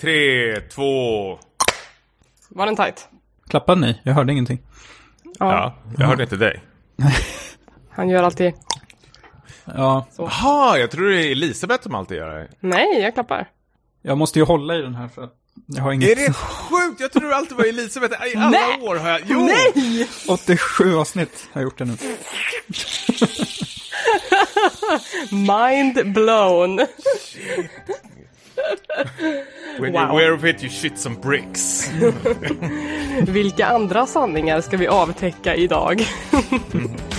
Tre, två... Var den tight? Klappade ni? Jag hörde ingenting. Ja, jag hörde inte dig. Han gör alltid... Ja, Jaha, jag tror det är Elisabeth som alltid gör det. Nej, jag klappar. jag måste ju hålla i den här för att jag har inget... Är det sjukt? Jag tror det alltid var Elisabeth. I alla Nej! år har jag... Jo! Nej! 87 avsnitt har jag gjort det nu. Mind blown. When Wow. you wear of it you shit some bricks. Vilka andra sanningar ska vi avtäcka idag?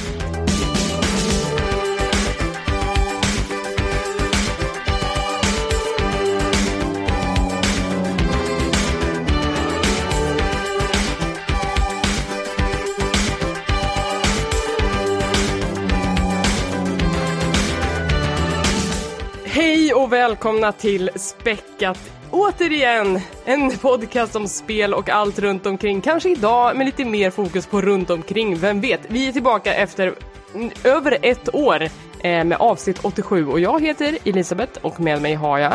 och välkomna till Späckat återigen! En podcast om spel och allt runt omkring. Kanske idag med lite mer fokus på runt omkring, vem vet? Vi är tillbaka efter mm, över ett år eh, med avsnitt 87 och jag heter Elisabeth och med mig har jag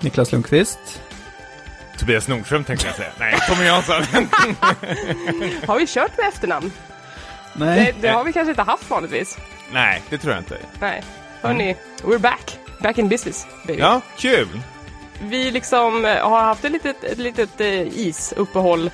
Niklas Lundqvist. Tobias Nordström tänkte jag säga. Nej, Tommy Jansson. Har vi kört med efternamn? Nej, Det, det har vi kanske inte haft vanligtvis. Nej, det tror jag inte. Nej. Hörni, we're back. Back in business, baby. Ja, kul. vi liksom eh, har haft ett litet, ett litet eh, isuppehåll.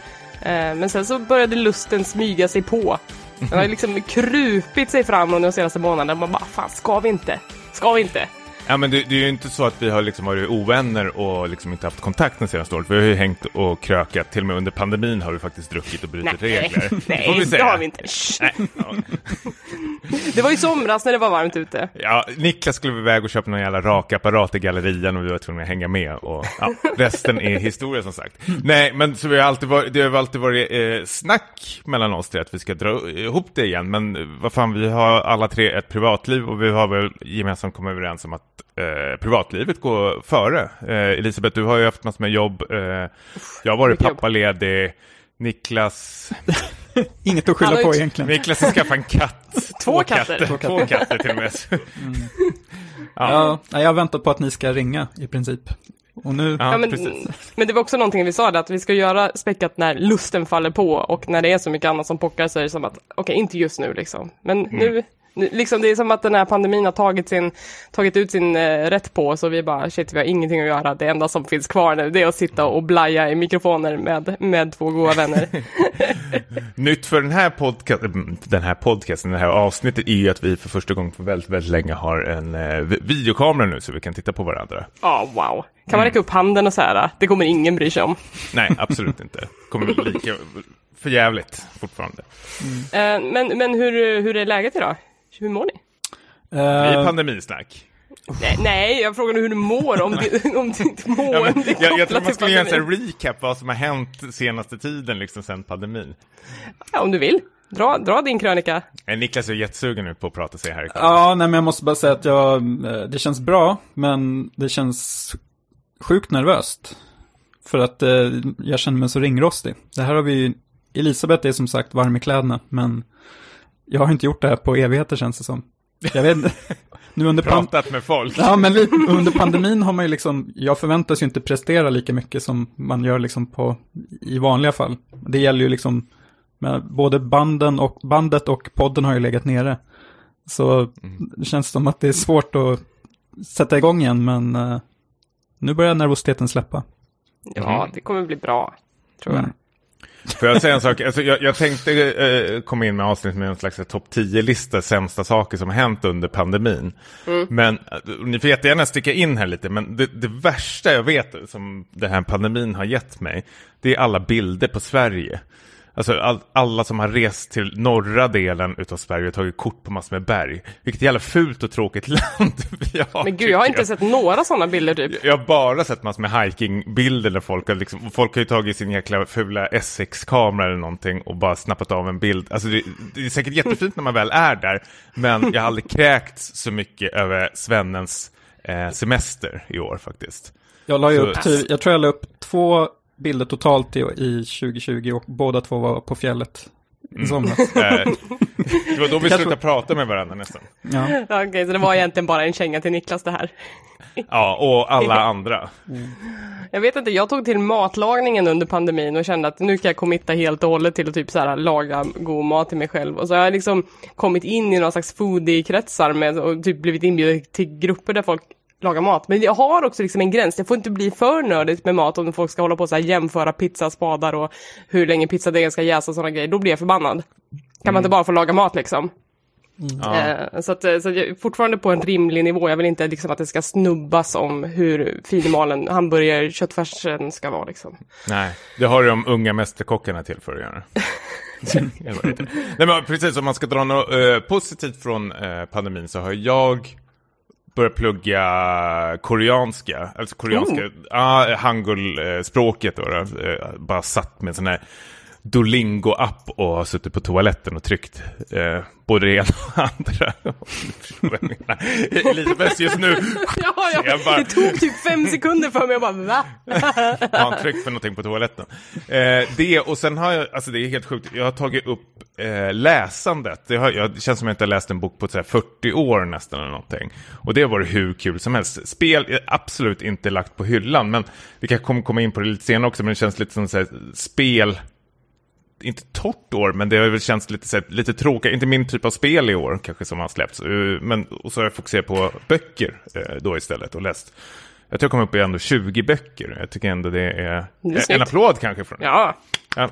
Eh, men sen så började lusten smyga sig på. Den har liksom krupit sig fram under de senaste månaderna. Man bara, fan ska vi inte? Ska vi inte? Ja, men det, det är ju inte så att vi har liksom varit ovänner och liksom inte haft kontakt den senaste året. Vi har ju hängt och krökat. Till och med under pandemin har vi faktiskt druckit och brutit regler. Det nej det säga. har vi inte. Nej, ja. Det var i somras när det var varmt ute. Ja, Niklas skulle iväg och köpa någon jävla rakapparat i gallerian och vi var tvungna att hänga med. Och, ja, resten är historia som sagt. Nej, men så vi har alltid varit, det har alltid varit eh, snack mellan oss till att vi ska dra ihop det igen. Men vad fan, vi har alla tre ett privatliv och vi har väl gemensamt kommit överens om att eh, privatlivet går före. Eh, Elisabeth, du har ju haft massor med jobb. Eh, jag har varit pappaledig. Niklas, inget att skylla på egentligen. Niklas har skaffat en katt. Två katter. Två katter, Två katter till och med. Ja, nej, jag har väntat på att ni ska ringa i princip. Och nu, Ja, Ja, men, men det var också någonting vi sa, det, att vi ska göra späckat när lusten faller på och när det är så mycket annat som pockar så är det som att, okej, inte just nu liksom. Men nu, nu, liksom det är som att den här pandemin har tagit, sin, tagit ut sin eh, rätt på oss och vi bara, shit, vi har ingenting att göra. Det enda som finns kvar nu, det är att sitta och blaja i mikrofoner med, med två goda vänner. Nytt för den här, podca- mm, den här podcasten, det här avsnittet, är ju att vi för första gången på väldigt, väldigt länge har en eh, vi- videokamera nu så vi kan titta på varandra. Ja, wow. Kan man räcka upp handen och så här, det kommer ingen bry sig om. Nej, absolut inte. Kommer lika för jävligt fortfarande. Eh, men men hur, hur är läget idag? Hur mår ni? Det är pandemisnack. Nej, nej, jag frågade hur du mår, om, det, om ditt Ja, men, jag, jag tror man skulle göra en recap vad som har hänt senaste tiden, liksom sen pandemin. Ja, om du vill. Dra, dra din krönika. Eh, Niklas är jättesugen nu på att prata sig här ikväll. ja, nej men jag måste bara säga att jag, det känns bra, men det känns sjukt nervöst. För att eh, jag känner mig så ringrostig. Det här har vi Elisabeth är som sagt varm i kläderna, men jag har inte gjort det här på evigheter känns det som. Jag vet inte. Nu under Pratat med folk. Ja, men under pandemin har man ju liksom, jag förväntas ju inte prestera lika mycket som man gör liksom på, i vanliga fall. Det gäller ju liksom, med både banden och, bandet och podden har ju legat nere. Så det känns som att det är svårt att sätta igång igen, men eh, nu börjar nervositeten släppa. Ja, det kommer bli bra, tror jag. Mm. Får jag säga en sak? Alltså, jag, jag tänkte eh, komma in med avsnitt med en slags topp 10-lista sämsta saker som har hänt under pandemin. Men eh, ni får jättegärna sticka in här lite, men det, det värsta jag vet som den här pandemin har gett mig, det är alla bilder på Sverige. Alltså all, alla som har rest till norra delen utav Sverige och tagit kort på massor med berg. Vilket jävla fult och tråkigt land vi har. Men gud, jag har inte sett några sådana bilder typ. jag har bara sett massor med hikingbilder där folk har liksom, folk har ju tagit sin jäkla fula S6-kamera eller någonting och bara snappat av en bild. Alltså det, det är säkert jättefint när man väl är där, men jag har aldrig kräkts så mycket över svennens eh, semester i år faktiskt. Jag la upp, ty- jag tror jag la upp två bilder totalt i, i 2020 och båda två var på fjället. i somras. Eh, det var då vi slutade prata med varandra nästan. Ja. Ja, Okej, så det var egentligen bara en känga till Niklas det här. Ja, och alla andra. Jag vet inte, jag tog till matlagningen under pandemin och kände att nu kan jag committa helt och hållet till att typ så här laga god mat till mig själv. Och så har jag liksom kommit in i någon slags foodie-kretsar med och typ blivit inbjuden till grupper där folk lagar mat. Men jag har också liksom en gräns, det får inte bli för nördigt med mat om folk ska hålla på och jämföra pizzaspadar och hur länge pizzadegen ska jäsa och sådana grejer. Då blir jag förbannad. Kan man inte bara få laga mat liksom? Ja. Eh, Så, att, eh, så att jag är fortfarande på en rimlig nivå. Jag vill inte liksom att det ska snubbas om hur finmalen hamburgerköttfärsen ska vara. Liksom. Nej, det har de unga mästerkockarna till för att göra. Nej, men precis, om man ska dra något eh, positivt från eh, pandemin så har jag börjat plugga koreanska, alltså koreanska, Oh. ah, hangul-språket då, då. Eh, bara satt med sån här Duolingo-app och har suttit på toaletten och tryckt eh, både det ena och andra. Elisabeth just nu Ja, ja. Bara- Det tog typ fem sekunder för mig att bara va? har han tryckt för någonting på toaletten. Eh, det och sen har jag, alltså det är helt sjukt, jag har tagit upp eh, läsandet. Det, har, jag, det känns som jag inte har läst en bok på så här 40 år nästan eller någonting. Och det har varit hur kul som helst. Spel är absolut inte lagt på hyllan, men vi kan komma in på det lite senare också, men det känns lite som så här, spel inte torrt år, men det har väl känts lite, lite tråkigt. Inte min typ av spel i år kanske som har släppts. Eh, Men, och så har jag fokuserat på böcker eh, då istället och läst. Jag tror jag kom upp i ändå 20 böcker. Jag tycker ändå det är, Det är en snyggt. applåd kanske. Från, Ja, ja,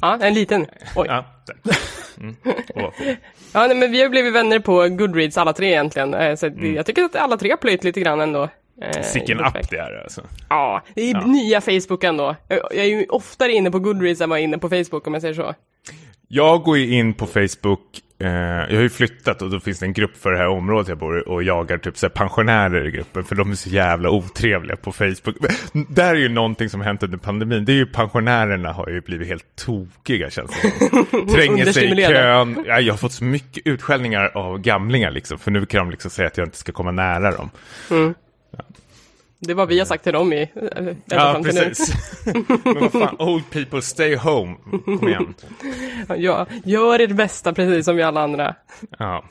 ja en liten. Oj. ja. Mm. Ja, nej, men vi har blivit vänner på Goodreads alla tre egentligen. Eh, Så Mm. jag tycker att alla tre har plöjt lite grann ändå. Eh, Sicken i app det är alltså. Ja, det är nya Facebook ändå. Jag, jag är ju oftare inne på Goodreads än vad jag är inne på Facebook om jag säger så. Jag går ju in på Facebook, eh, jag har ju flyttat och då finns det en grupp för det här området jag bor i och jagar typ så pensionärer i gruppen för de är så jävla otrevliga på Facebook. Men Där är ju någonting som har hänt under pandemin, det är ju pensionärerna har ju blivit helt tokiga känns det. Tränger sig i kön. Ja, jag har fått så mycket utskällningar av gamlingar liksom, för nu kan de liksom säga att jag inte ska komma nära dem. Det är vad vi har sagt till dem i... eh, ända Ja, fram till nu. precis. Men vad fan, old people stay home. Kom igen. Ja, gör ert bästa precis som vi alla andra. Ja.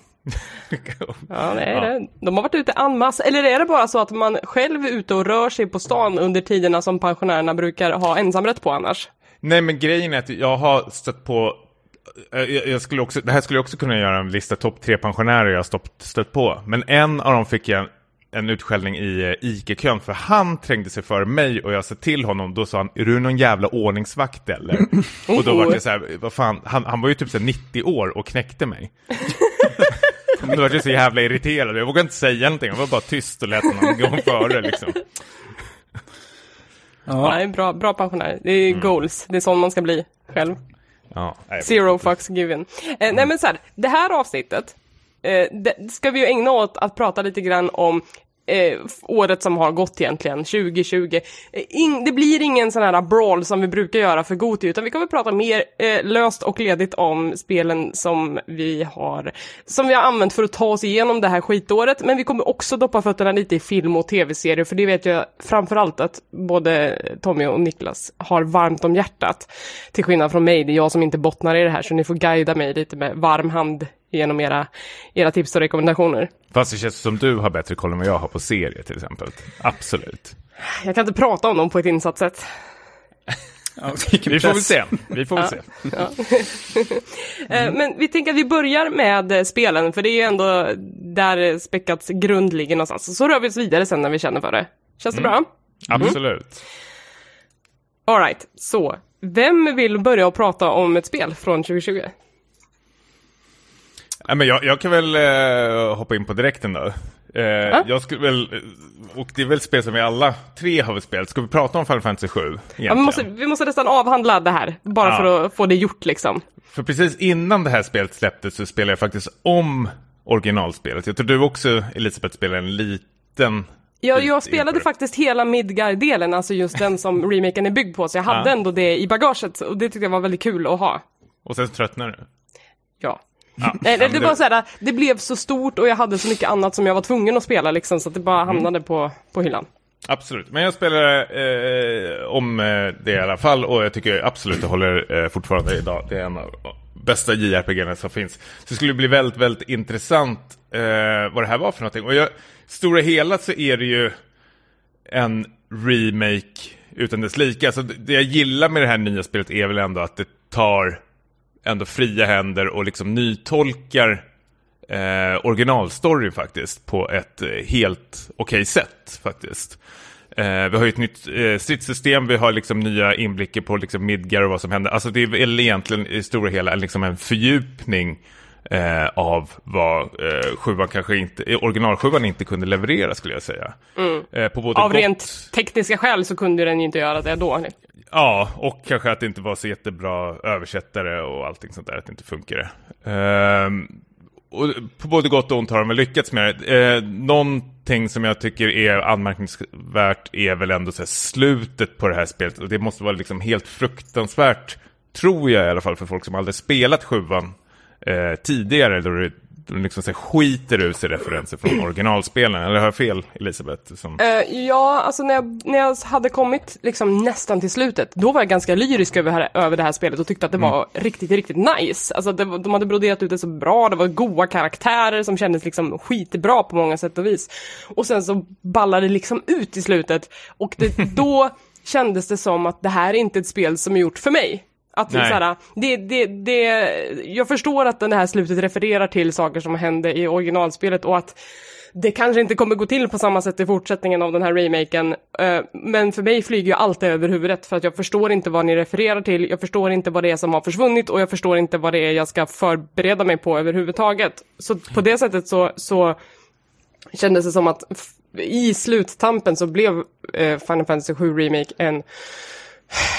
Ja, nej, Ja. Det, de har varit ute en masse. Eller är det bara så att man själv är ute och rör sig på stan under tiderna som pensionärerna brukar ha ensamrätt på annars? Nej, men grejen är att jag har stött på eh, jag, skulle också, det här skulle jag också kunna göra en lista topp tre pensionärer jag har stått, stött på. Men en av dem fick jag en utskällning i eh, ICA-kön för han trängde sig för mig och jag sa till honom, då sa han, är du någon jävla ordningsvakt eller? och då var det så här, vad fan, han, han var ju typ så här 90 år och knäckte mig. Då var jag så jävla irriterad, jag vågade inte säga någonting, jag var bara tyst och lät honom gå före liksom. Ja. Nej, bra, bra pensionär. Det är Mm. goals. Det är sån man ska bli själv. Ja, Zero fucks given. Eh, nej men så här, det här avsnittet eh, det ska vi ju ägna åt att prata lite grann om eh, året som har gått egentligen, 2020. Eh, in, det blir ingen sån här brawl som vi brukar göra för Goti, utan vi kommer prata mer eh, löst och ledigt om spelen som vi har som vi har använt för att ta oss igenom det här skitåret. Men vi kommer också doppa fötterna lite i film och tv-serier, för det vet jag framförallt att både Tommy och Niklas har varmt om hjärtat. Till skillnad från mig, det är jag som inte bottnar i det här, så ni får guida mig lite med varm hand genom era, era tips och rekommendationer. Fast det känns som du har bättre koll än vad jag har på serier till exempel. Absolut. Jag kan inte prata om dem på ett insatt sätt. ja, Vi får väl se. Vi får väl se. Eh, Men vi tänker att vi börjar med eh, spelen, för det är ju ändå där späckats grund ligger någonstans. Så rör vi oss vidare sen när vi känner för det. Känns det bra? Absolut. Alright, så. Vem vill börja och prata om ett spel från 2020? Ja, men jag, jag kan väl eh, hoppa in på direkten då. Eh, Jag skulle väl, och det är väl spel som vi alla tre har väl spelat. Ska vi prata om Final Fantasy 7? Ja, vi, måste, vi måste nästan avhandla det här, bara Ja. för att få det gjort liksom. För precis innan det här spelet släpptes så spelade jag faktiskt om originalspelet. Jag tror du också, Elisabeth, spelade en liten... Bit jag spelade faktiskt hela Midgard-delen, alltså just den som remaken är byggd på, så jag hade Ja. ändå det i bagaget och det tyckte jag var väldigt kul att ha. Och sen tröttnade du. Ja. Ja, Nej, det, det var så här, det blev så stort och jag hade så mycket annat som jag var tvungen att spela liksom, så att det bara hamnade på, på hyllan. Absolut, men jag spelar eh, om det i alla fall och jag tycker absolut det håller eh, fortfarande idag. Det är en av bästa JRPG som finns. Så det skulle bli väldigt, väldigt intressant eh, vad det här var för någonting. Och jag, stora hela så är det ju en remake utan dess like. Alltså det jag gillar med det här nya spelet är väl ändå att det tar ändå fria händer och liksom nytolkar eh, originalstory faktiskt på ett eh, helt okej okay sätt faktiskt. Eh, vi har ju ett nytt eh, stridssystem, vi har liksom nya inblickar på liksom Midgar och vad som händer. Alltså det är väl egentligen i stora hela liksom en fördjupning eh, av vad eh, sjuan kanske inte, eh, originalsjuan inte kunde leverera skulle jag säga. Mm. Eh, på både av gott... rent tekniska skäl så kunde den inte göra det då. Ja, och kanske att det inte var så jättebra översättare och allting sånt där, att det inte funkade. Um, och på både gott och ont har de väl lyckats med det. Eh, någonting som jag tycker är anmärkningsvärt är väl ändå så slutet på det här spelet. Och det måste vara liksom helt fruktansvärt, tror jag i alla fall, för folk som aldrig spelat sjuan eh, tidigare. Då det liksom så skiter ur sig referenser från originalspelen. Eller har jag fel, Elisabeth? Som... Uh, ja, alltså när jag, när jag hade kommit liksom nästan till slutet, då var jag ganska lyrisk över, här, över det här spelet och tyckte att det mm. var riktigt, riktigt nice. Alltså det, de hade broderat ut det så bra, det var goa karaktärer som kändes liksom skitbra på många sätt och vis. Och sen så ballade det liksom ut i slutet och det, då kändes det som att det här är inte ett spel som är gjort för mig. Att såhär, det, det, det, jag förstår att det här slutet refererar till saker som hände i originalspelet och att det kanske inte kommer gå till på samma sätt i fortsättningen av den här remaken. Eh, men för mig flyger ju allt över huvudet för att jag förstår inte vad ni refererar till, jag förstår inte vad det är som har försvunnit och jag förstår inte vad det är jag ska förbereda mig på överhuvudtaget. Så på det sättet så, så kändes det som att i sluttampen så blev eh, Final Fantasy 7 Remake en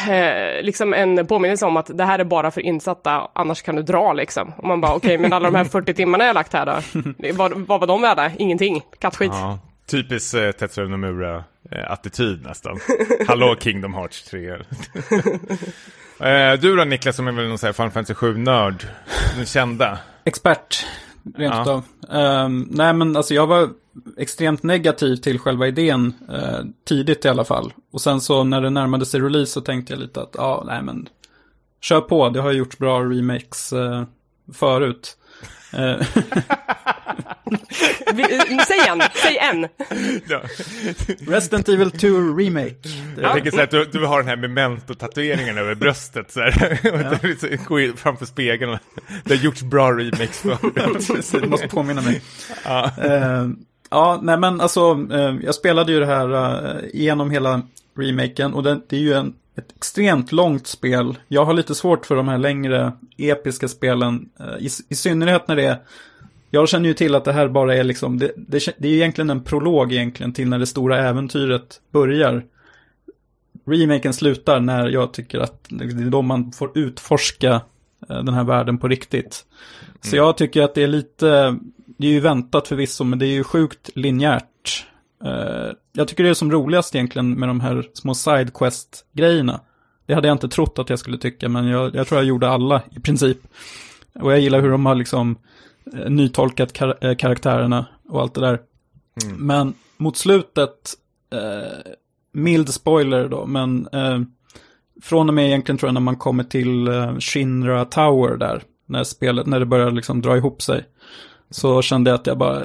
eh, liksom en påminnelse om att det här är bara för insatta, annars kan du dra liksom. Och man bara okej, okay, men alla de här 40 timmarna jag lagt här då, vad, vad var de värda? Ingenting, kattskit. Ja, typiskt eh, Tetsuya Nomura-attityd eh, nästan. Hallå Kingdom Hearts 3. eh, du då Niklas som är väl någon sån här Final Fantasy 7-nörd, den kända? Expert, rent ja. Um, nej men alltså jag var extremt negativ till själva idén eh, tidigt i alla fall. Och sen så när det närmade sig release så tänkte jag lite att ja, nej men kör på, det har gjorts bra remakes eh, förut. Eh, säg en, säg en. Resident Evil 2 Remake. Jag tänker så här att du, du har den här memento-tatueringen över bröstet så här. Ja. Gå framför spegeln. Det har gjorts bra remakes förut. Du måste påminna mig. Ja. Uh, Ja, nej men alltså, eh, jag spelade ju det här eh, genom hela remaken och det, det är ju en, ett extremt långt spel. Jag har lite svårt för de här längre episka spelen, eh, i, i synnerhet när det är jag känner ju till att det här bara är liksom, det, det, det är egentligen en prolog egentligen till när det stora äventyret börjar. Remaken slutar när jag tycker att det är då man får utforska den här världen på riktigt. Så mm. jag tycker att det är lite, det är ju väntat förvisso, men det är ju sjukt linjärt. Uh, jag tycker det är som roligast egentligen med de här små sidequest-grejerna. Det hade jag inte trott att jag skulle tycka, men jag, jag tror jag gjorde alla i princip. Och jag gillar hur de har liksom uh, nytolkat kar uh, karaktärerna och allt det där. Mm. Men mot slutet, mild spoiler då, men från och med egentligen tror jag när man kommer till Shinra Tower där, när spelet, när det börjar liksom dra ihop sig så kände jag att jag bara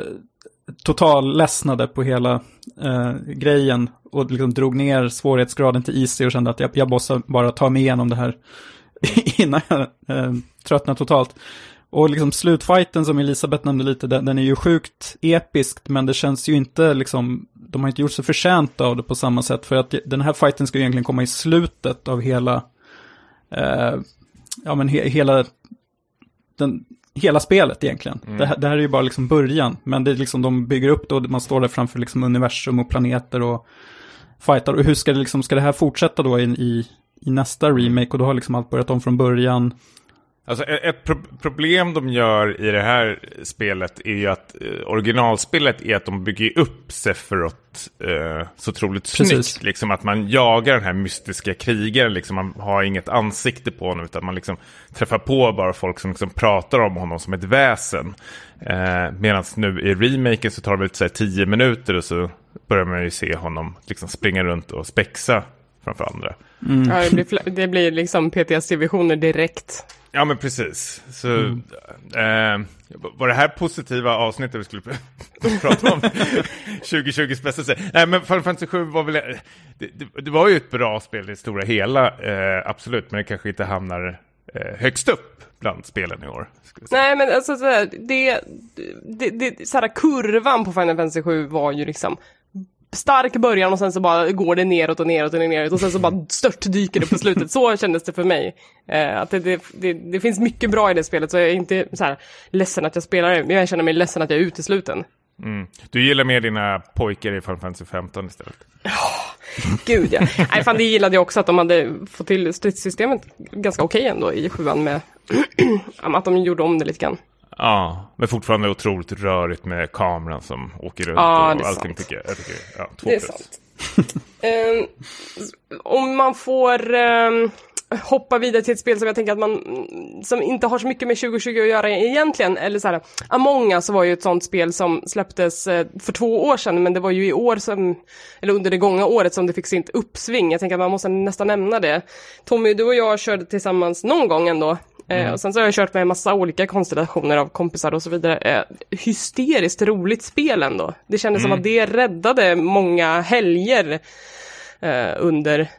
total ledsnade på hela eh, grejen och liksom drog ner svårighetsgraden till easy och kände att jag, jag måste bara ta mig igenom det här innan jag eh, tröttnade totalt. Och liksom slutfighten som Elisabeth nämnde lite, den, den, är ju sjukt episkt, men det känns ju inte liksom, de har inte gjort sig förtjänta av det på samma sätt, för att den här fighten ska ju egentligen komma i slutet av hela, eh, ja men he, hela den, hela spelet egentligen. Mm. Det, det, här är ju bara liksom början, men det är liksom de bygger upp det och man står där framför liksom universum och planeter och fightar. Och hur ska det liksom, ska det här fortsätta då i, i, i nästa remake och då har liksom allt börjat om från början. Alltså ett pro problem de gör i det här spelet är ju att eh, originalspelet är att de bygger upp Sephiroth eh, så otroligt Precis. snyggt. Liksom att man jagar den här mystiska krigaren, liksom man har inget ansikte på honom utan man liksom träffar på bara folk som liksom pratar om honom som ett väsen. Eh, Medan nu i remaken så tar det väl så här tio minuter och så börjar man ju se honom liksom springa runt och spexa framför andra. Ja, det, blir, det blir liksom PTSD-visioner direkt. Ja men precis. Så, eh, var det här positiva avsnittet vi skulle pr- prata om 2020 bästa serie? Nej men Final Fantasy 7 var väl, det, det, det var ju ett bra spel i det stora hela, eh, absolut, men det kanske inte hamnar eh, högst upp bland spelen i år. Nej men alltså såhär, det, det, det, såhär, kurvan på Final Fantasy 7 var ju liksom stark början och sen så bara går det neråt och neråt och neråt och sen så bara störtdyker det på slutet. Så kändes det för mig. Eh, att det, det, det, det finns mycket bra i det spelet så jag är inte så här ledsen att jag spelar det, men jag känner mig ledsen att jag är utesluten. Mm. Du gillar mer dina pojkar i Final Fantasy 15 istället? Gud ja. Nej fan det gillade jag också att de hade fått till stridssystemet ganska okej ändå i sjuan med att de gjorde om det lite grann. Ja, men fortfarande otroligt rörigt med kameran som åker runt Ja, och allting sant. tycker jag, jag tycker, ja, två Det är plus. sant. Ehm, om man får ehm, hoppa vidare till ett spel som jag tänker att man, som inte har så mycket med 2020 att göra egentligen, eller så här, Among Us var ju ett sånt spel som släpptes eh, för två år sedan, men det var ju i år som, eller under det gångna året som det fick sitt uppsving. Jag tänker att man måste nästan nämna det. Tommy, du och jag körde tillsammans någon gång ändå. Eh, och sen så har jag kört med en massa olika konstellationer av kompisar och så vidare. Eh, hysteriskt roligt spel ändå. Det kändes som att det räddade många helger eh, under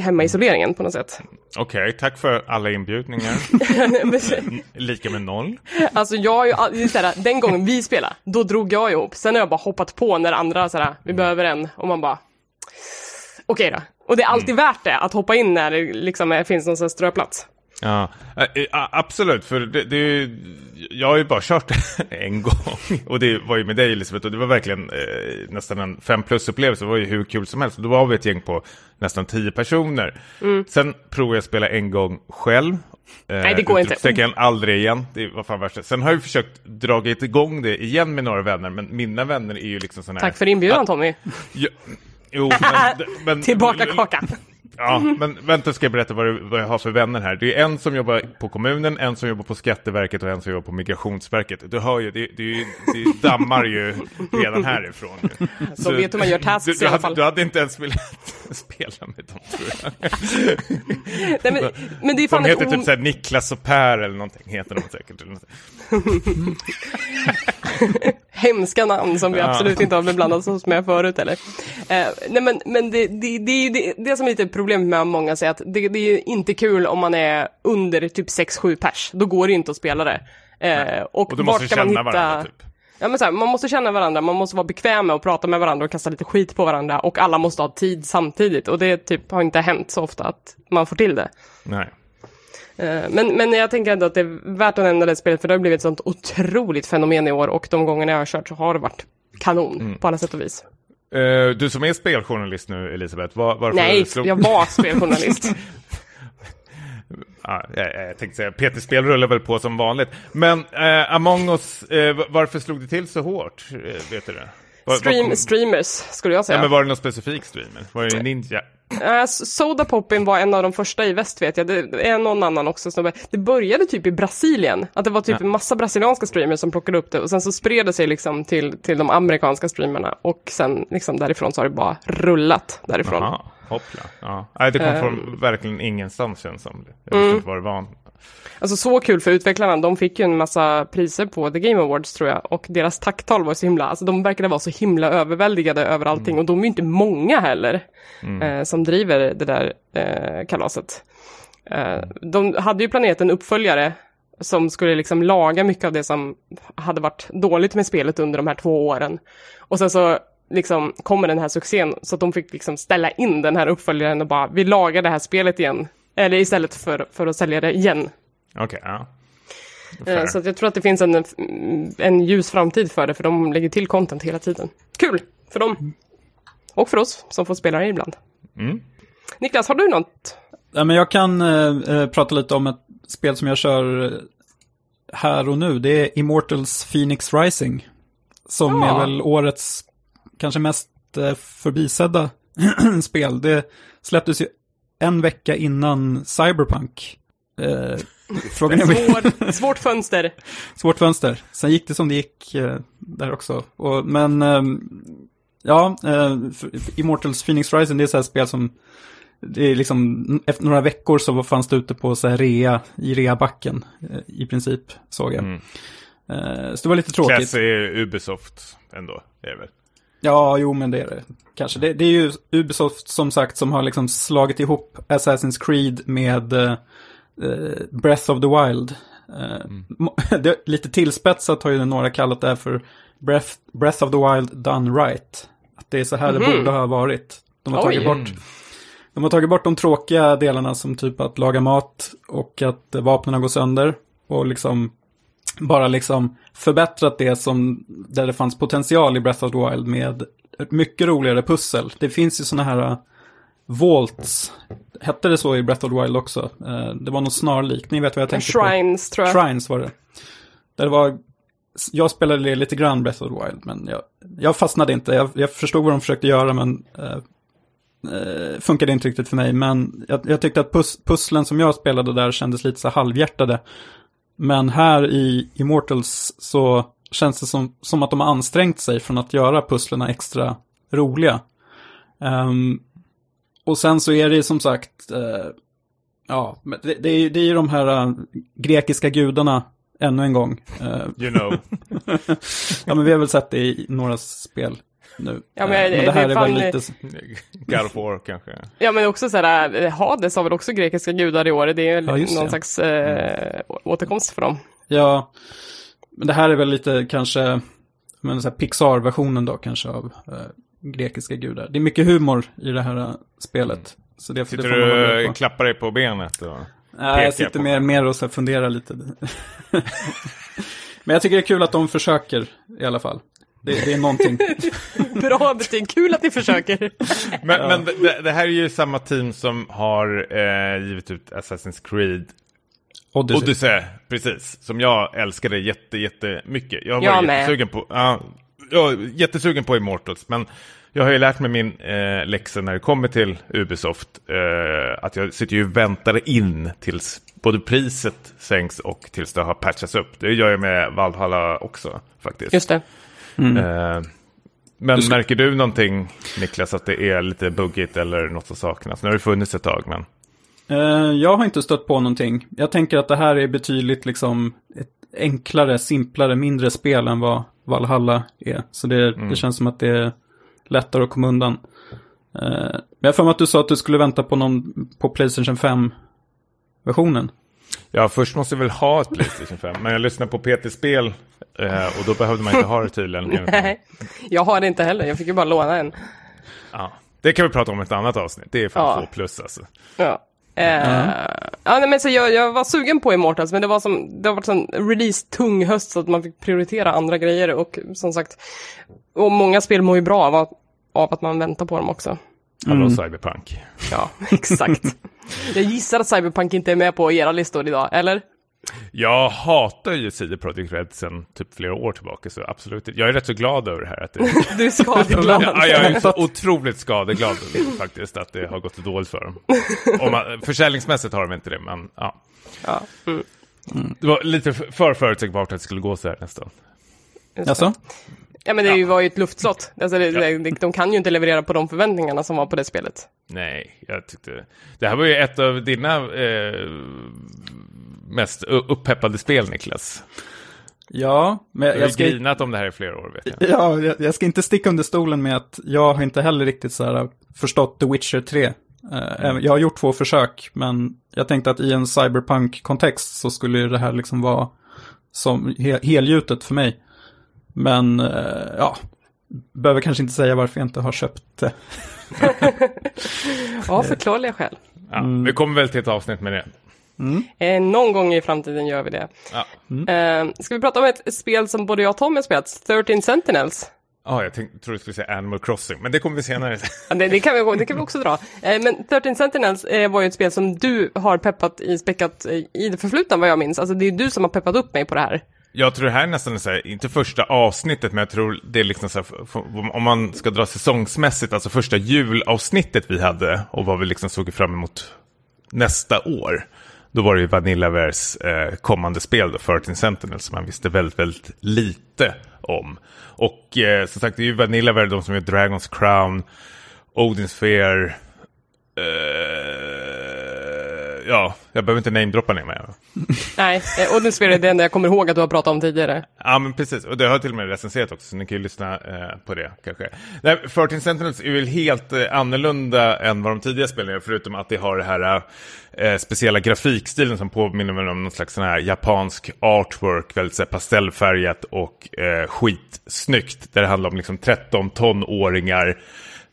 hemmaisoleringen på något sätt. Okej, tack för alla inbjudningar. Lika med noll. alltså jag ju såhär, den gången vi spelade, då drog jag ihop. Sen har jag bara hoppat på när andra såhär, vi behöver en, och man bara Okej då. Och det är alltid värt det att hoppa in när det liksom finns någon ströplats. Ja, eh, eh, absolut. För det, det, jag har ju bara kört en gång. Och det var ju med dig Elisabeth. Och det var verkligen eh, nästan en fem plus upplevelse. Det var ju hur kul som helst. Och då var vi ett gäng på nästan tio personer. Sen provade jag att spela en gång själv. Eh, Nej, det går inte. aldrig igen. Det var fan värsta. Sen har jag försökt dragit igång det igen med några vänner. Men mina vänner är ju liksom sådana här... Tack för inbjudan Tommy. Ja, jo, men, men, Tillbaka kakan. Ja, men vänta ska jag berätta vad, vad jag har för vänner här. Det är en som jobbar på kommunen, en som jobbar på Skatteverket och en som jobbar på Migrationsverket. Du hör ju, det, det, det dammar ju redan härifrån. ju. Så vet hur man gör tasks du, i du, alla hade, fall. du hade inte ens velat spela med dem tror jag. Nej, men, men det är fan De heter typ såhär Niklas och Per eller någonting, heter de säkert. Hemska namn som vi absolut inte har beblandat oss med förut eller. Eh, nej men, men det, det, det är ju det, det som är lite problemet med många säger att det, det är inte kul om man är under typ 6-7 pers. Då går det ju inte att spela det. Eh, och, Och du måste ska man känna hitta... varandra typ. Ja men så här, man måste känna varandra, man måste vara bekväm med att prata med varandra och kasta lite skit på varandra och alla måste ha tid samtidigt och det typ har inte hänt så ofta att man får till det. Nej. Eh, Men, men jag tänker ändå att det är värt att nämna det spelet för det har blivit ett sånt otroligt fenomen i år och de gångerna jag har kört så har det varit kanon Mm. på alla sätt och vis. Eh, du som är speljournalist nu Elisabeth, var, varför Nej, slog... jag var speljournalist. Ja, jag, jag tänkte säga, PT-spel rullar väl på som vanligt. Men eh, Among us, eh, varför slog det till så hårt? Vet du det? Stream, streamers skulle jag säga. Ja, men var det någon specifik streamer? Var det Ninja? Eh, Soda Poppin var en av de första i väst vet jag. Det är någon annan också snubbe. Det började typ i Brasilien. Att det var typ en massa brasilianska streamers som plockade upp det och sen så spred det sig liksom till, till de amerikanska streamerna. Och sen liksom därifrån så har det bara rullat därifrån. Jaha, hoppla. Ja. Nej, det kom Ehm. från verkligen ingenstans känns som. Jag Mm. visste inte vad det var. Alltså så kul för utvecklarna. De fick ju en massa priser på The Game Awards tror jag. Och deras tacktal var så himla, alltså de verkade vara så himla överväldigade över allting. Och de är ju inte många heller. Eh, som driver det där eh, kalaset. Eh, de hade ju planerat en uppföljare. Som skulle liksom laga mycket av det som hade varit dåligt med spelet under de här två åren. Och sen så liksom kommer den här succén. Så att de fick liksom ställa in den här uppföljaren och bara, vi lagar det här spelet igen. Eller istället för, för att sälja det igen. Okej, ja. Eh, Fair. Så att jag tror att det finns en, en ljus framtid för det, för de lägger till content hela tiden. Kul för dem. Och för oss som får spela det ibland. Mm. Niklas, har du något? Ja, men jag kan eh, eh, prata lite om ett spel som jag kör här och nu, det är Immortals Phoenix Rising. Som Ja. är väl årets kanske mest eh, förbisedda spel. Det släpptes ju en vecka innan Cyberpunk. Eh, frågan är Svår, svårt fönster. Svårt fönster. Sen gick det som det gick eh, där också. Och, men ehm, ja, eh, Immortals Phoenix Rising det är så här spel som det är liksom, efter några veckor så fanns det ute på så här rea, i reabacken eh, i princip, såg jag. Mm. Eh, så det var lite tråkigt. Class är Ubisoft ändå, är det väl? Ja, jo men det är det. Kanske. Det, det är ju Ubisoft som sagt som har liksom slagit ihop Assassin's Creed med eh, eh, Breath of the Wild. Eh, det, lite tillspetsat har ju några kallat det här för Breath, Breath of the Wild done right. Att det är så här det Mhm. borde ha varit. De har, Oj. tagit bort, de har tagit bort de tråkiga delarna som typ att laga mat och att vapnen går sönder. Och liksom bara liksom förbättrat det som, där det fanns potential i Breath of the Wild med mycket roligare pussel. Det finns ju sådana här uh, Vaults, hette det så i Breath of the Wild också? Eh, det var något snarlikt, ni vet vad jag tänkte på. Shrines tror jag. Shrines var det. Där det var, jag spelade det lite grann Breath of the Wild, men jag, jag fastnade inte. Jag, jag förstod vad de försökte göra, men eh, funkade inte riktigt för mig. Men jag, jag tyckte att pus, pusslen som jag spelade där kändes lite så halvhjärtade. Men här i Immortals så känns det som, som att de har ansträngt sig från att göra pusslerna extra roliga. Ehm, och sen så är det ju som sagt, eh, ja, det, det, är, det är ju de här eh, grekiska gudarna ännu en gång. Eh, You know. ja, men vi har väl sett det i några spel nu. Ja, men Eh, det- det här det är väl lite... God of War kanske. Ja men också såhär, eh, Hades har väl också grekiska gudar i år. Det är Ja, ju just någon det. slags eh, återkomst för dem. Ja, men det här är väl lite kanske, men så här Pixar-versionen då kanske av eh, grekiska gudar. Det är mycket humor i det här eh, spelet. Så det, det Sitter beredd du och klappar dig på benet? Och... Nej, jag sitter mer, mer och så här funderar lite. men jag tycker det är kul att de försöker i alla fall. Det, det är någonting. Bra betyg, kul att ni försöker. Men, men det, det här är ju samma team som har eh, givit ut Assassin's Creed Odyssey. Odyssey, precis. Som jag älskade jätte, jättemycket. Jag var Jag jättesugen på, ja, jag jättesugen på Immortals, men jag har ju lärt mig min eh, läxa när det kommer till Ubisoft, eh, att jag sitter ju och väntar in tills både priset sänks och tills det har patchats upp. Det gör jag med Valhalla också, faktiskt. Just det. Eh, men märker du någonting, Niklas, att det är lite buggigt eller något som saknas? Nu har det funnits ett tag, men... Eh, jag har inte stött på någonting. Jag tänker att det här är betydligt liksom ett enklare, simplare, mindre spel än vad Valhalla är. Så det, det känns som att det är lättare att komma undan. Eh, men jag har för mig att du sa att du skulle vänta på någon på Playstation 5-versionen. Ja, först måste jag väl ha ett Playstation 5, men jag lyssnade på PT Spel eh, och då behövde man inte ha det tydligen. Nej, jag har det inte heller. Jag fick ju bara låna en. Ja. Det kan vi prata om i ett annat avsnitt. Det är fan Ja. två plus alltså. Ja. Eh, ja, nej, men så jag, jag var sugen på Immortals, men det var som, det har varit en release-tung höst så att man fick prioritera andra grejer och som sagt, och många spel mår ju bra av av att man väntar på dem också. Hallå Cyberpunk. Ja, exakt. jag gissar att Cyberpunk inte är med på era listor idag, eller? Jag hatar ju CD Projekt Red sedan typ flera år tillbaka, så absolut. Jag är rätt så glad över det här. Att det... Du är skadeglad. ja, jag är så otroligt skadeglad faktiskt att det har gått så dåligt för dem. Om man, försäljningsmässigt har de inte det, men ja. Ja, mm, Det var lite för förutsägbart att det skulle gå så här nästan. Alltså? Ja, men det var ju ett luftslott. Alltså, det, det, de kan ju inte leverera på de förväntningarna som var på det spelet. Nej, jag tyckte... Det här var ju ett av dina eh, mest u- uppeppade spel, Niklas. Ja, men Du har jag ju ska, grinat om det här i flera år, vet jag. ja, jag, jag ska inte sticka under stolen med att jag har inte heller riktigt så här förstått The Witcher 3. Eh, även- Jag har gjort två försök, men jag tänkte att i en cyberpunk-kontext så skulle det här liksom vara som he helgjutet för mig. Men eh, ja, behöver kanske inte säga varför jag inte har köpt det. Ja, förklarliga skäl. Ja, Vi kommer väl till ett avsnitt med det. Eh, någon gång i framtiden gör vi det. Ja. Eh, ska vi prata om ett spel som både jag och Tom har spelat, 13 Sentinels? Ja, jag tänkte, tror du skulle säga Animal Crossing, men det kommer vi senare. Ja, det, det, kan vi, det kan vi också dra. Eh, men 13 Sentinels eh, var ju ett spel som du har peppat i späckat eh, i det förflutna vad jag minns. Alltså det är du som har peppat upp mig på det här. Jag tror det här är nästan så här, inte första avsnittet, men jag tror det är liksom så här, om man ska dra säsongsmässigt, alltså första julavsnittet vi hade och vad vi liksom såg fram emot nästa år. Då var det ju Vanillavers eh, kommande spel då, 13 Sentinels, som man visste väldigt, väldigt lite om. Och eh, som sagt, det är ju Vanillaware, de som gör Dragons Crown, Odin Sphere, eh, ja, jag behöver inte namedroppa ner mig. Nej, eh, Odin Sphere är det enda jag kommer ihåg att du har pratat om tidigare. Ja, men precis. Och det har jag till och med recenserat också, så ni kan ju lyssna eh, på det kanske. Nej, 13 Sentinels är väl helt eh, annorlunda än vad de tidigare spelen är, förutom att det har det här eh, speciella grafikstilen som påminner väl om någon slags sån här japansk artwork, väldigt så här, pastellfärgat och eh, skitsnyggt. Där det handlar om liksom 13 tonåringar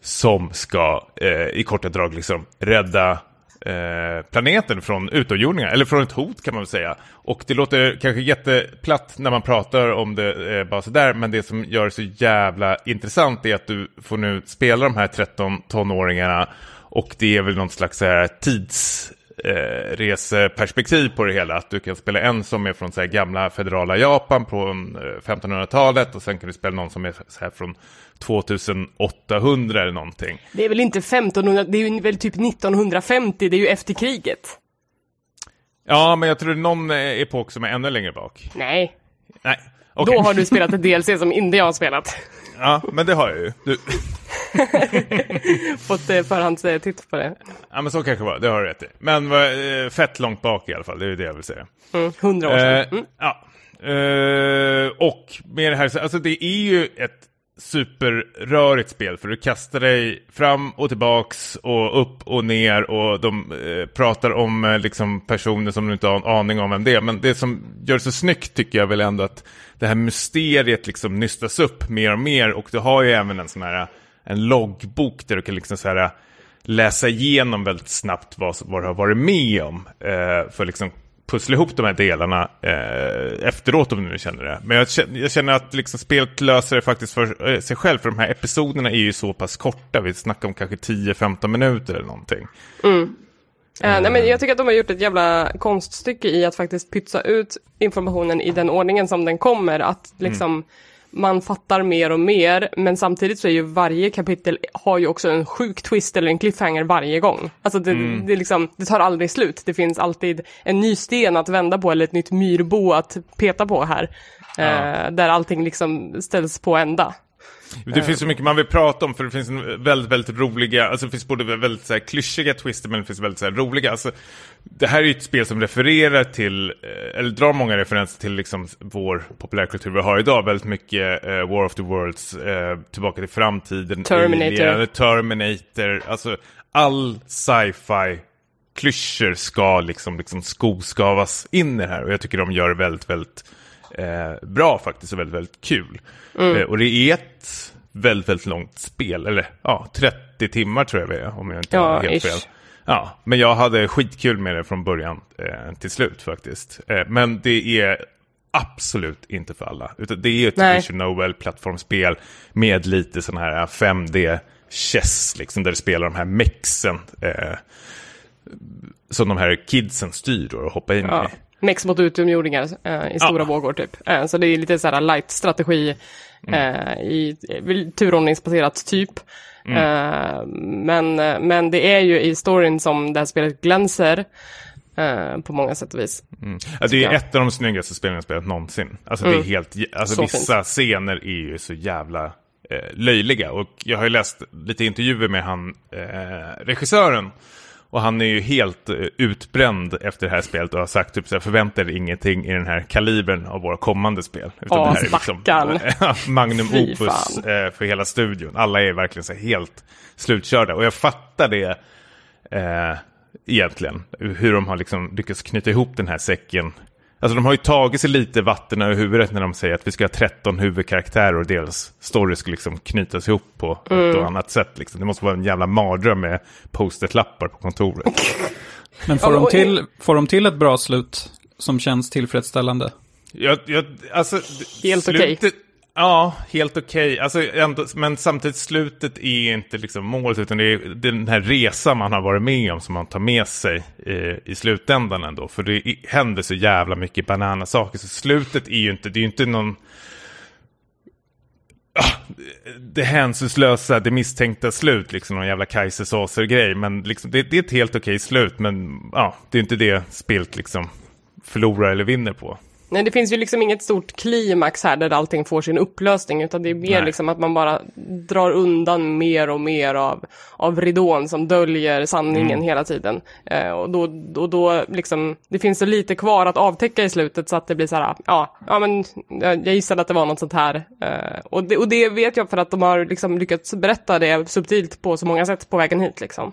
som ska eh, i korta drag liksom rädda eh, planeten från utomjordingar, eller från ett hot kan man väl säga. Och det låter kanske jätteplatt när man pratar om det eh, bara sådär, men det som gör det så jävla intressant är att du får nu spela de här 13 tonåringarna och det är väl någon slags så här, tids eh, reseperspektiv på det hela. Att du kan spela en som är från så här, gamla federala Japan på 1500-talet eh, och sen kan du spela någon som är så här, från 2800 eller någonting. Det är väl inte 1500, det är väl typ 1950, det är ju efter kriget. Ja, men jag tror det är någon epok som är ännu längre bak. Nej, Nej, okej. då har du spelat ett DLC som inte jag har spelat. Ja, men det har jag ju. Du... Fått eh, förhandstitt på det. Ja, men så kanske var. Det har du rätt i. Men eh, fett långt bak i alla fall, det är ju det jag vill säga. Mm, 100 år sedan. Eh, Ja. Eh, och med det här, så- alltså det är ju ett superrörigt spel för du kastar dig fram och tillbaks och upp och ner och de eh, pratar om eh, liksom personer som du inte har en aning om vem det är. Men det som gör det så snyggt tycker jag väl ändå att det här mysteriet liksom nystas upp mer och mer och du har ju även en sån här en loggbok där du kan liksom så här eh, läsa igenom väldigt snabbt vad, vad du har varit med om eh, för liksom pussla ihop de här delarna eh, efteråt om du nu känner det. Men jag känner, jag känner att liksom spelet löser det faktiskt för eh, sig själv, för de här episoderna är ju så pass korta, vi snackar om kanske 10-15 minuter eller någonting. Eh, nej, men jag tycker att de har gjort ett jävla konststycke i att faktiskt pytsa ut informationen i den ordningen som den kommer. Att liksom man fattar mer och mer, men samtidigt så är ju varje kapitel har ju också en sjuk twist eller en cliffhanger varje gång. Alltså det, det, är liksom, det tar aldrig slut. Det finns alltid en ny sten att vända på eller ett nytt myrbo att peta på här. Eh, där allting liksom ställs på ända. Det finns så mycket man vill prata om för det finns en väldigt, väldigt roliga, alltså det finns både väldigt så här, klyschiga twister men det finns väldigt så här, roliga. Alltså, det här är ju ett spel som refererar till, eh, eller drar många referenser till liksom vår populärkultur vi har idag. Väldigt mycket eh, War of the Worlds, eh, Tillbaka till framtiden, Terminator. Alien, Terminator, alltså all sci-fi klyschor ska liksom, liksom skoskavas in i det här och jag tycker de gör det väldigt, väldigt eh, bra faktiskt och väldigt, väldigt kul. Eh, och det är ett väldigt, väldigt långt spel, eller ja, 30 timmar tror jag det är om jag inte Ja, har helt ish. fel. Ja, men jag hade skitkul med det från början eh, till slut faktiskt. Eh, men det är absolut inte för alla. Utan det är ett Nej. Vision Novel-plattformsspel med lite sån här 5D chess, liksom, där du spelar de här mexen. Eh, som de här kidsen styr och hoppar in Ja. i. Mex mot utomjordingar eh, i stora Ja. vågor typ. Eh, så det är lite så här light strategi eh, i eh, turordningsbaserat typ. Eh, men, eh, men det är ju i storyn som det här spelet glänser på många sätt och vis. Ja, det är jag. ett av de snyggaste spelen jag spelat någonsin. Alltså, det är helt, alltså Så vissa scener är ju så jävla eh, löjliga. Och jag har ju läst lite intervjuer med han, eh, regissören. Och han är ju helt eh, utbränd efter det här spelet och har sagt typ så här, förvänta er ingenting i den här kalibern av våra kommande spel. Utan Åh, det här är stackarn. liksom, magnum Fy opus fan. eh, för hela studion. Alla är verkligen så helt slutkörda. Och jag fattar det eh, egentligen. Hur de har liksom lyckats knyta ihop den här säcken. Alltså de har ju tagit sig lite vatten över huvudet när de säger att vi ska ha 13 huvudkaraktärer och deras story ska liksom knytas ihop på ett och annat sätt. Liksom. Det måste vara en jävla mardröm med post-it-lappar på kontoret. Men får, de till, får de till ett bra slut som känns tillfredsställande? Jag, jag, alltså, Helt okej. Ja, helt okej. Alltså, ändå- men samtidigt slutet är inte liksom målet utan det är den här resan man har varit med om som man tar med sig i, i slutändan ändå. För det händer så jävla mycket bananasaker så slutet är ju inte, det är ju inte någon ah, det hänsynslösa, det misstänkta slut, liksom någon jävla kaisersåser-grej. Men liksom, det, det är ett helt okej slut, men ja, det är inte det spelet liksom förlorar eller vinner på. Nej, det finns ju liksom inget stort klimax här där allting får sin upplösning, utan det är mer Nej. liksom att man bara drar undan mer och mer av, av ridån som döljer sanningen Mm. hela tiden. Eh, och då, då, då liksom, det finns så lite kvar att avtäcka i slutet så att det blir så här, ja, ja men jag gissade att det var något sånt här. Eh, och, det, och det vet jag för att de har liksom lyckats berätta det subtilt på så många sätt på vägen hit liksom.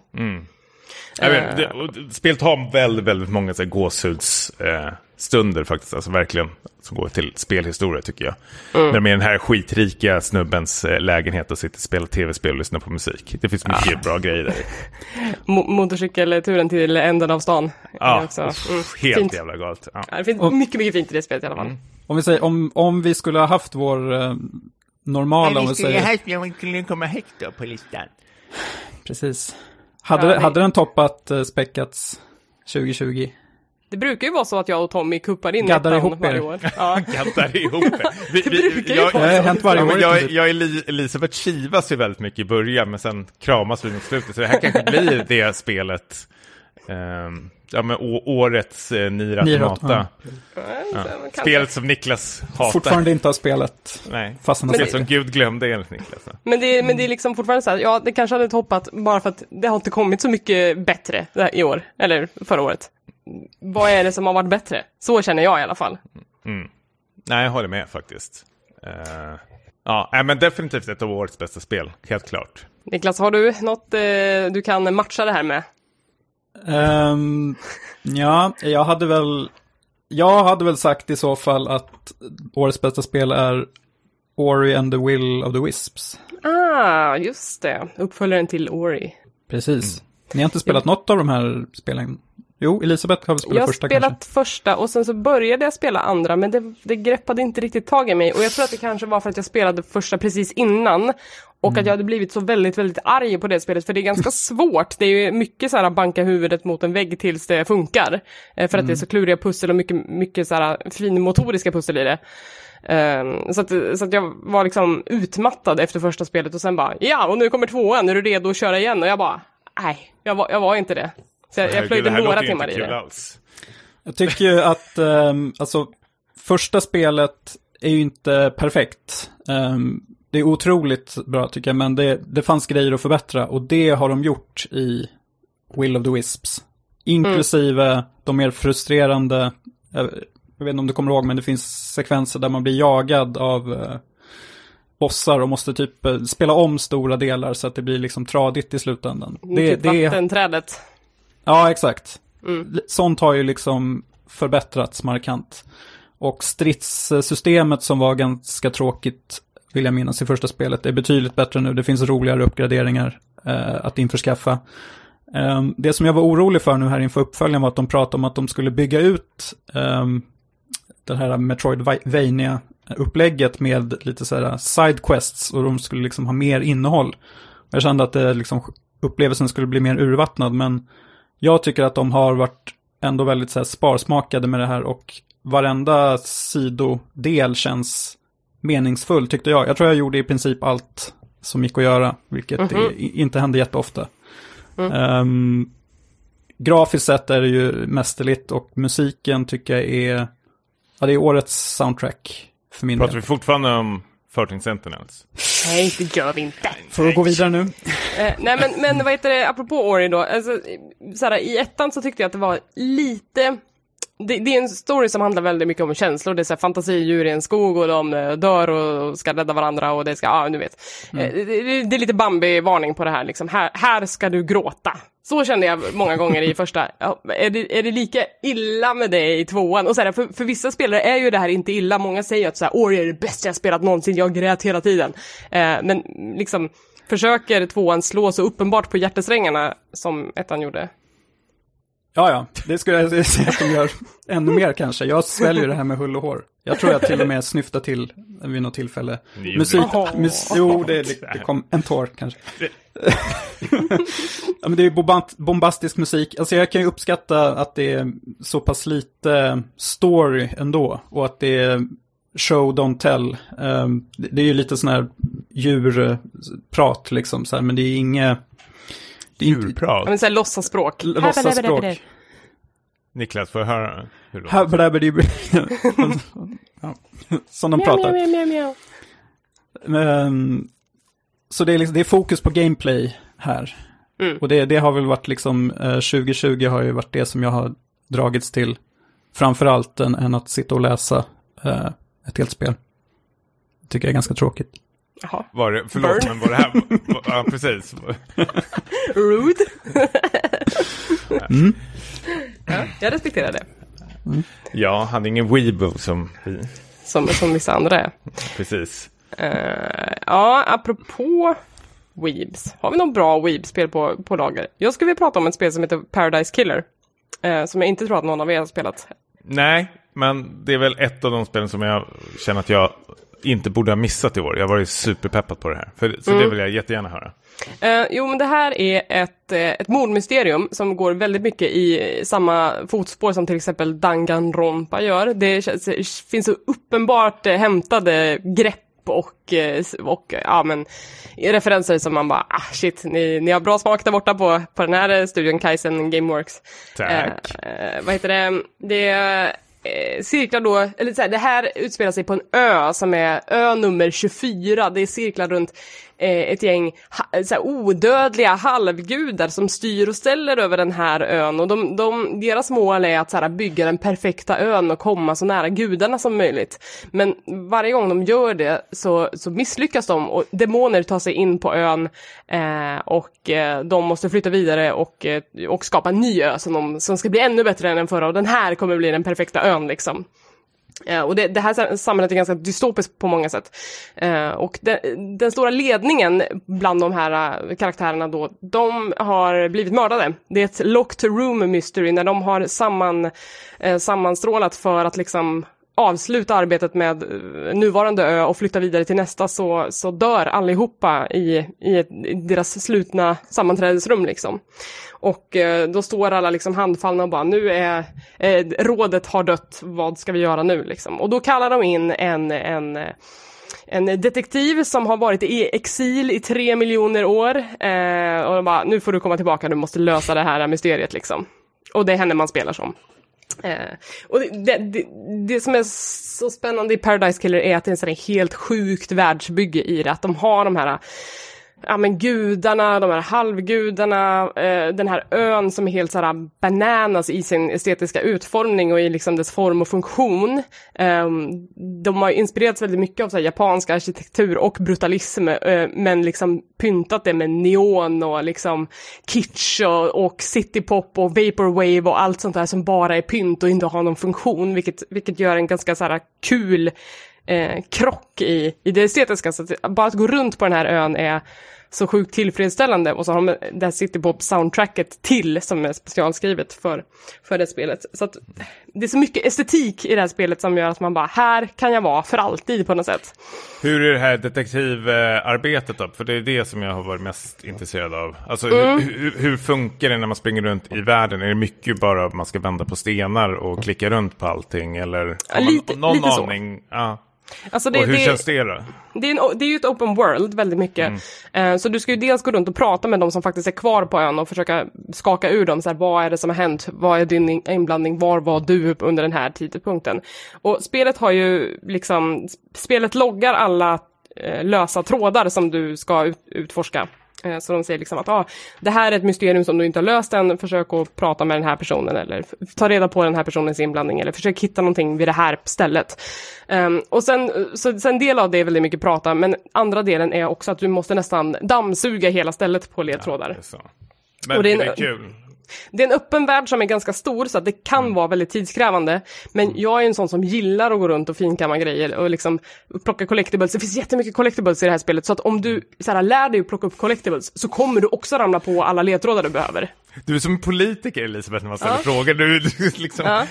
Jag vet, det, och spelet har väldigt, väldigt många så här, gåshudsstunder eh, stunder faktiskt. Alltså verkligen som går till spelhistoria tycker jag. När de är i den här skitrika snubbens eh, lägenhet och sitter och spelar tv-spel och lyssnar på musik. Det finns mycket bra grejer där. Mo- motorcykelturen till änden av stan. Ja, också, mm, helt fint. jävla galet. Ja. Ja, det finns Och- mycket, mycket fint i det spelet i alla fall. Om vi säger, om, om vi skulle ha haft vår eh, normala, om vi säger, här spelet skulle komma högt då på listan. precis. Hade, Ja, hade den toppat uh, Speckats 2020? Det brukar ju vara så att jag och Tommy kuppar in Gaddar ettan ihop varje år. Ja. Gaddar ihop det. Vi, Det brukar ju vara hänt varje år jag, jag Eli- Elisabeth kivas ju väldigt mycket i början, men sen kramas vi mot slutet. Så det här kanske blir det spelet. Ehm, ja, men årets eh, Nier Automata. Kanske. Spelet som Niklas hatar. Fortfarande inte har spelat. Nej. Fast han har Spelet som. Gud glömde enligt Niklas. Men det, men det är liksom fortfarande så här, ja det kanske hade toppat bara för att det har inte kommit så mycket bättre i år, eller förra året. Vad är det som har varit bättre? Så känner jag i alla fall. Nej, jag håller med faktiskt. Eh, ja, men definitivt ett av årets bästa spel, helt klart. Niklas, har du något eh, du kan matcha det här med? Ehm, ja, jag hade väl... Jag hade väl sagt i så fall att årets bästa spel är Ori and the Will of the Wisps. Ah, just det. Uppföljaren till Ori. Precis. Ni har inte spelat något av de här spelen? Jo, Elisabeth har väl spelat Jag har första spelat kanske? första och sen så började jag spela andra men det, det greppade inte riktigt tag i mig och jag tror att det kanske var för att jag spelade första precis innan och Mm. att jag hade blivit så väldigt, väldigt arg på det spelet för det är ganska svårt. Det är ju mycket så här banka huvudet mot en vägg tills det funkar. Eh, För att det är så Mm. kluriga pussel och mycket, mycket så här finmotoriska pussel i det. Ehm, så, att, så att jag var liksom utmattad efter första spelet och sen bara ja och nu kommer tvåan, är du redo att köra igen? Och jag bara nej, jag var, jag var inte det. Så jag, jag plöjde några timmar i det. alls. Jag tycker ju att, ehm, alltså, första spelet är ju inte perfekt. Ehm, det är otroligt bra tycker jag, men det, det fanns grejer att förbättra och det har de gjort i Will of the Wisps. Inklusive de mer frustrerande, jag, jag vet inte om du kommer ihåg, men det finns sekvenser där man blir jagad av eh, bossar och måste typ eh, spela om stora delar så att det blir liksom tradigt i slutändan. Det, typ det, vattenträdet. Ja, exakt. Mm. Sånt har ju liksom förbättrats markant. Och stridssystemet som var ganska tråkigt, vill jag minnas i första spelet, Det är betydligt bättre nu. Det finns roligare uppgraderingar eh, att införskaffa. Eh, det som jag var orolig för nu här inför uppföljaren var att de pratade om att de skulle bygga ut eh, det här Metroidvania-upplägget med lite så här sidequests och de skulle liksom ha mer innehåll. Jag kände att det liksom, upplevelsen skulle bli mer urvattnad, men jag tycker att de har varit ändå väldigt så här sparsmakade med det här och varenda sidodel känns meningsfull tyckte jag. Jag tror jag gjorde i princip allt som gick att göra, vilket Mhm. är, inte händer jätteofta. Ehm, grafiskt sett är det ju mästerligt och musiken tycker jag är, ja det är årets soundtrack för min Pratar del. vi fortfarande om 13 Sentinels? Nej, det gör vi inte. För att gå vidare nu. Eh, nej, men, men vad heter det, apropå Ori då, alltså, såhär, i ettan så tyckte jag att det var lite det, det är en story som handlar väldigt mycket om känslor, det är så här fantasidjur i en skog och de eh, dör och ska rädda varandra och det ska, ja du vet. Eh, Det, det, det är lite Bambi-varning på det här liksom, här, här ska du gråta. Så kände jag många gånger i första. Ja, är, det, är det lika illa med det i tvåan? Och så här, för, för vissa spelare är ju det här inte illa, många säger att så här, Ori är det bästa jag spelat någonsin, jag grät hela tiden. Eh, men liksom, försöker tvåan slå så uppenbart på hjärtesträngarna som ettan gjorde? Ja, ja, det skulle jag säga att de gör ännu mer kanske. Jag sväljer det här med hull och hår. Jag tror jag till och med snyftar till vid något tillfälle. Musik, mus, jo, det, det, kom en tår kanske. ja, men det är bombast, bombastisk musik. Alltså jag kan ju uppskatta att det är så pass lite story ändå. Och att det är show, don't tell. Det, det är ju lite sån här djurprat liksom, så här, men det är inget... Det är inte, Ja, Djurprat. men såhär låtsasspråk. låtsasspråk. Niklas, får jag höra hur det låter? Ja, Som de pratar. mjau, mjau, mjau. Men, så det är, liksom, det är fokus på gameplay här. Mm. Och det, det har väl varit liksom, eh, 2020 har ju varit det som jag har dragits till. Framförallt än, än att sitta och läsa eh, ett helt spel. Tycker jag är ganska tråkigt. Jaha. Var det, förlåt, Burn. men var det här... var- Ja, precis. Rude. Mm. ja, jag respekterar det. Jag hade ingen Weebo som vi. Som, som vissa andra är. Precis. Eh, ja, apropå Weebs. Har vi något bra Weeb-spel på, på lager? Jag skulle vilja prata om ett spel som heter Paradise Killer. eh, som jag inte tror att någon av er har spelat. Nej, men det är väl ett av de spelen som jag känner att jag inte borde ha missat i år. Jag har varit superpeppad på det här. För, så det vill jag jättegärna höra. Eh, jo, men det här är ett, eh, ett mordmysterium som går väldigt mycket i samma fotspår som till exempel Danganronpa gör. Det känns, finns så uppenbart eh, hämtade grepp och, eh, och ja, men, referenser som man bara, ah shit, ni, ni har bra smak där borta på, på den här eh, studion, Kaizen Gameworks. Tack. Eh, vad heter det? Det Eh, cirklar då, eller så här, det här utspelar sig på en ö som är ö nummer 24. Det är cirklar runt Eh, ett gäng ha, eh, så här, odödliga halvgudar som styr och ställer över den här ön. Och de, de, deras mål är att så här, bygga den perfekta ön och komma så nära gudarna som möjligt. Men varje gång de gör det så, så misslyckas de och demoner tar sig in på ön eh, och eh, de måste flytta vidare och, eh, och skapa en ny ö som, de, som ska bli ännu bättre än den förra och den här kommer bli den perfekta ön liksom. Eh, och det, det här samhället är ganska dystopiskt på många sätt. Eh, och den, den stora ledningen bland de här eh, karaktärerna då, de har blivit mördade. Det är ett locked room mystery när de har samman, eh, sammanstrålat för att liksom avsluta arbetet med eh, nuvarande ö och flytta vidare till nästa så, så dör allihopa i, i, ett, i deras slutna sammanträdesrum liksom. Och eh, då står alla liksom handfallna och bara nu är eh, rådet har dött, vad ska vi göra nu liksom? Och då kallar de in en, en eh, en detektiv som har varit i exil i tre miljoner år. Eh, och de bara, nu får du komma tillbaka, du måste lösa det här mysteriet liksom. Och det är henne man spelar som. Eh, och det, det, det, som är så spännande i Paradise Killer är att det är en sån här helt sjukt världsbygge i det. Att de har de här ja men gudarna, de här halvgudarna, eh, den här ön som är helt såhär bananas i sin estetiska utformning och i liksom dess form och funktion. Eh, de har inspirerats väldigt mycket av så här, japansk arkitektur och brutalism, eh, men liksom pyntat det med neon och liksom kitsch och, och citypop och vaporwave och allt sånt där som bara är pynt och inte har någon funktion, vilket, vilket gör en ganska så här kul eh, krock i, i det estetiska. Så att bara att gå runt på den här ön är så sjukt tillfredsställande och så har de det här Citypop-soundtracket till som är specialskrivet för, för det spelet. Så att det är så mycket estetik i det här spelet som gör att man bara, här kan jag vara för alltid på något sätt. Hur är det här detektivarbetet då? För det är det som jag har varit mest intresserad av. Alltså Mm. hur, hur, hur funkar det när man springer runt i världen? Är det mycket bara att man ska vända på stenar och klicka runt på allting? Eller har man lite- någon lite så. aning? Ja. Alltså det, och hur det, känns det då? det, är en, det är ju ett open world väldigt mycket. Eh, så du ska ju dels gå runt och prata med de som faktiskt är kvar på ön och försöka skaka ur dem. Så här, vad är det som har hänt? Vad är din in- inblandning? Var var du under den här tidpunkten? Och spelet har ju liksom, spelet loggar alla eh, lösa trådar som du ska ut, utforska. Eh, Så de säger liksom att ah, det här är ett mysterium som du inte har löst än, försök att prata med den här personen eller ta reda på den här personens inblandning eller försök hitta någonting vid det här stället. Ehm, och sen, så, sen del av det är väldigt mycket prata, men andra delen är också att du måste nästan dammsuga hela stället på ledtrådar. Det är så. Men Och det det är, är en- kul. Det är en öppen värld som är ganska stor så att det kan Mm. vara väldigt tidskrävande. Men jag är en sån som gillar att gå runt och finkamma grejer och liksom plocka collectibles. Det finns jättemycket collectibles i det här spelet så att om du så här, lär dig att plocka upp collectibles så kommer du också ramla på alla ledtrådar du behöver. Du är som en politiker Elisabeth när man ställer Ja. frågor. Du, du liksom... Ja.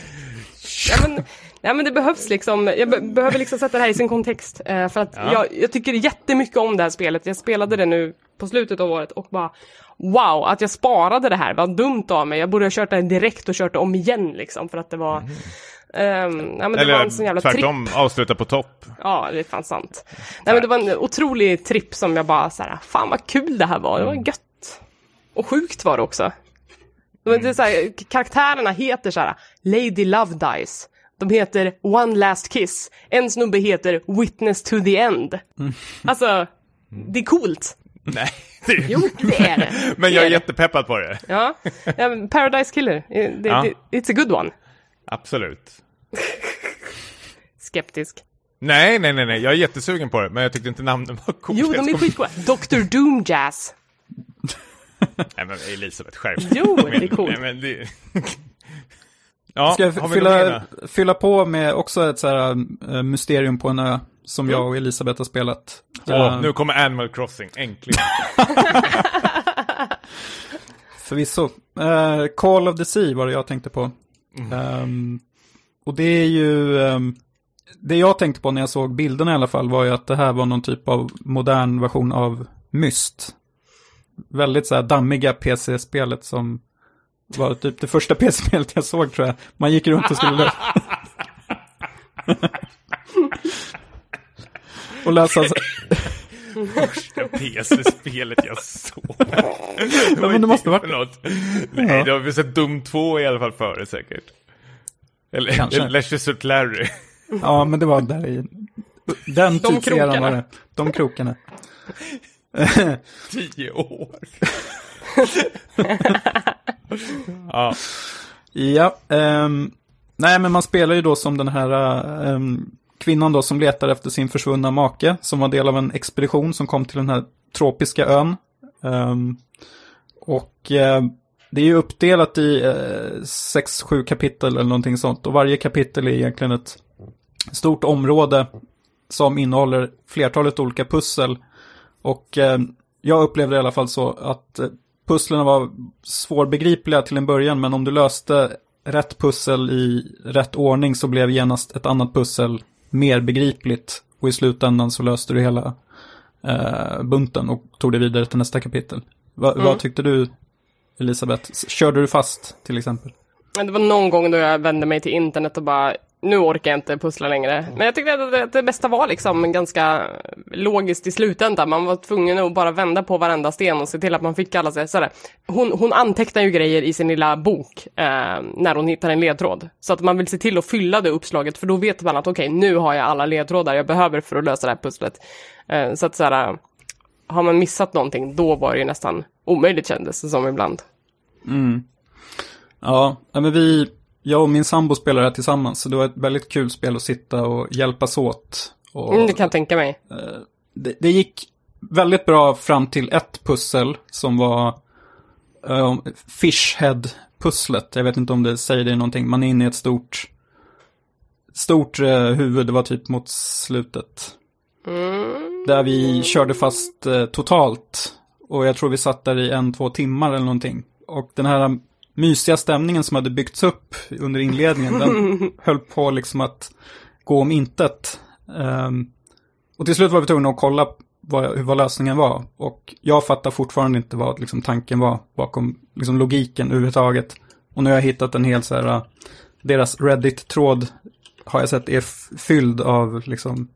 Ja, men, ja, men det behövs liksom, jag be behöver liksom sätta det här i sin kontext. Eh, för att Ja. jag, jag tycker jättemycket om det här spelet. Jag spelade det nu på slutet av året och bara Wow, att jag sparade det här, vad dumt av mig. Jag borde ha kört det direkt och kört det om igen liksom för att det var ehm, ja, men det var en sån Eller jävla tripp. tvärtom, avsluta på topp. Ja, det är fan sant. Nej men det var en otrolig tripp som jag bara så här, fan vad kul det här var, det var gött. Och sjukt var det också. Det var inte så här, karaktärerna heter så här, Lady Love Dice. De heter One Last Kiss. En snubbe heter Witness to the End. Alltså, det är coolt. Nej, det är... Jo, det är det. Men jag är det. jättepeppad på det. Ja, men Paradise Killer. Det, Ja. det, it's a good one. Absolut. Skeptisk. Nej, nej, nej, nej, jag är jättesugen på det, men jag tyckte inte namnen var coola. Jo, de är skitcoola. Dr. Doom Jazz. Nej, men Elisabeth, skärp Jo, det är coolt. Nej, men det... Ja, Ska jag fylla, fylla på med också ett så här, äh, mysterium på en ö som jag och Elisabeth har spelat. Åh, Äh, nu kommer Animal Crossing, äntligen. Förvisso. Eh, Call of the Sea var det jag tänkte på. Ehm, och det är ju... ehm, det jag tänkte på när jag såg bilderna i alla fall var ju att det här var någon typ av modern version av Myst. Väldigt så här dammiga PC-spelet som var typ det första PC-spelet jag såg tror jag. Man gick runt och skulle... och läsa... Första PC-spelet jag såg. Ja, men det måste varit- något. Nej, det har vi sett Dum 2 i alla fall före säkert. Eller, Kanske. Leisure Suit Larry. Ja, men det var där i... Den De tidseran var krokarna. det. De krokarna. Tio år. ja, Ja, um, nej men man spelar ju då som den här um, kvinnan då som letar efter sin försvunna make, som var del av en expedition som kom till den här tropiska ön. Um, och uh, det är ju uppdelat i eh, sex, sju kapitel eller någonting sånt. Och varje kapitel är egentligen ett stort område som innehåller flertalet olika pussel. Och eh, jag upplevde i alla fall så att eh, pusslen var svårbegripliga till en början, men om du löste rätt pussel i rätt ordning så blev genast ett annat pussel mer begripligt. Och i slutändan så löste du hela eh, bunten och tog det vidare till nästa kapitel. Va, Mm. Vad tyckte du, Elisabeth? Körde du fast, till exempel? Det var någon gång då jag vände mig till internet och bara, nu orkar jag inte pussla längre. Men jag tyckte att det, bästa var liksom ganska logiskt i slutändan. Man var tvungen att bara vända på varenda sten och se till att man fick alla. Sådär. Hon, hon antecknar ju grejer i sin lilla bok eh, när hon hittar en ledtråd. Så att man vill se till att fylla det uppslaget för då vet man att okej, nu har jag alla ledtrådar jag behöver för att lösa det här pusslet. Eh, så att sådär, har man missat någonting, då var det ju nästan omöjligt kändes det som ibland. Ja, ja, men vi, jag och min sambo spelar det här tillsammans, så det var ett väldigt kul spel att sitta och hjälpas åt. Och, Mm, det kan jag tänka mig. det, det gick väldigt bra fram till ett pussel som var uh, Fishhead-pusslet. Jag vet inte om det säger dig någonting. Man är inne i ett stort, stort eh, huvud, det var typ mot slutet. Där vi körde fast eh, totalt. Och jag tror vi satt där i en, två timmar eller någonting. Och den här mysiga stämningen som hade byggts upp under inledningen, den höll på liksom att gå om intet. Ehm, och till slut var vi tvungna att kolla vad, vad lösningen var. Och jag fattar fortfarande inte vad liksom, tanken var bakom liksom, logiken överhuvudtaget. Och nu har jag hittat en hel så här, uh, deras Reddit-tråd har jag sett är fylld av liksom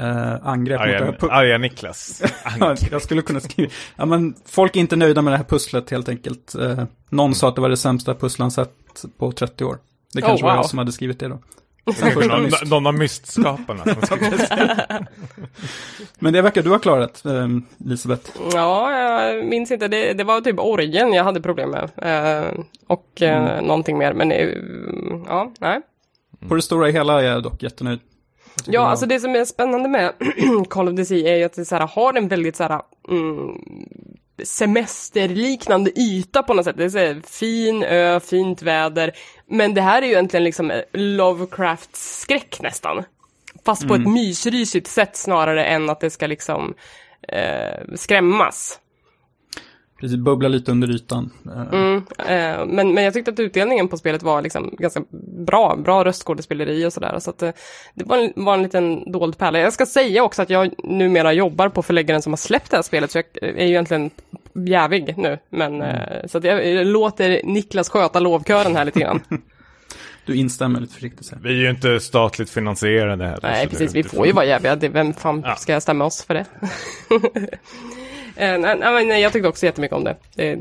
eh, angrepp mot det här arga, arga Niklas. Ja, jag skulle kunna skriva. Ja, men folk är inte nöjda med det här pusslet helt enkelt. Eh, någon sa att det var det sämsta pussel han sett på 30 år. Det Oh, kanske var wow. jag som hade skrivit det då. Någon, någon av mystskaparna. Men det verkar du ha klarat, eh, Elisabeth. Ja, jag minns inte. Det, det var typ orgen jag hade problem med. Eh, och eh, någonting mer. Men eh, ja, nej. På det stora hela är jag dock jättenöjd. Tycker Ja, var- alltså det som är spännande med Call of the Sea är ju att det så här, har en väldigt så här, mm, semesterliknande yta på något sätt. Det är så här, fin ö, fint väder. Men det här är ju egentligen liksom Lovecrafts skräck nästan. Fast på ett mysrysigt sätt snarare än att det ska liksom eh, skrämmas. Precis, bubbla lite under ytan. Mm, eh, men, men jag tyckte att utdelningen på spelet var liksom ganska bra, bra röstskådespeleri och sådär. Så att eh, det var en, var en liten dold pärla. Jag ska säga också att jag numera jobbar på förläggaren som har släppt det här spelet, så jag är ju egentligen jävig nu. Men, eh, så att jag, jag låter Niklas sköta lovkören här lite grann. Du instämmer lite försiktigt. Vi är ju inte statligt finansierade heller. Nej, precis. Vi får ju vara jäviga. Det- Vem fan Ja. ska jag stämma oss för det? Eh, nej, jag tyckte också jättemycket om det. Det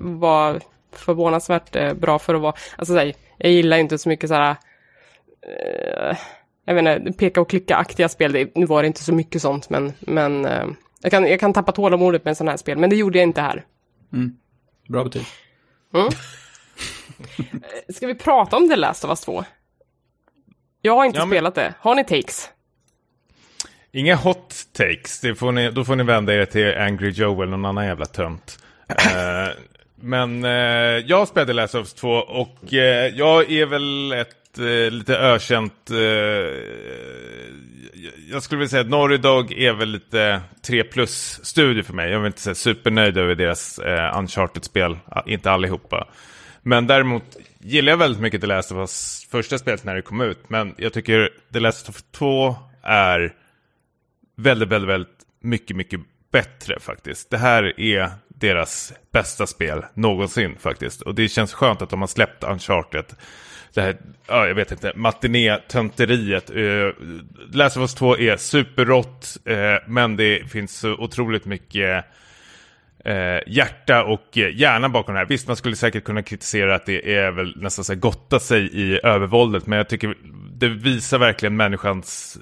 var förvånansvärt eh, bra för att vara... Alltså, så här, jag gillar inte så mycket så här... Eh, jag vet inte, peka och klicka-aktiga spel. Det, nu var det inte så mycket sånt, men... men eh, jag, kan, jag kan tappa tålamodet med en sån här spel, men det gjorde jag inte här. Bra betyg. Eh, Ska vi prata om The Last of Us 2? Jag har inte Ja, men- spelat det. Har ni takes? Inga hot takes, det får ni, då får ni vända er till Angry Joe eller någon annan jävla tönt. Eh, men eh, jag spelade Last of Us 2 och eh, jag är väl ett eh, lite ökänt... Eh, jag skulle vilja säga att Norry Dog är väl lite 3 plus-studio för mig. Jag är inte säga supernöjd över deras eh, Uncharted-spel, inte allihopa. Men däremot gillar jag väldigt mycket The Last of Us första spelet när det kom ut. Men jag tycker The Last of Us 2 är väldigt, väldigt, väldigt mycket, mycket bättre faktiskt. Det här är deras bästa spel någonsin faktiskt. Och det känns skönt att de har släppt Uncharted. Det här, ja, jag vet inte, matiné-tönteriet. Uh, Last of Us 2 är superrått, uh, men det finns så otroligt mycket eh, hjärta och hjärna bakom det här. Visst, man skulle säkert kunna kritisera att det är väl nästan så här gotta sig i övervåldet, men jag tycker det visar verkligen människans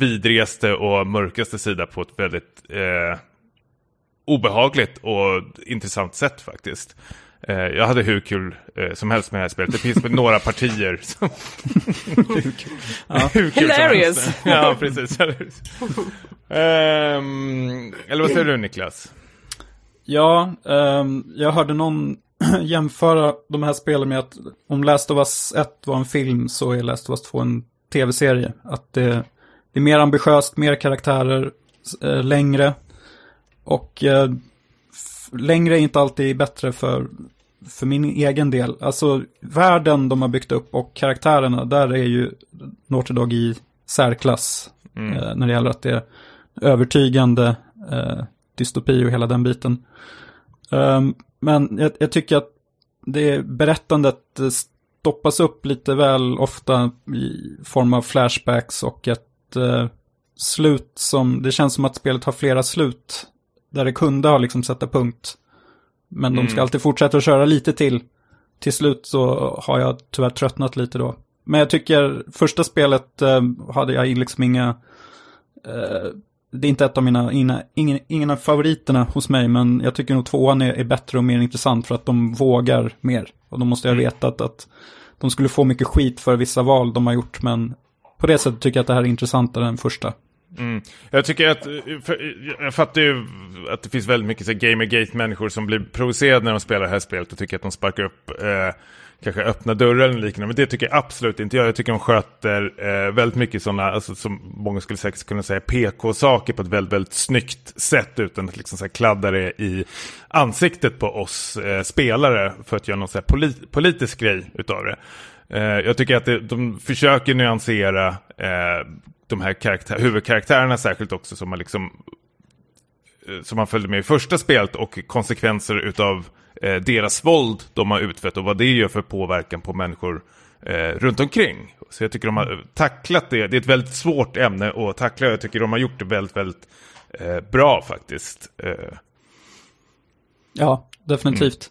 vidrigaste och mörkaste sida på ett väldigt eh, obehagligt och intressant sätt faktiskt. Eh, jag hade hur kul eh, som helst med det här spelet. Det finns väl några partier som... hur kul som Hilarious. helst. ja, precis. Ehm, eller vad säger du Niklas? Ja, ehm, jag hörde någon jämföra de här spelen med att om Last of Us 1 var en film så är Last of Us 2 en tv-serie. Att det, det är mer ambitiöst, mer karaktärer, eh, längre. Och eh, längre är inte alltid bättre för, för min egen del. Alltså världen de har byggt upp och karaktärerna, där är ju Naughty Dog i särklass. Eh, när det gäller att det är övertygande eh, dystopi och hela den biten. Ehm, men jag, jag tycker att det berättandet stoppas upp lite väl ofta i form av flashbacks och ett eh, slut som, det känns som att spelet har flera slut där det kunde ha liksom sätta punkt. Men de ska alltid fortsätta att köra lite till. Till slut så har jag tyvärr tröttnat lite då. Men jag tycker första spelet eh, hade jag liksom inga eh, det är inte ett av mina, ina, ingen, ingen av favoriterna hos mig, men jag tycker nog tvåan är, är bättre och mer intressant för att de vågar mer. Och då måste jag veta att, att de skulle få mycket skit för vissa val de har gjort, men på det sättet tycker jag att det här är intressantare än första. Mm. Jag tycker att, för, jag fattar ju att det finns väldigt mycket så Gamergate-människor som blir provocerade när de spelar det här spelet och tycker att de sparkar upp eh, kanske öppna dörrar eller liknande. Men det tycker jag absolut inte jag. Jag tycker de sköter eh, väldigt mycket sådana, alltså, som många skulle säkert kunna säga, PK-saker på ett väldigt, väldigt snyggt sätt utan att liksom så här kladda det i ansiktet på oss eh, spelare för att göra någon så här polit- politisk grej utav det. Eh, jag tycker att det, de försöker nyansera eh, de här karaktär, huvudkaraktärerna särskilt också som man liksom eh, som man följde med i första spelet och konsekvenser utav eh, deras våld de har utfört och vad det gör för påverkan på människor eh, runt omkring. Så jag tycker de har tacklat det. Det är ett väldigt svårt ämne att tackla. Jag tycker de har gjort det väldigt, väldigt eh, bra faktiskt. Eh, Ja, definitivt.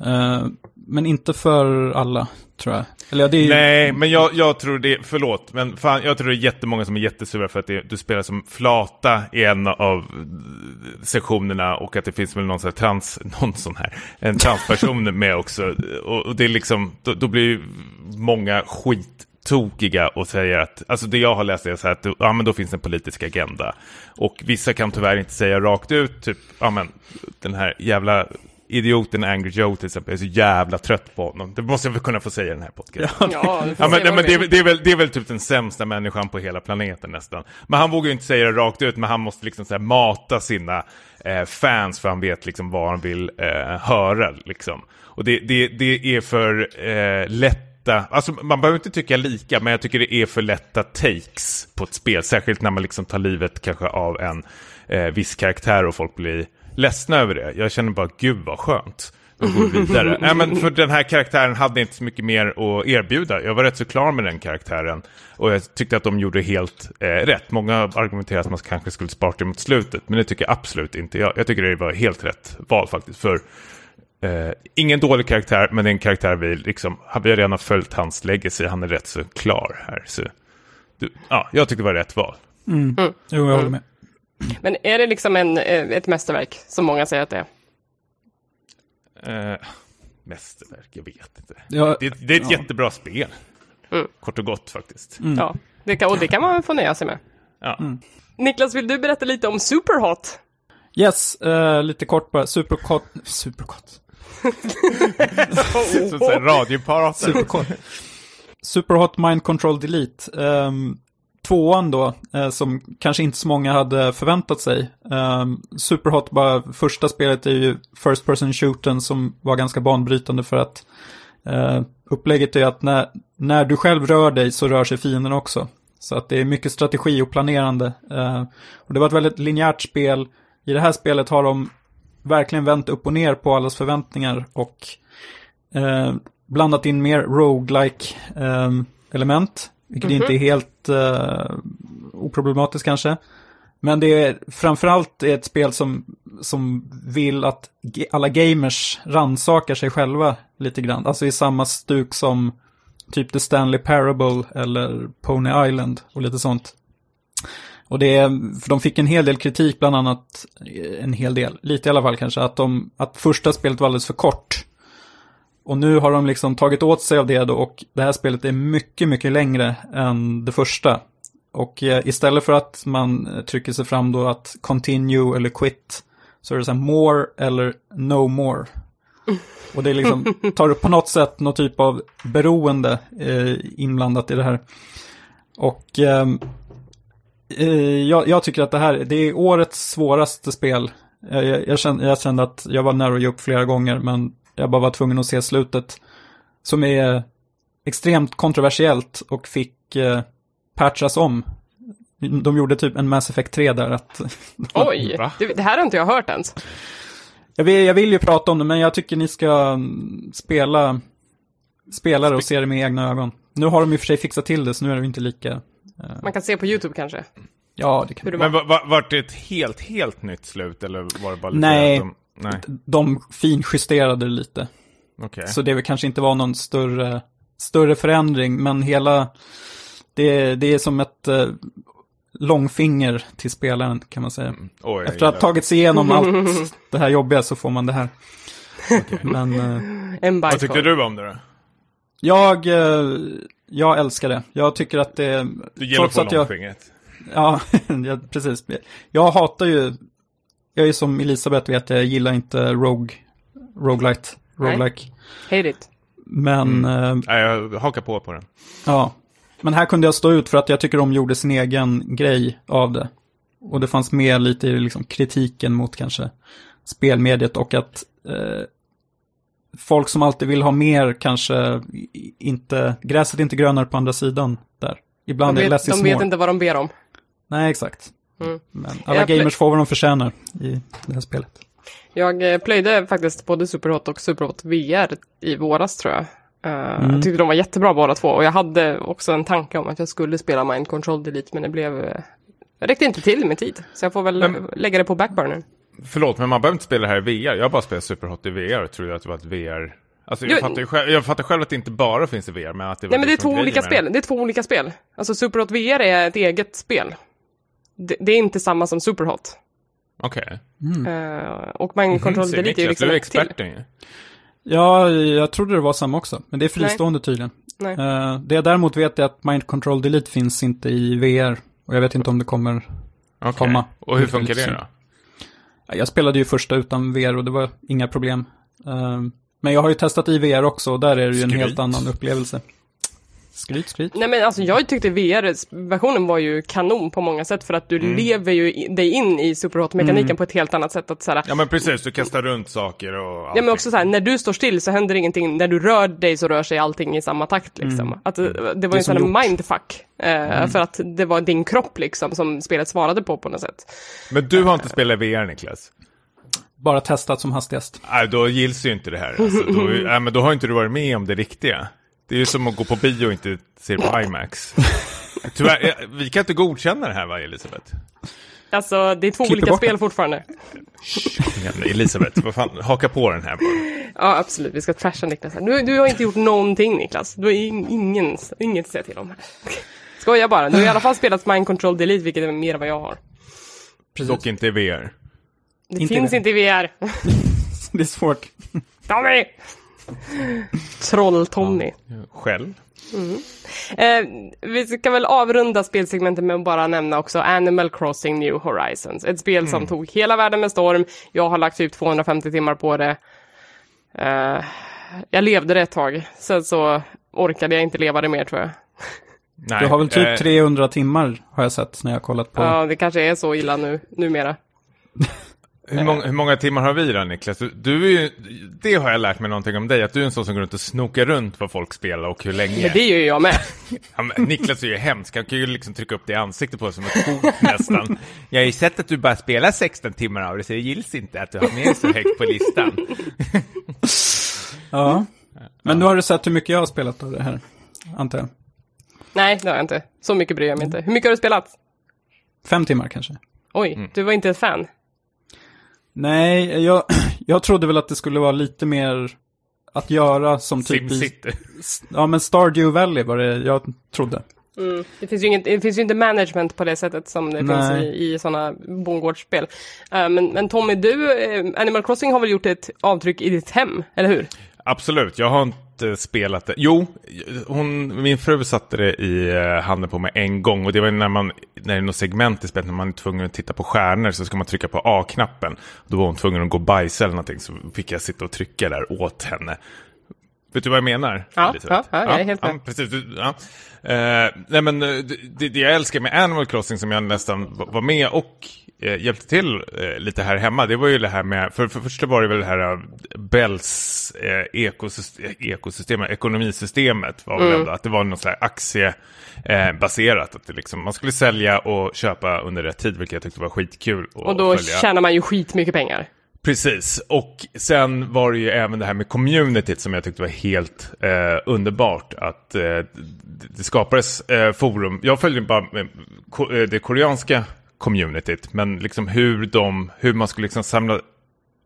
Eh, men inte för alla, tror jag. Eller ja, det är. Nej, men jag, jag tror det, förlåt, men fan, jag tror det är jättemånga som är jättesura för att det, du spelar som flata i en av eh, sektionerna och att det finns väl någon sån här trans, någon sån här, en transperson med också. Och, och det är liksom, då, då blir ju många skit tokiga och säger att, alltså det jag har läst är så här att, ja men då finns en politisk agenda. Och vissa kan tyvärr inte säga rakt ut, typ, ja men den här jävla idioten Angry Joe till exempel, jag är så jävla trött på honom. Det måste jag väl kunna få säga i den här podcasten. Ja, Ja, men, nej, men det, är, det, är väl, det är väl typ den sämsta människan på hela planeten nästan. Men han vågar ju inte säga det rakt ut, men han måste liksom så här mata sina eh, fans för han vet liksom vad han vill eh, höra. Liksom. Och det, det, det är för eh, lätta, alltså man behöver inte tycka lika, men jag tycker det är för lätta takes på ett spel. Särskilt när man liksom tar livet kanske av en eh, viss karaktär och folk blir ledsna över det. Jag känner bara, gud vad skönt. Och går vidare. Nej, men för den här karaktären hade inte så mycket mer att erbjuda. Jag var rätt så klar med den karaktären. Och jag tyckte att de gjorde helt eh, rätt. Många argumenterar att man kanske skulle spara det mot slutet. Men det tycker jag absolut inte. Jag, jag tycker det var helt rätt val faktiskt. För eh, ingen dålig karaktär, men det är en karaktär vi liksom, vi har redan följt hans legacy. Han är rätt så klar här. Så, du, ja, jag tyckte det var rätt val. Mm. Jo, jag håller med. Men är det liksom en, eh, ett mästerverk, som många säger att det är? Eh, mästerverk, jag vet inte. Ja, Det, det är ett ja. jättebra spel. Mm. Kort och gott faktiskt. Ja, det kan, och det kan man få nöja sig med. Ja. Niklas, vill du berätta lite om Superhot? Yes, eh, lite kort bara. Superkort. Superkort. Som. Superkort. Superhot Mind Control Delete. Um, tvåan då, eh, som kanske inte så många hade förväntat sig. Eh, Superhot, bara första spelet är ju First Person Shooten som var ganska banbrytande för att eh, upplägget är att när, när du själv rör dig så rör sig fienden också. Så att det är mycket strategi och planerande. Eh, och det var ett väldigt linjärt spel. I det här spelet har de verkligen vänt upp och ner på allas förväntningar och eh, blandat in mer roguelike eh, element. Vilket inte är helt eh, oproblematiskt kanske. Men det är framförallt ett spel som, som vill att alla gamers rannsakar sig själva lite grann. Alltså i samma stuk som typ The Stanley Parable eller Pony Island och lite sånt. Och det är, för de fick en hel del kritik, bland annat, eh, en hel del, lite i alla fall kanske, att, de, att första spelet var alldeles för kort. Och nu har de liksom tagit åt sig av det då och det här spelet är mycket, mycket längre än det första. Och eh, istället för att man eh, trycker sig fram då att continue eller quit så är det så här more eller no more. Och det är liksom, tar upp på något sätt någon typ av beroende eh, inblandat i det här. Och ehm, eh, jag, jag tycker att det här, det är årets svåraste spel. Jag, jag, jag, kände, jag kände att jag var nära att ge upp flera gånger, men jag bara var tvungen att se slutet. Som är extremt kontroversiellt och fick eh, patchas om. De gjorde typ en Mass Effect 3 där. Att, Oj, det, här har inte jag hört ens. jag, vill, jag vill ju prata om det, men jag tycker ni ska mm, spela, spela det och se det med egna ögon. Nu har de och för sig fixat till det, så nu är det inte lika... Man kan se på YouTube kanske. Ja, det kan det Men var, var det ett helt, helt nytt slut eller var det bara lite Nej. att De, nej, De finjusterade det lite. okej. Så det kanske inte var någon större, större förändring, men hela... Det, det är som ett eh, långfinger till spelaren, kan man säga. Oj, Efter att ha tagit sig igenom allt det här jobbiga så får man det här. Men eh, Vad tyckte du om det då? jag, eh, jag älskar det. Jag tycker att det... Du gillar att jag, långfingret. Ja, ja, precis. Jag hatar ju... Jag är som Elisabeth vet, jag gillar inte Rogue, Roguelite. Nej. Roguelike. Hate it. Men... eh, Nej, jag hakar på på den. Ja, men här kunde jag stå ut för att jag tycker de gjorde sin egen grej av det. Och det fanns med lite i liksom kritiken mot kanske spelmediet och att eh, folk som alltid vill ha mer kanske inte, gräset är inte grönare på andra sidan där. De Ibland är vet, less de is vet more. inte vad de ber om. Nej, exakt. Mm. Men alla Jag gamers får vad de förtjänar i det här spelet. Jag eh, plöjde faktiskt både Superhot och Superhot VR i våras tror jag. Eh, Jag tyckte de var jättebra båda två och jag hade också en tanke om att jag skulle spela Mind Control Delete men det blev... eh, Jag räckte inte till med tid. Så jag får väl Men- eh, lägga det på backburner. Förlåt, men man behöver inte spela det här i VR. Jag bara spelat Superhot i VR och trodde att det var ett VR... Alltså jag, Jo- fattar själv, jag fattar själv att det inte bara finns i VR, men att det Nej men det är två olika spel. Det är två olika spel. Alltså Superhot VR är ett eget spel. Det, det är inte samma som Superhot. Okej. Eh, och Mind Control Ser Delete är ju liksom du är experten ju. Ja, jag trodde det var samma också, men det är fristående tydligen. Nej. Eh, det jag däremot vet är att Mind Control Delete finns inte i VR. Och jag vet inte om det kommer Okej. komma. Och hur funkar det då? Jag spelade ju första utan VR och det var inga problem. Eh, Men jag har ju testat i VR också och där är det ju en Skryt. helt annan upplevelse. Skryt, skryt. Nej men alltså jag tyckte VR-versionen var ju kanon på många sätt för att du Mm. lever ju dig in i superhot-mekaniken på ett helt annat sätt. Att, såhär, Ja men precis, du kastar runt saker och Ja men också såhär, när du står still så händer ingenting, när du rör dig så rör sig allting i samma takt liksom. Att, det- var ju en sån här mindfuck. Eh, För att det var din kropp liksom som spelet svarade på på något sätt. Men du har inte spelat VR Niklas? Bara testat som hastigast. Nej, då gills ju inte det här. Alltså, då, nej, men då har inte du varit med om det riktiga. Det är ju som att gå på bio och inte se på IMAX. Tyvärr, eh, vi kan inte godkänna det här va, Elisabeth? Alltså det är två Klipper olika bort spel fortfarande. Jävla Elisabeth, vad fan, haka på den här bara. Ja absolut, vi ska trasha Niklas här. Du, du har inte gjort någonting Niklas. Du har in, ingen, inget att säga till om här. Skojar bara, du har i alla fall spelat Mind Control Delete vilket är mer än vad jag har. Dock inte i VR. Det Inte finns det. inte i VR. Det är svårt. Tommy! Troll-Tommy. Själv? Eh, vi ska väl avrunda spelsegmentet med att bara nämna också Animal Crossing New Horizons. Ett spel som tog hela världen med storm. Jag har lagt typ 250 timmar på det. Eh, jag levde det ett tag. Sen så orkade jag inte leva det mer tror jag. Nej. Du har väl typ eh, 300 timmar har jag sett när jag kollat på. Ja, det kanske är så illa nu, numera. hur, många, hur många timmar har vi då Niklas? Du, du är ju, det har jag lärt mig någonting om dig, att du är en sån som går runt och snokar runt vad folk spelar och hur länge. Men det gör ju jag med. Ja, men Niklas är ju hemsk, han kan ju liksom trycka upp det i ansiktet på oss som ett hot nästan. Jag har ju sett att du bara spelar 16 timmar av det, så det gills inte att du har med så högt på listan. Ja. Men nu har du sett hur mycket jag har spelat av det här, antar jag. Nej, det har jag inte. Så mycket bryr jag mig inte. Hur mycket har du spelat? Fem timmar kanske. Oj, du var inte ett fan. Nej, jag, jag trodde väl att det skulle vara lite mer att göra som typ i... SimCity. Ja, men Stardew Valley var det jag trodde. Det finns, ju inget, det finns ju inte management på det sättet som det finns Nej. i, i sådana bondgårdsspel. Eh, men, men Tommy, du, eh, Animal Crossing har väl gjort ett avtryck i ditt hem, eller hur? Absolut, jag har inte spelat det. Jo, hon, min fru satte det i eh, handen på mig en gång och det var när man, när det är något segment i spelet, när man är tvungen att titta på stjärnor så ska man trycka på A-knappen. Då var hon tvungen att gå och bajsa eller någonting så fick jag sitta och trycka där åt henne. Vet du vad jag menar? Ja, ja, ja, jag är helt med. ja, precis. Du, ja. Eh, nej men eh, det, det jag älskar med Animal Crossing som jag nästan var med och eh, hjälpte till eh, lite här hemma, det var ju det här med, för, för första var det väl det här eh, Bells eh, ekosystem, ekosystemet, ekonomisystemet var väl Mm. ändå, att det var något så här aktiebaserat, eh, baserat, att det liksom, man skulle sälja och köpa under rätt tid, vilket jag tyckte var skitkul. Och då följa. tjänar man ju skitmycket pengar. Precis, och sen var det ju även det här med communityt som jag tyckte var helt eh, underbart. Att eh, det- skapades eh, forum. Jag följde bara eh, det koreanska communityt, men liksom hur, de, hur man skulle liksom samla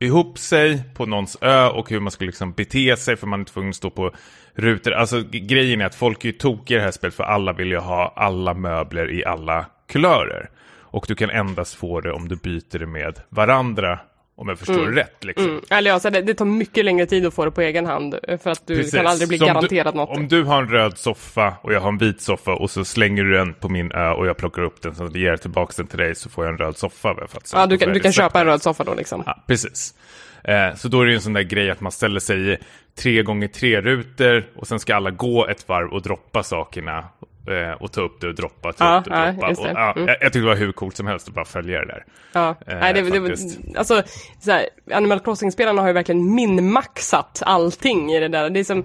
ihop sig på någons ö och hur man skulle liksom bete sig för man är tvungen att stå på rutor. Alltså grejen är att folk är ju tokiga i det här spelet för alla vill ju ha alla möbler i alla kulörer. Och du kan endast få det om du byter det med varandra, om jag förstår det rätt. Liksom. Mm. Eller ja, så det, det tar mycket längre tid att få det på egen hand. eh, För att du Precis. kan aldrig bli garanterad du, något. Om du har en röd soffa och jag har en vit soffa och så slänger du den på min ö och jag plockar upp den så att jag ger tillbaka den till dig så får jag en röd soffa. För att, ja, du kan, du kan köpa en röd soffa då liksom. Ja, precis. Eh, så då är det en sån där grej att man ställer sig tre gånger tre rutor och sen ska alla gå ett varv och droppa sakerna eh, och ta upp det och droppa, ta Ja, upp det och ja, droppa. det. Och, ja, Mm. jag, jag tyckte det var hur coolt som helst att bara följa det där. Ja, Eh, nej, det, det, alltså, så här, Animal Crossing-spelarna har ju verkligen minmaxat allting i det där. Det är som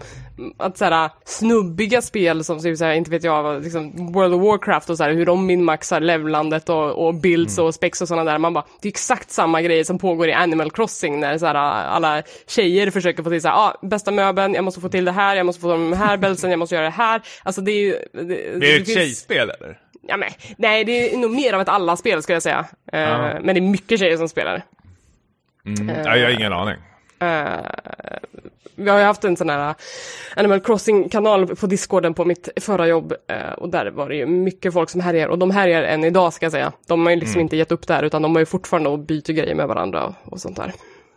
att så här, snubbiga spel som typ, så här, inte vet jag, liksom World of Warcraft och så här, hur de minmaxar levlandet och, och builds Mm. och specs och sådana där. Man bara, det är exakt samma grejer som pågår i Animal Crossing när så här, alla tjejer försöker få till så här, ah, bästa möbeln, jag måste få till det här, jag måste få de här belsen, jag måste göra det här. Alltså det är ju... Det, Det är ett finns- tjejspel eller? Ja, men, nej, det är nog mer av ett alla-spel skulle jag säga. Eh, Ja. Men det är mycket tjejer som spelar. Mm. ja, jag har ingen aning. Vi har ju haft en sån här Animal Crossing-kanal på discorden på mitt förra jobb och där var det ju mycket folk som härjar och de härjar än idag ska jag säga. De har ju liksom inte gett upp där utan de har ju fortfarande och byter grejer med varandra och, och sånt där.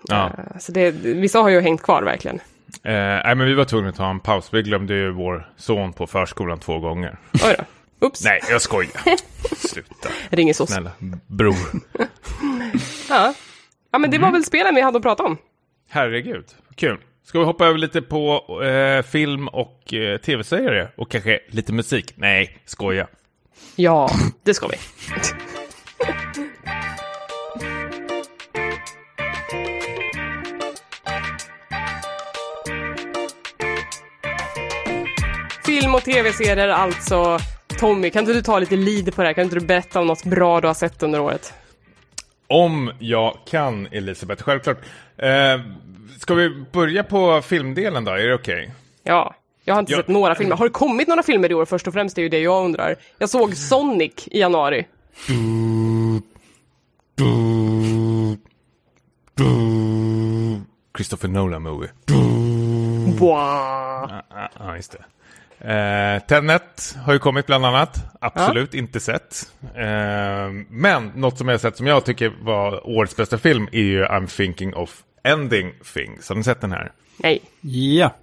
Ja. Så det, vissa har ju hängt kvar verkligen. Eh, nej, men vi var tvungna att ta en paus. Vi glömde ju vår son på förskolan två gånger. Oj då. Oops. Nej, jag skojar. Sluta. Ringer SOS. Snälla, bror. Ja. ja, men det Mm. var väl spelen vi hade att prata om. Herregud, kul. Ska vi hoppa över lite på eh, film och eh, tv-serier? Och kanske lite musik? Nej, skoja. Ja, det ska vi. Film och tv-serier alltså. Tommy, kan inte du ta lite lead på det här? Kan inte du berätta om något bra du har sett under året? Om jag kan, Elisabeth, självklart. Eh, ska vi börja på filmdelen då? Är det okej? Ja, jag har inte Ja. sett några filmer. Har det kommit några filmer i år först och främst? Det är ju det jag undrar. Jag såg Sonic i januari. Christopher Nolan movie. Wow. Ja, ah, ah, just det. Eh, Tenet har ju kommit bland annat. Absolut inte sett. Eh, men något som jag har sett som jag tycker var årets bästa film är ju I'm thinking of ending things. Har ni sett den här? Nej. Ja.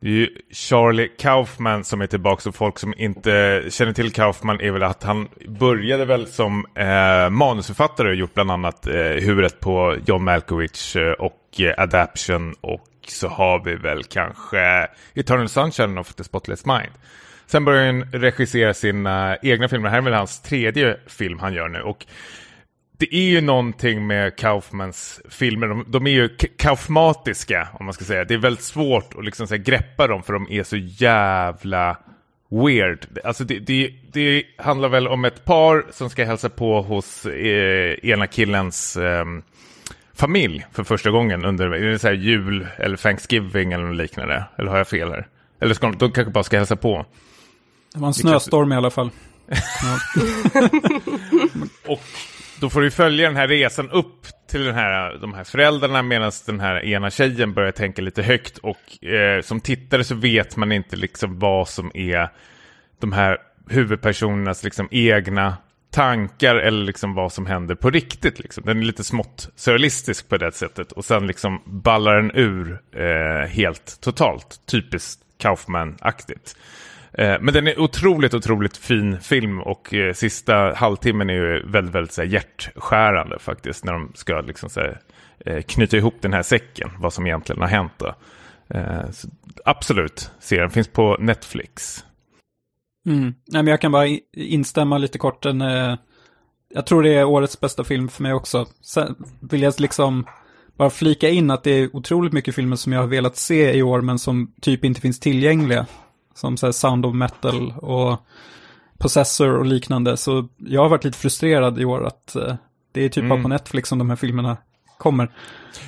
Det är ju Charlie Kaufman som är tillbaka och folk som inte känner till Kaufman är väl att han började väl som eh, manusförfattare och gjort bland annat eh, huvudet på John Malkovich eh, och eh, Adaption och så har vi väl kanske Eternal Sunshine of the Spotless Mind. Sen börjar han regissera sina egna filmer. Det här är väl hans tredje film han gör nu. Och det är ju någonting med Kaufmans filmer, de, de är ju kaufmatiska om man ska säga. Det är väldigt svårt att liksom här, greppa dem för de är så jävla weird. Alltså det, det, det handlar väl om ett par som ska hälsa på hos eh, ena killens Eh, familj för första gången under är det så jul eller Thanksgiving eller något liknande. Eller har jag fel här? Eller ska de, de kanske bara ska hälsa på. Det var en snöstorm i alla fall. Och då får du följa den här resan upp till den här, de här föräldrarna medan den här ena tjejen börjar tänka lite högt. Och eh, som tittare så vet man inte liksom vad som är de här huvudpersonernas liksom egna tankar eller liksom vad som händer på riktigt. Liksom. Den är lite smått surrealistisk på det sättet och sen liksom ballar den ur eh, helt totalt. Typiskt Kaufman-aktigt. Eh, Men den är otroligt, otroligt fin film och eh, sista halvtimmen är ju väldigt, väldigt så här, hjärtskärande faktiskt. När de ska liksom så här, eh, knyta ihop den här säcken, vad som egentligen har hänt då. Eh, så, absolut, serien finns på Netflix. Mm. Nej, men jag kan bara instämma lite kort. Den, eh, jag tror det är årets bästa film för mig också. Sen vill jag liksom bara flika in att det är otroligt mycket filmer som jag har velat se i år men som typ inte finns tillgängliga. Som så här Sound of Metal och Possessor och liknande. Så jag har varit lite frustrerad i år att eh, det är typ bara på Netflix som de här filmerna kommer.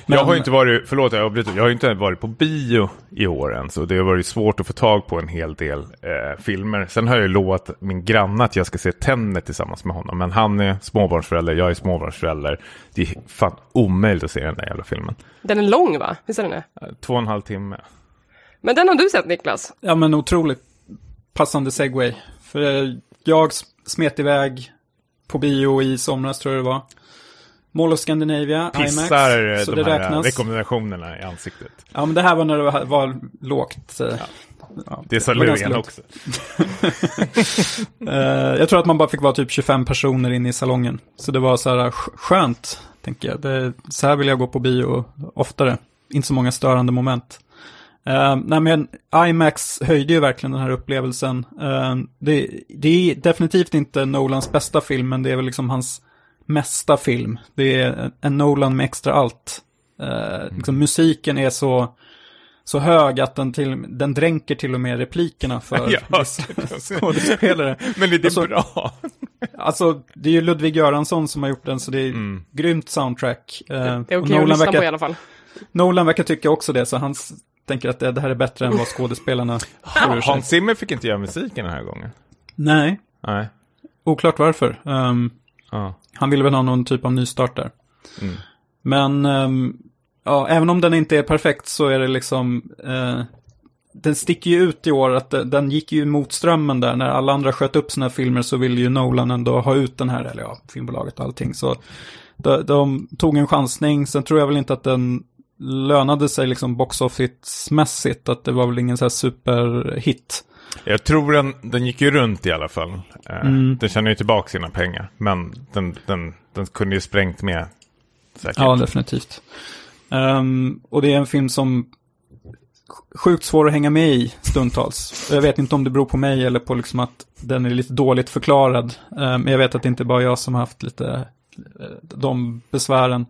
Men- Jag har inte varit, förlåt jag avbryter, jag har inte varit på bio i år än, så det har varit svårt att få tag på en hel del eh, filmer. Sen har jag ju lovat min granne att jag ska se Tenet tillsammans med honom, men han är småbarnsförälder, jag är småbarnsförälder. Det är fan omöjligt att se den där jävla filmen. Den är lång va? Visst är den det? Eh, Två och en halv timme. Men den har du sett Niklas? Ja men otroligt passande segway. För jag smet iväg på bio i somras tror jag det var. Mall of Scandinavia, Pissar IMAX. Så de det här räknas. rekommendationerna i ansiktet. Ja men det här var när det var, var lågt. eh, ja, Det sa lågt. också. Eh, jag tror att man bara fick vara typ 25 personer inne i salongen. Så det var så här sk- skönt, tänker jag. Det, så här vill jag gå på bio oftare. Inte så många störande moment. Uh, nej men IMAX höjde ju verkligen den här upplevelsen. Eh, det, det är definitivt inte Nolans bästa film, men det är väl liksom hans mesta film. Det är en Nolan med extra allt. Eh, liksom, musiken är så, så hög att den, till, den dränker till och med replikerna för Ja, skådespelare. Men är det Alltså- bra? Alltså, det är ju Ludvig Göransson som har gjort den, så det är Mm. grymt soundtrack. Eh, Det är okej att Nolan lyssna på i verkar, alla fall. Nolan verkar tycka också det, så han tänker att det, det här är bättre än vad skådespelarna får. Hans Zimmer fick inte göra musiken den här gången. Nej, Nej. oklart varför. Ehm, Ja. Han ville väl ha någon typ av nystart där. Mm. Men, ehm, ja, även om den inte är perfekt så är det liksom, eh, den sticker ju ut i år att det- den gick ju mot strömmen där. När alla andra sköt upp sina filmer så ville ju Nolan ändå ha ut den här, eller ja, filmbolaget och allting. Så de, de tog en chansning, sen tror jag väl inte att den lönade sig liksom box office-mässigt. Att det var väl ingen så här superhit. Jag tror den, den gick ju runt i alla fall. Eh, Mm. Den tjänade ju tillbaka sina pengar. Men den, den, den kunde ju sprängt med. Säkert. Ja, definitivt. Ehm, och det är en film som sjukt svår att hänga med i stundtals. Jag vet inte om det beror på mig eller på liksom att den är lite dåligt förklarad. Ehm, Men jag vet att det inte bara jag som har haft lite eh, de besvären.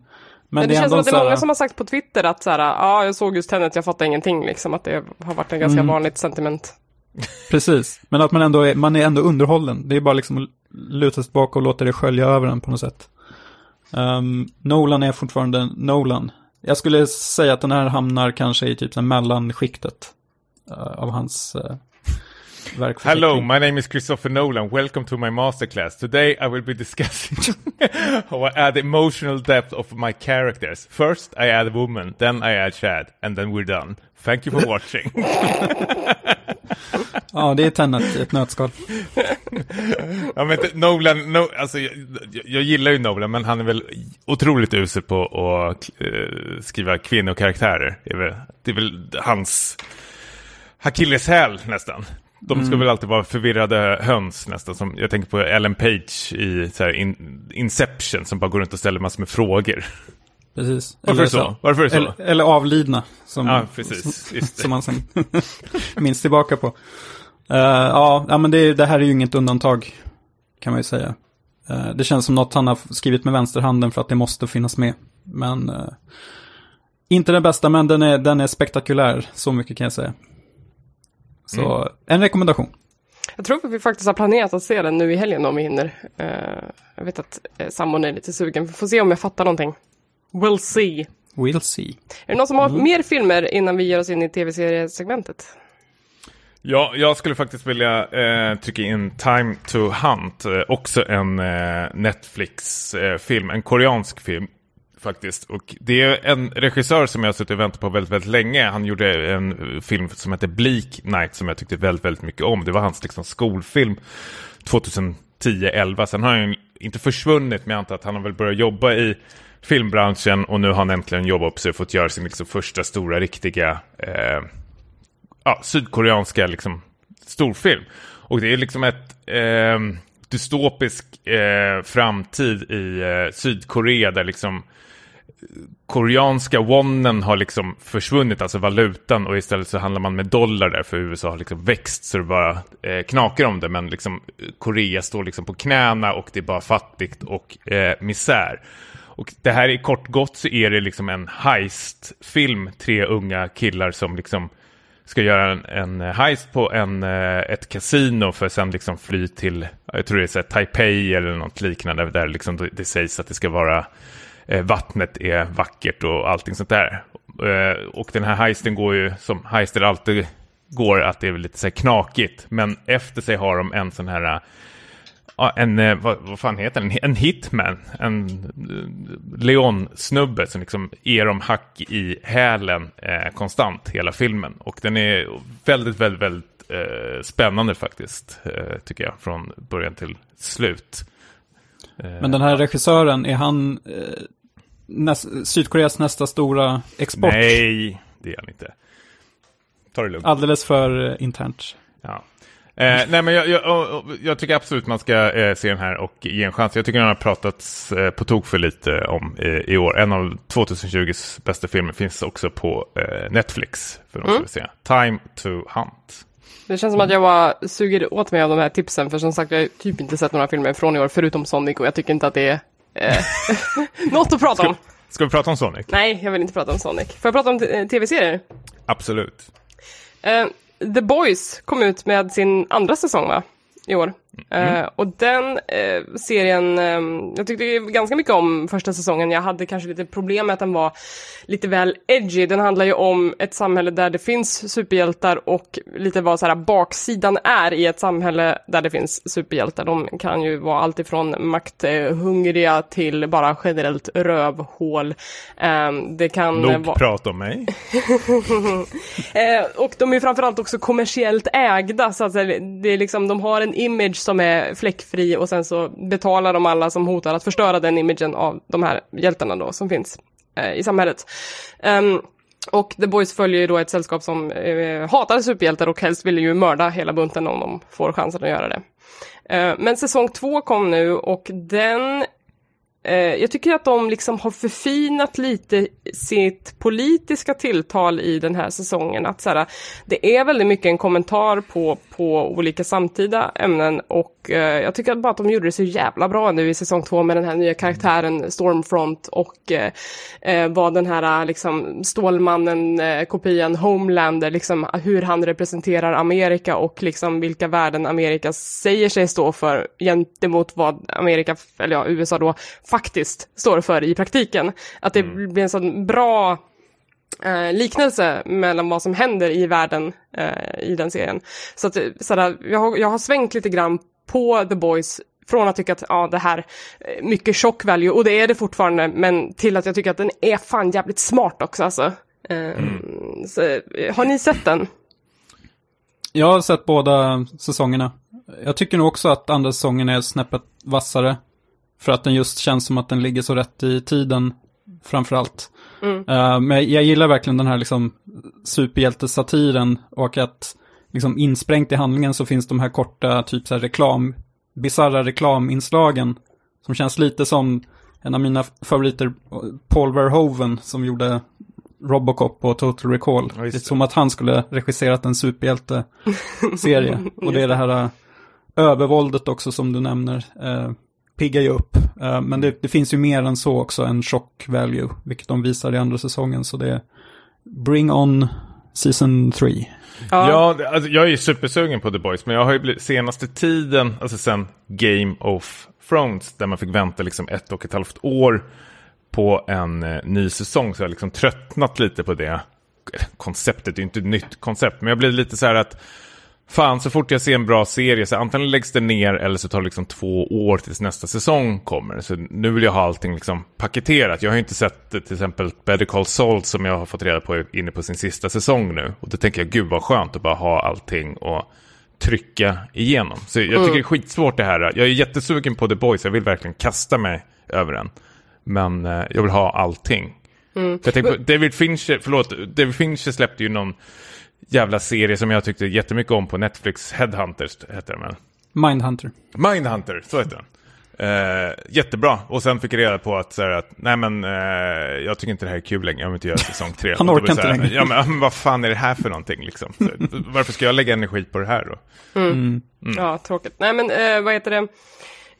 Men, Men det, känns ändå som att det är många som har sagt på Twitter att så här, ja, jag såg just Tenet, jag fattar ingenting, liksom. Att det har varit en ganska Mm. vanligt sentiment. Precis, men att man ändå är, man är ändå underhållen. Det är bara liksom att luta sig tillbaka och låta det skölja över en på något sätt. Um, Nolan är fortfarande Nolan. Jag skulle säga att den här hamnar kanske i typ mellanskiktet uh, av hans eh, uh, verk. Hello, my name is Christopher Nolan. Welcome to my masterclass. Today I will be discussing how I add emotional depth of my characters. First I add a woman, then I add Chad, and then we're done. Thank you for watching. Ja, det är Tenet i ett nötskal. ja, men Nolan, no, alltså, jag, jag, gillar ju Nolan, men han är väl otroligt usel på att eh, skriva kvinnokaraktärer. Det är väl, det är väl hans akilleshäl nästan. De ska väl alltid vara förvirrade höns nästan. Som, jag tänker på Ellen Page i in, Inception som bara går runt och ställer massor med frågor. Precis. Varför det så? Varför är det så? Eller, eller avlidna. Som, Ja, precis. Just som man sen minns tillbaka på. Eh, ja, ja, men det, det här är ju inget undantag, kan man ju säga. Eh, det känns som något han har skrivit med vänsterhanden för att det måste finnas med. Men eh, inte den bästa, men den är, den är spektakulär, så mycket kan jag säga. Så Mm. en rekommendation. Jag tror att vi faktiskt har planerat att se den nu i helgen om vi hinner. Eh, jag vet att uh, sambon är lite sugen. Vi får se om jag fattar någonting. We'll see. We'll see. Är det någon som har Mm. mer filmer innan vi ger oss in i tv-seriesegmentet? Ja, jag skulle faktiskt vilja eh, trycka in Time to Hunt, eh, också en eh, Netflix-film, en koreansk film faktiskt. Och det är en regissör som jag har suttit och väntat på väldigt, väldigt länge. Han gjorde en eh, film som heter Bleak Night som jag tyckte väldigt, väldigt mycket om. Det var hans liksom, skolfilm 2010-11. Sen har han ju inte försvunnit, men jag antar att han har väl börjat jobba i filmbranschen och nu har han äntligen jobbat upp sig och fått göra sin liksom, första stora riktiga eh, ja, sydkoreanska liksom, storfilm. Och det är liksom ett eh, dystopisk eh, framtid i eh, Sydkorea där liksom eh, koreanska wonen har liksom försvunnit, alltså valutan, och istället så handlar man med dollar där, för USA har liksom växt så det bara eh, knakar om det, men liksom eh, Korea står liksom på knäna och det är bara fattigt och eh, misär. Och det här är kort gott så är det liksom en heist-film, tre unga killar som liksom ska göra en, en eh, heist på en, eh, ett kasino för att sen liksom fly till, jag tror det är så här Taipei eller något liknande, där liksom det, det sägs att det ska vara eh, vattnet är vackert och allting sånt där. Och den här heisten går ju som heister alltid går, att det är lite så här knakigt. Men efter sig har de en sån här, en, eh, vad, vad fan heter den? En hitman, en eh, leonsnubbe som liksom ger dem hack i hälen eh, konstant hela filmen. Och den är väldigt, väldigt, väldigt eh, spännande faktiskt, eh, tycker jag, från början till slut. Eh, Men den här regissören, är han näs, Sydkoreas nästa stora export? Nej, det är han inte. Ta det lugnt. Alldeles för internt. Ja. Eh, nej, men jag, jag, jag tycker absolut man ska eh, se den här och ge en chans. Jag tycker den har pratats eh, på tok för lite om i, i år. En av 2020s bästa filmer finns också på eh, Netflix. För de vill se. Time to Hunt. Det känns som att jag bara suger åt mig av de här tipsen, för som sagt, jag har typ inte sett några filmer från i år, förutom Sonic, och jag tycker inte att det är eh, något att prata om. Ska vi prata om Sonic? Nej, jag vill inte prata om Sonic. Får jag prata om eh, tv-serier? Absolut. The Boys kom ut med sin andra säsong va? I år. Eh, och den eh, serien, eh, jag tyckte ganska mycket om första säsongen. Jag hade kanske lite problem med att den var lite väl edgy. Den handlar ju om ett samhälle där det finns superhjältar och lite vad så här baksidan är i ett samhälle där det finns superhjältar. De kan ju vara alltifrån makthungriga till bara generellt rövhål. Eh, det kan Nog vara... prat om mig. Eh, och de är framförallt också kommersiellt ägda, så att det är liksom, de har en image som är fläckfri och sen så betalar de alla som hotar att förstöra den imagen av de här hjältarna då som finns. eh, i samhället. Um, och The Boys följer ju då ett sällskap som eh, hatar superhjältar och helst vill ju mörda hela bunten om de får chansen att göra det. Eh, men säsong två kom nu och den Eh, jag tycker att de liksom har förfinat lite sitt politiska tilltal i den här säsongen. Att så här, det är väldigt mycket en kommentar på, på olika samtida ämnen och eh, jag tycker bara att de gjorde det så jävla bra nu i säsong två med den här nya karaktären Stormfront och eh, eh vad den här eh, liksom Stålmannen, eh, kopian Homelander, liksom hur han representerar Amerika och liksom vilka värden Amerika säger sig stå för gentemot vad Amerika, eller ja, USA då, faktiskt står för i praktiken. Att det mm. blir en sån bra eh, liknelse mellan vad som händer i världen eh, i den serien. Så att sådär, jag, har, jag har svängt lite grann på The Boys från att tycka att ja, det här är mycket chock value, och det är det fortfarande, men till att jag tycker att den är fan jävligt smart också alltså. Eh, mm. så, eh, har ni sett den? Jag har sett båda säsongerna. Jag tycker nog också att andra säsongen är snäppet vassare. För att den just känns som att den ligger så rätt i tiden, framför allt. Mm. Uh, men jag gillar verkligen den här liksom superhjältesatiren och att liksom insprängt i handlingen så finns de här korta, typ så här reklam, bisarra reklaminslagen. Som känns lite som en av mina favoriter, Paul Verhoeven, som gjorde Robocop och Total Recall. Ja, det. det är som att han skulle regisserat en superhjälte-serie. och det är det här uh, övervåldet också som du nämner. Uh, piggar ju upp. Uh, men det, det, finns ju mer än så också, en chock value, vilket de visar i andra säsongen. Så det är Bring On Season 3. Ja, ja alltså, jag är ju supersugen på The Boys, men jag har ju blivit senaste tiden, alltså sen Game of Thrones, där man fick vänta liksom ett och ett halvt år på en eh, ny säsong, så jag har liksom tröttnat lite på det. Konceptet är ju inte ett nytt koncept, men jag blev lite så här att Fan, så fort jag ser en bra serie så antingen läggs det ner eller så tar det liksom två år tills nästa säsong kommer. Så nu vill jag ha allting liksom paketerat. Jag har ju inte sett till exempel Better Call Saul som jag har fått reda på är inne på sin sista säsong nu. Och då tänker jag, gud vad skönt att bara ha allting och trycka igenom. Så jag tycker mm. det är skitsvårt det här. Jag är jättesugen på The Boys, jag vill verkligen kasta mig över den. Men eh, jag vill ha allting. Mm. jag tänker på, David Fincher, förlåt, David Fincher släppte ju någon jävla serie som jag tyckte jättemycket om på Netflix. Headhunters heter den väl? Mindhunter. Mindhunter, så heter den. Uh, jättebra. Och sen fick jag reda på att, så här, att nej men uh, jag tycker inte det här är kul längre, jag vill inte göra säsong tre. Han orkar inte längre. Ja men, men, vad fan är det här för någonting liksom? Så, varför ska jag lägga energi på det här då? Mm. Mm. Ja, tråkigt. Nej men uh, vad heter det?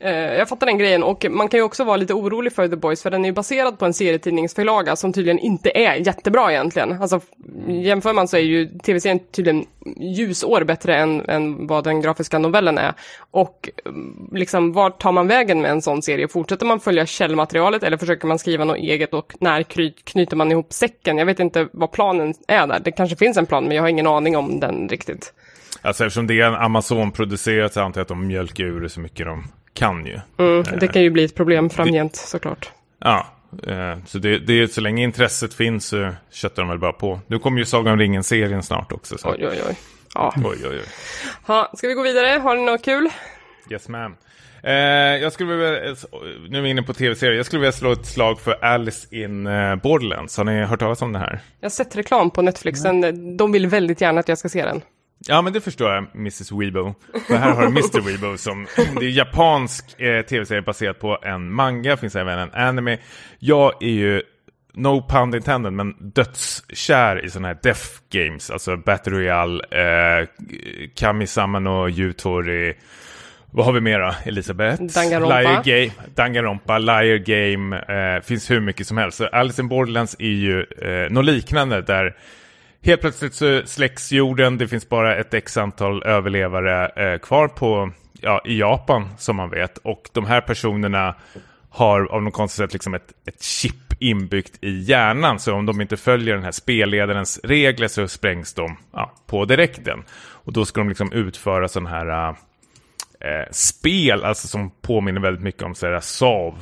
Eh, jag fattar den grejen och man kan ju också vara lite orolig för The Boys för den är ju baserad på en serietidningsförlaga som tydligen inte är jättebra egentligen. Alltså jämför man så är ju tv-serien tydligen ljusår bättre än, än vad den grafiska novellen är. Och mm, liksom vart tar man vägen med en sån serie? Fortsätter man följa källmaterialet eller försöker man skriva något eget och när knyter man ihop säcken? Jag vet inte vad planen är där. Det kanske finns en plan men jag har ingen aning om den riktigt. Alltså eftersom det är en Amazon-producerat så antar jag att de mjölkar ur det så mycket de kan ju. Mm, det kan ju bli ett problem framgent såklart. Ja, eh, så det, det, så länge intresset finns så köttar de väl bara på. Nu kommer ju Sagan om ringen-serien snart också. Så. Oj, oj, oj. Ja. Oj, oj, oj. Ha, ska vi gå vidare? Har ni något kul? Yes, ma'am. Eh, jag skulle vilja, nu är vi inne på tv-serier, jag skulle vilja slå ett slag för Alice in eh, Borderlands. Har ni hört talas om det här? Jag har sett reklam på Netflix, mm. de vill väldigt gärna att jag ska se den. Ja, men det förstår jag, Mrs. Weibo. För här har du Mr. Weibo som, det är japansk eh, tv-serie baserat på en manga, finns även en anime. Jag är ju, no pun intended, men dödskär i sådana här Death Games, alltså Battle Royale, eh, Kami-sama no Yutori, vad har vi mer då, Elisabeth? Danganronpa. Liar Game, Danganronpa, Liar Game, eh, finns hur mycket som helst. Så Alice in Borderlands är ju eh, något liknande där Helt plötsligt så släcks jorden, det finns bara ett x antal överlevare eh, kvar på, ja, i Japan som man vet. Och de här personerna har av något konstigt sätt liksom ett, ett chip inbyggt i hjärnan. Så om de inte följer den här spelledarens regler så sprängs de ja, på direkten. Och då ska de liksom utföra sådana här äh, spel, alltså som påminner väldigt mycket om sådär SAV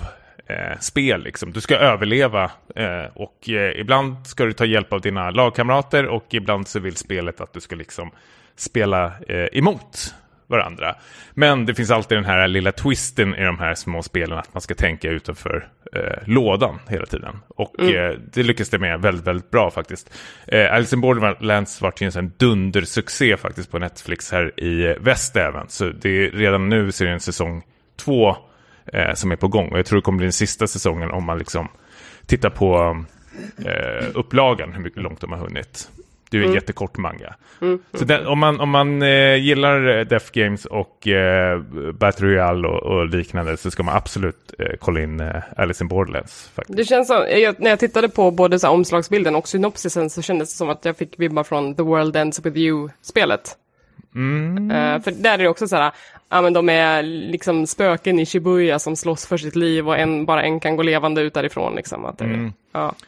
eh, spel. Liksom. Du ska överleva eh, och eh, ibland ska du ta hjälp av dina lagkamrater och ibland så vill spelet att du ska liksom spela eh, emot varandra. Men det finns alltid den här lilla twisten i de här små spelen att man ska tänka utanför eh, lådan hela tiden. Och eh, det lyckas det med väldigt, väldigt bra faktiskt. Eh, Alice in Borderlands vart ju en dundersuccé faktiskt på Netflix här i väst även. Så det är redan nu ser det en säsong två eh, som är på gång. Och jag tror det kommer bli den sista säsongen om man liksom tittar på eh, upplagan, hur mycket långt de har hunnit. Det är en jättekort manga. Så den, om man, om man eh, gillar eh, Death Games och eh, Battle Royale och, och liknande så ska man absolut eh, kolla in eh, Alice in Borderlands. Faktiskt. Det känns som, jag, när jag tittade på både så omslagsbilden och synopsisen så kändes det som att jag fick vibbar från The World Ends With You-spelet. Eh, för där är det också så här, ja men de är liksom spöken i Shibuya som slåss för sitt liv och en, bara en kan gå levande ut därifrån liksom. Att det, ja.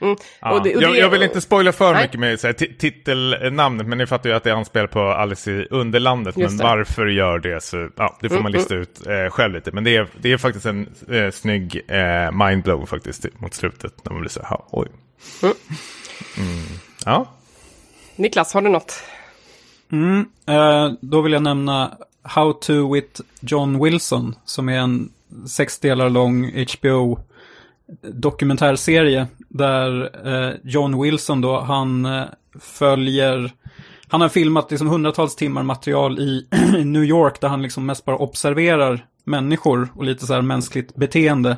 Mm. Ja. Och det- och jag, det- jag vill inte spoila för Nej. mycket med så här, ti- titelnamnet, men ni fattar ju att det är anspel på Alice i Underlandet. Just men det. Mm, varför gör det så, ja, det får man lista ut eh, själv lite. Men det är, det är faktiskt en eh, snygg eh, mindblow faktiskt mot slutet. När man blir så här, oj. Mm. Mm. Ja, Niklas, har du något? Mm, eh, då vill jag nämna How to with John Wilson, som är en sex delar lång HBO dokumentärserie där eh, John Wilson då, han eh, följer, han har filmat liksom hundratals timmar material i New York där han liksom mest bara observerar människor och lite så här mänskligt beteende.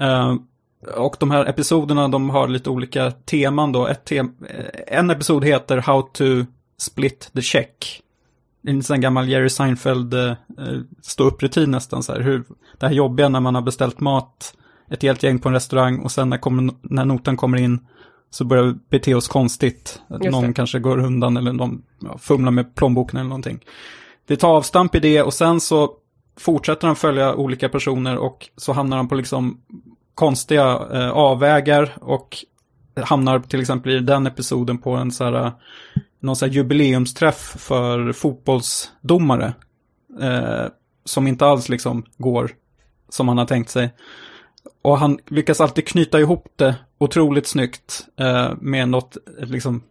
Eh, och de här episoderna, de har lite olika teman då. Ett te eh, en episod heter How to split the check. Det är en sån gammal Jerry Seinfeld eh, stå upp-rutin nästan så här. Hur, det här jobbiga när man har beställt mat, ett helt gäng på en restaurang och sen när, kommer, när notan kommer in så börjar vi bete oss konstigt. Att någon kanske går undan eller de ja, fumlar med plånboken eller någonting. Det tar avstamp i det och sen så fortsätter han följa olika personer och så hamnar han på liksom konstiga eh, avvägar och hamnar till exempel i den episoden på en så här, någon sån här jubileumsträff för fotbollsdomare. Eh, som inte alls liksom går som han har tänkt sig. Och han lyckas alltid knyta ihop det otroligt snyggt eh, med något eh, liksom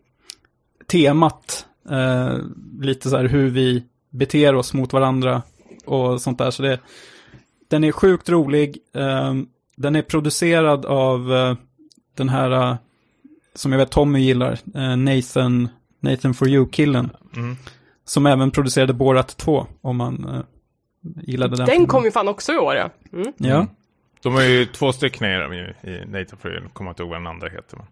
temat. Eh, lite så här hur vi beter oss mot varandra och sånt där. Så det, den är sjukt rolig. Eh, den är producerad av eh, den här, eh, som jag vet Tommy gillar, eh, Nathan, Nathan for You-killen. Mm. Som även producerade Borat 2, om man eh, gillade den. Den filmen. kom ju fan också i år ja. Mm. Ja. de har ju två stycken i Nathan för jag kommer inte ihåg vad den andra heter. Men.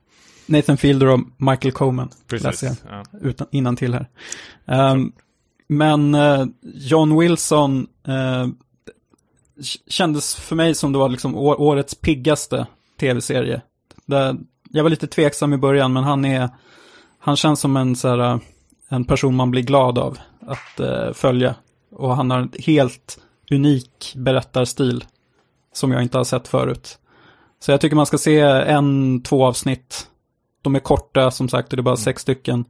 Nathan Fielder och Michael Coman. läser jag. Precis. Ja. utan, innan till här. Ehm, men eh, John Wilson k- kändes för mig som det var liksom årets piggaste tv-serie. Jag var lite tveksam i början, men han är, han känns som en, så här, eh, en person man blir glad av att eh, följa. Och han har en helt unik berättarstil som jag inte har sett förut. Så jag tycker man ska se en, två avsnitt. De är korta, som sagt, det är bara sex stycken.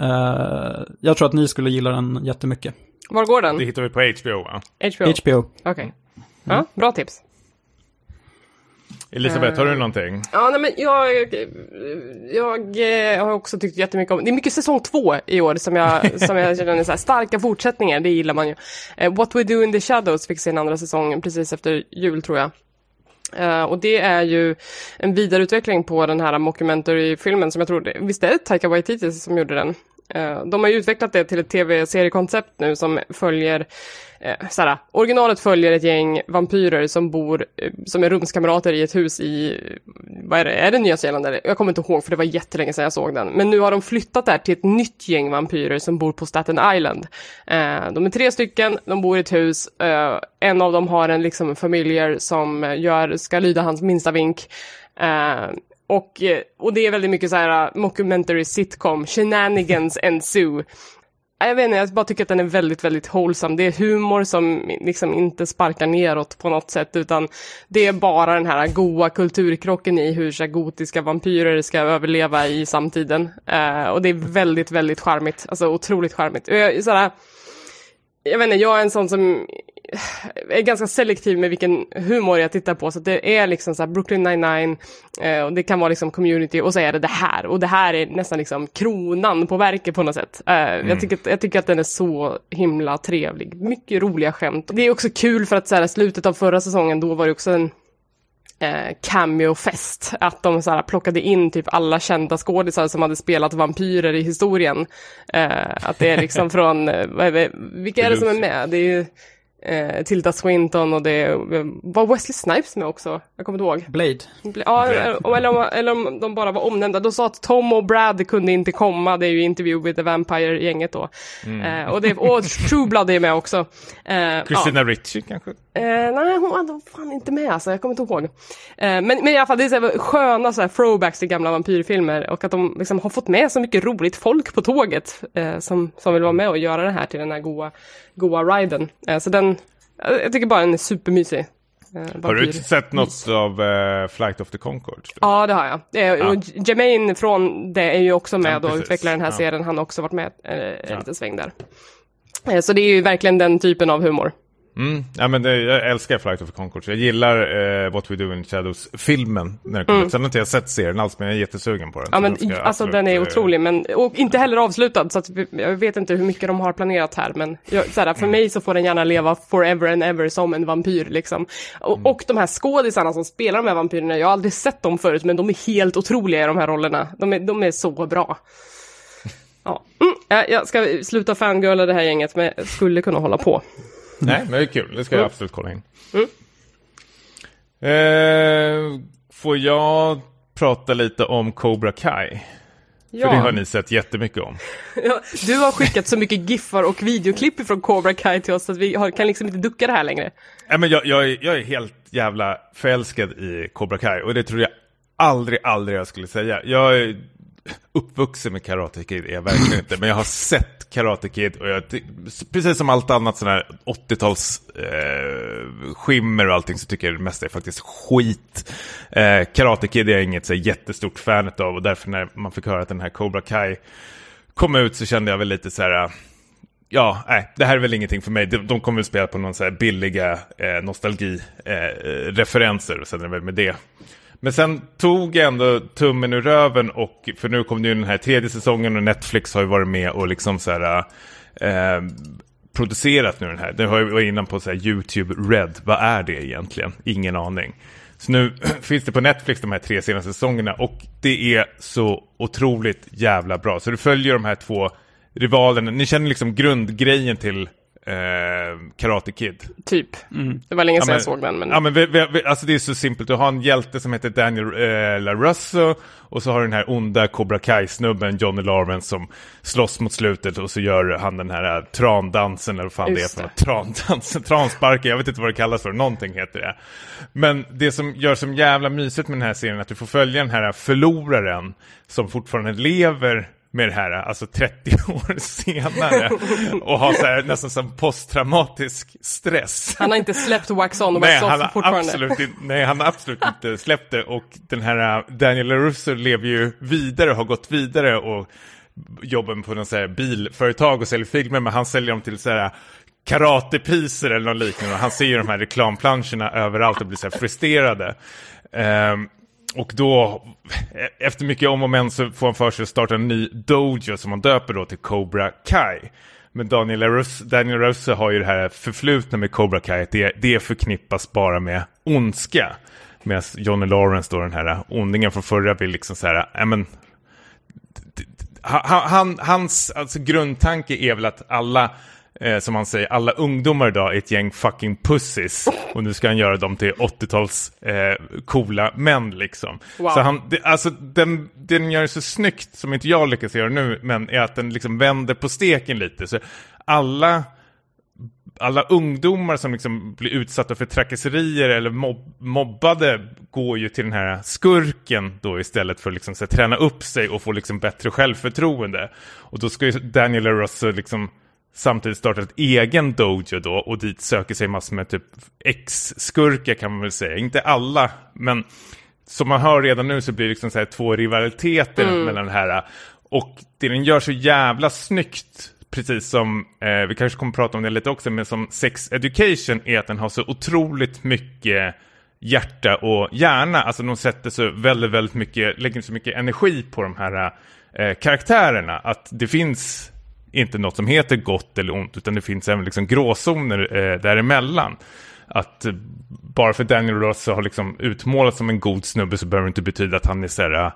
Eh, jag tror att ni skulle gilla den jättemycket. Var går den? Det hittar vi på HBO va? HBO? HBO. Okej. Ja, bra tips. Elisabeth, har du någonting? Ja, nej, men jag, jag, eh, har också tyckt jättemycket om, det är mycket säsong två i år som jag, som jag känner är så här, starka fortsättningar, det gillar man ju. Eh, What We Do In The Shadows fick sin andra säsong precis efter jul tror jag. Eh, och det är ju en vidareutveckling på den här mockumentary-filmen som jag tror, visst är det Taika Waititi som gjorde den? Eh, de har ju utvecklat det till ett tv-seriekoncept nu som följer eh, såhär, originalet följer ett gäng vampyrer som bor, eh, som är rumskamrater i ett hus i, vad är det, är det Nya Zeeland eller? Jag kommer inte ihåg för det var jättelänge sedan jag såg den. Men nu har de flyttat där till ett nytt gäng vampyrer som bor på Staten Island. Eh, de är tre stycken, de bor i ett hus, eh, en av dem har en liksom familjer som eh, gör, ska lyda hans minsta vink. Och, eh, och det är väldigt mycket så här eh, mockumentary sitcom, shenanigans ensue. Jag vet inte, jag bara tycker att den är väldigt, väldigt hållsam. Det är humor som liksom inte sparkar neråt på något sätt, utan det är bara den här goa kulturkrocken i hur så här, gotiska vampyrer ska överleva i samtiden. Uh, och det är väldigt, väldigt charmigt, alltså otroligt charmigt. Jag, så här, jag vet inte, jag är en sån som är ganska selektiv med vilken humor jag tittar på. Så det är liksom så här Brooklyn 99 eh, och det kan vara liksom community och så är det det här. Och det här är nästan liksom kronan på verket på något sätt. Eh, Mm. jag, tycker, jag tycker att den är så himla trevlig. Mycket roliga skämt. Det är också kul för att så här, slutet av förra säsongen då var det också en eh, cameo-fest. Att de så här, plockade in typ alla kända skådisar som hade spelat vampyrer i historien. Eh, att det är liksom från, eh, vad är det, vilka är det som är med? Det är ju eh, Tilda Swinton och det eh, var Wesley Snipes med också? Jag kommer inte ihåg. Blade. Ja, eller, eller, om, eller om de bara var omnämnda. De sa att Tom och Brad kunde inte komma. Det är ju Interview with the Vampire-gänget då. Eh, och, det, och True Blood är med också. Eh, ja. Christina Ricci kanske? Eh, nej, hon var fan inte med alltså, jag kommer inte ihåg. Eh, men, men i alla fall, det är så här, sköna så här, throwbacks till gamla vampyrfilmer och att de liksom har fått med så mycket roligt folk på tåget eh, som, som vill vara med och göra det här till den här goa, goa riden. Eh, så den, jag jag tycker bara den är supermysig. Eh, Har du sett något av eh, Flight of the Conchords? Ja, det har jag. Eh, och Jermaine från det är ju också med Ja, och utvecklar den här Ja. serien. Han har också varit med eh, en liten sväng där. Eh, så det är ju verkligen den typen av humor. Mm. Ja, men det, jag älskar Flight of Conchords. Jag gillar eh, What We Do in Shadows-filmen när den kom ut. Sen har inte jag sett serien alls, men jag är jättesugen på den. Mm. Ja, men den alltså den är eh, otrolig, men och inte heller avslutad, så att jag vet inte hur mycket de har planerat här, men jag, såhär, Mm. för mig så får den gärna leva forever and ever som en vampyr liksom. Och, Mm. och de här skådisarna som spelar de här vampyrerna, jag har aldrig sett dem förut, men de är helt otroliga i de här rollerna. De är, de är så bra. Ja. Mm, ja, jag ska sluta fangirla det här gänget, men jag skulle kunna hålla på. Nej, men det är kul. Det ska jag Mm. absolut kolla in. Eh, får jag prata lite om Cobra Kai? För det har Ja. ni sett jättemycket om. Ja, du har skickat så mycket giffar och videoklipp från Cobra Kai till oss att vi har, kan liksom inte ducka det här längre. Nej, men jag, jag, är, jag är helt jävla förälskad i Cobra Kai och det tror jag aldrig, aldrig jag skulle säga. Jag är uppvuxen med Karate Kid, är jag verkligen inte, men jag har sett Karate Kid och jag, precis som allt annat sån här 80-tals eh, skimmer och allting så tycker jag det mesta är faktiskt skit. Eh, Karate Kid är jag inget så jättestort fan av och därför när man fick höra att den här Cobra Kai kom ut så kände jag väl lite så här eh, ja, nej, det här är väl ingenting för mig. De, de kommer väl spela på någon så här billiga eh, nostalgireferenser eh, och sen är det väl med det. Men sen tog jag ändå tummen ur röven och, för nu kom det ju den här tredje säsongen och Netflix har ju varit med och liksom så här eh, producerat nu den här. Den har ju varit innan på så här YouTube Red. Vad är det egentligen? Ingen aning. Så nu finns det på Netflix de här tre senaste säsongerna och det är så otroligt jävla bra. Så du följer de här två rivalerna. Ni känner liksom grundgrejen till eh, Karate Kid. Typ. Det var länge sedan men- jag såg den, men... Ja, men vi, vi, vi, alltså det är så simpelt. Du har en hjälte som heter Daniel eh, LaRusso och så har du den här onda Cobra Kai-snubben Johnny Lawrence som slåss mot slutet och så gör han den här eh, trandansen eller vad fan Just det är för. Trandansen, transparken, jag vet inte vad det kallas för, någonting heter det. Men det som gör som jävla mysigt med den här serien är att du får följa den här förloraren som fortfarande lever med det här, alltså 30 år senare och har så här, nästan som posttraumatisk stress. Han har inte släppt Wax On och Nej Wax han, Off fortfarande. absolut inte, nej, han har absolut inte släppt det. Och den här äh, Daniel LaRusso lever ju vidare, har gått vidare och jobbar på någon så här bilföretag och säljer filmer. Men han säljer dem till så här karatepriser eller något liknande. Och han ser ju de här reklamplanscherna överallt och blir så här frustrerade. Ehm, och då, e- efter mycket om och men så får han för sig att starta en ny dojo som han döper då till Cobra Kai. Men Daniel LaRusso, Daniel LaRusso har ju det här förflutna med Cobra Kai, det, det förknippas bara med ondska. Medan Johnny Lawrence då, den här ondingen från förra, vill liksom så här, ja men han, hans alltså, grundtanke är väl att alla, eh, som han säger, alla ungdomar idag är ett gäng fucking pussies. Och nu ska han göra dem till 80-tals eh, coola män liksom. Wow. Så han, det, alltså den, den gör det så snyggt, som inte jag lyckas göra nu, men är att den liksom vänder på steken lite. Så alla alla ungdomar som liksom blir utsatta för trakasserier eller mobb mobbade går ju till den här skurken då istället för att liksom, så här, träna upp sig och få liksom bättre självförtroende. Och då ska ju Daniel LaRusso liksom samtidigt starta ett egen dojo då och dit söker sig massor med typ ex-skurkar kan man väl säga. Inte alla, men som man hör redan nu så blir det liksom så här två rivaliteter mellan det här. Och det den gör så jävla snyggt precis som, eh, vi kanske kommer att prata om det lite också, men som Sex Education är att den har så otroligt mycket hjärta och hjärna. Alltså de sätter så väldigt, väldigt mycket, lägger så mycket energi på de här eh, karaktärerna. Att det finns inte något som heter gott eller ont, utan det finns även liksom gråzoner eh, däremellan. Att eh, bara för Daniel Ross har liksom utmålats som en god snubbe så behöver det inte betyda att han är så här, eh,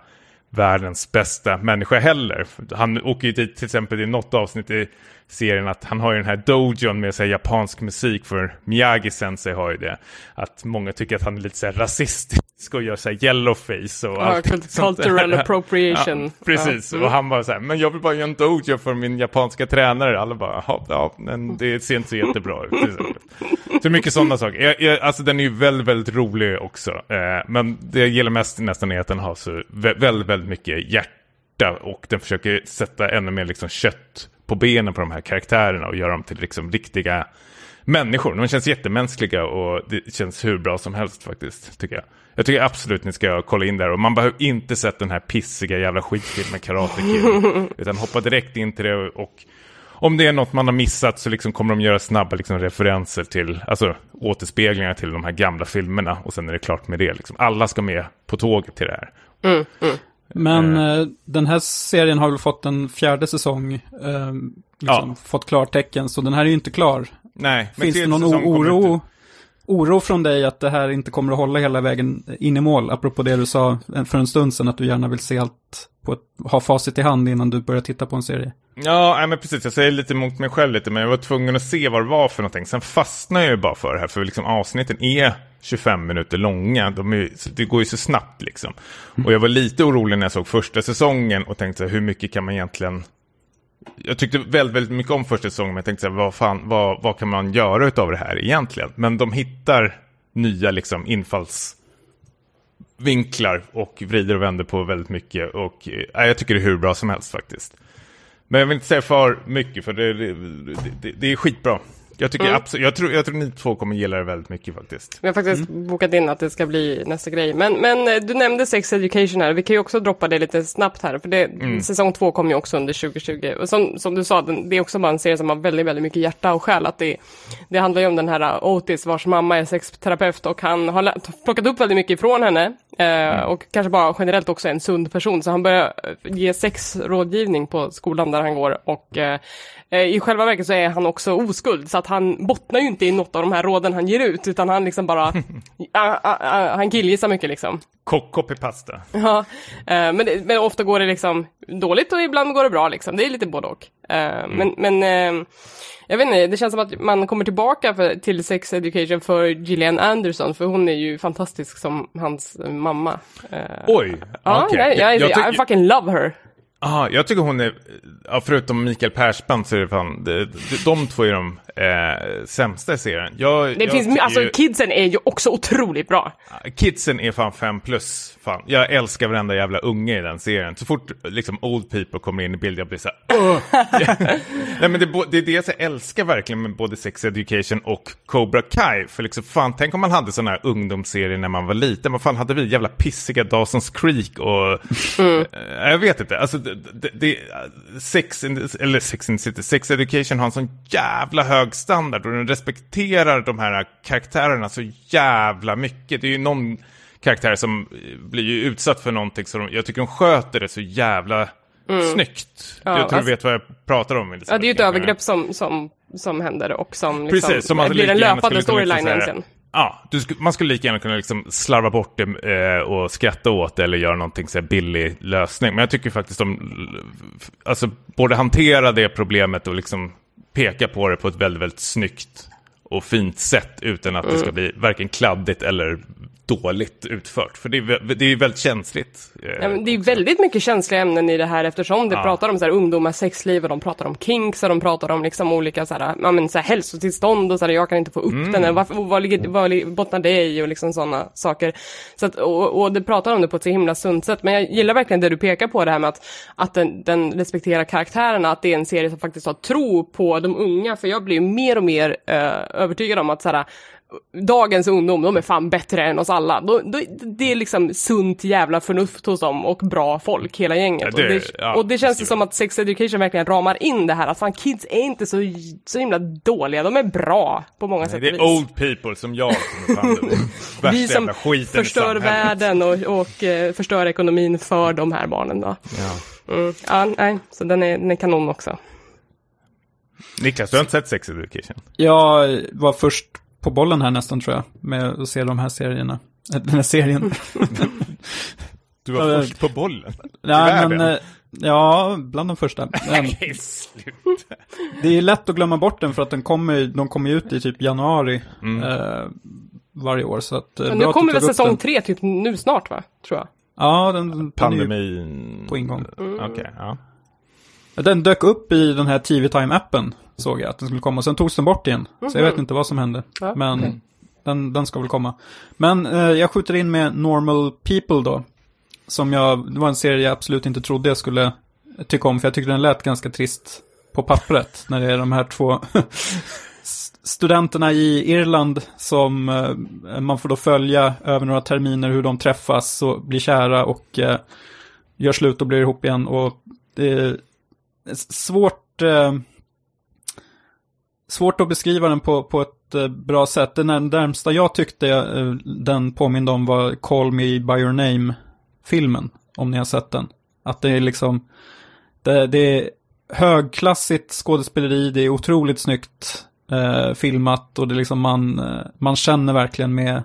världens bästa människa heller. Han åker ju dit till exempel i något avsnitt i serien att han har ju den här dojon med så här, japansk musik för Miyagi sensei har ju det. Att många tycker att han är lite så här rasistisk och gör så här yellowface och Ja, allt cultural appropriation. Ja, precis, Ja. Mm. och han bara så här, men jag vill bara göra en dojo för min japanska tränare. Alla bara, "Jaha, ja, men det ser inte så jättebra ut. Så mycket sådana saker. Jag, jag, alltså den är ju väldigt, väldigt rolig också. Eh, men det jag gillar mest nästan är att den har så vä- väldigt, väldigt mycket hjärta och den försöker sätta ännu mer liksom kött på benen på de här karaktärerna och göra dem till liksom riktiga människor. De känns jättemänskliga och det känns hur bra som helst faktiskt, tycker jag. Jag tycker absolut ni ska kolla in där och man behöver inte sett den här pissiga jävla skitfilmen Karate Kid. utan hoppa direkt in till det och om det är något man har missat så liksom kommer de göra snabba liksom referenser till, alltså återspeglingar till de här gamla filmerna och sen är det klart med det. Liksom. Alla ska med på tåget till det här. Men eh, den här serien har väl fått en fjärde säsong, eh, liksom Ja. fått klartecken, så den här är ju inte klar. Nej, Finns det någon oro, oro från dig att det här inte kommer att hålla hela vägen in i mål? Apropå det du sa för en stund sedan, att du gärna vill se allt, på ett, ha facit i hand innan du börjar titta på en serie. Ja, nej, men precis. Jag säger lite emot mig själv lite, men jag var tvungen att se vad det var för någonting. Sen fastnar jag ju bara för det här, för liksom avsnitten är 25 minuter långa. De är, det går ju så snabbt liksom. Och jag var lite orolig när jag såg första säsongen och tänkte så här, hur mycket kan man egentligen... Jag tyckte väldigt, väldigt mycket om första säsongen, men jag tänkte så här, vad, fan, vad, vad kan man göra av det här egentligen? Men de hittar nya liksom infallsvinklar och vrider och vänder på väldigt mycket. Och äh, jag tycker det är hur bra som helst faktiskt. Men jag vill inte säga för mycket för det, det, det, det är skitbra. Jag, tycker absolut, jag, tror, jag tror ni två kommer gilla det väldigt mycket faktiskt. Vi har faktiskt bokat in att det ska bli nästa grej. Men, men eh, du nämnde Sex Education här. Vi kan ju också droppa det lite snabbt här. För det, säsong två kom ju också under 2020. Och som, som du sa, den, det är också bara en serie som har väldigt, väldigt mycket hjärta och själ. Att det, det handlar ju om den här eh, Otis vars mamma är sexterapeut och han har plockat upp väldigt mycket ifrån henne. Eh, Och kanske bara generellt också en sund person. Så han börjar eh, ge sexrådgivning på skolan där han går. Och eh, eh, i själva verket så är han också oskuld. Så att han bottnar ju inte i något av de här råden han ger ut. Utan han liksom bara, ah, ah, ah, han killgissar mycket liksom. Copypasta. Ja, eh, men, det, men ofta går det liksom dåligt och ibland går det bra liksom. Det är lite både och. Eh, Men, men eh, jag vet inte, det känns som att man kommer tillbaka för, till Sex Education för Gillian Anderson, för hon är ju fantastisk som hans mamma. Eh, Oj, Ja, okej. nej, jag, jag, tycker- I fucking love her. Aha, jag tycker hon är, förutom Mikael Persbrandt så är det fan, de, de, de två är de eh, sämsta i serien. Jag, Det jag finns, alltså ju- kidsen är ju också otroligt bra. Kidsen är fan fem plus. Fan. Jag älskar varenda jävla unge i den serien. Så fort liksom old people kommer in i bild, jag blir så här, "Åh!" Nej men det, det är det jag älskar verkligen med både Sex Education och Cobra Kai. För liksom fan, tänk om man hade sådana här ungdomsserier när man var liten. Vad fan hade vi? Jävla pissiga Dawson's Creek och... Eh, jag vet inte. Alltså, det, det, sex, in, eller sex in Sex Education har en sån jävla hög standard och den respekterar de här karaktärerna så jävla mycket. Det är ju någon karaktär som eh, blir ju utsatt för någonting så de, jag tycker de sköter det så jävla snyggt. Ja, jag tror alltså- du vet vad jag pratar om. Elisabeth, Ja, det är ju ett övergrepp som, som, som händer och som liksom Precis, som man blir lika en gärna löpande liksom säga- egentligen. Ja, du man skulle lika gärna kunna liksom slarva bort det eh, och skratta åt det eller göra någonting så billig lösning. Men jag tycker faktiskt de f- alltså, borde hantera det problemet och liksom peka på det på ett väldigt, väldigt snyggt och fint sätt utan att Mm. det ska bli varken kladdigt eller dåligt utfört. För det är, det är väldigt känsligt. eh, Ja, det är väldigt mycket känsliga ämnen i det här eftersom det Ja. pratar om så här, ungdomars sexliv och de pratar om kinks och de pratar om liksom olika så här, ja, men, så här, hälsotillstånd och så här, jag kan inte få upp Mm. den, varför, vad, ligger, vad bottnar det i och liksom sådana saker. Så att, och, och det pratar om det på ett så himla sunt sätt. Men jag gillar verkligen det du pekar på det här med att, att den, den respekterar karaktärerna, att det är en serie som faktiskt har tro på de unga, för jag blir mer och mer eh, övertygad om att så här, dagens ungdom, de är fan bättre än oss alla. Då, då, det är liksom sunt jävla förnuft hos dem och bra folk, hela gänget. Ja, det- och, det, ja, och det känns det som att Sex Education verkligen ramar in det här, att fan kids är inte så, så himla dåliga, de är bra på många sätt Det är vis. old people som jag som är fan värsta Vi som jävla skiten förstör världen och, och eh, förstör ekonomin för de här barnen då. Ja. Mm. Ja, nej, så den är, den är kanon också. Niklas, du har inte sett Sex Education? Jag var först på bollen här nästan tror jag, med att se de här serierna. Den här serien. Du var först på bollen? Nej, men, eh, ja, bland de första. Men Nej, sluta. det är lätt att glömma bort den för att den kommer, de kommer ut i typ januari Mm. eh, varje år. Så att, eh, Men nu kommer väl säsong den. tre typ nu snart va? Tror jag. Ja, den, den, är ju, Pandemin... på ingång. Okej, ja. Den dök upp i den här TV Time-appen, såg jag att den skulle komma. Sen togs den bort igen. Så jag vet inte vad som hände. Ja. Men den, den ska väl komma. Men eh, jag skjuter in med Normal People då. Som jag, det var en serie jag absolut inte trodde jag skulle tycka om. För jag tyckte den lät ganska trist på pappret. När det är de här två st- studenterna i Irland som eh, man får då följa över några terminer hur de träffas och blir kära och eh, gör slut och blir ihop igen. Och det svårt, eh, svårt att beskriva den på, på ett eh, bra sätt. Det närmsta jag tyckte eh, den påminde om var Call Me By Your Name-filmen. Om ni har sett den. Att det är liksom, det, det är högklassigt skådespeleri, det är otroligt snyggt eh, filmat och det är liksom man, eh, man känner verkligen med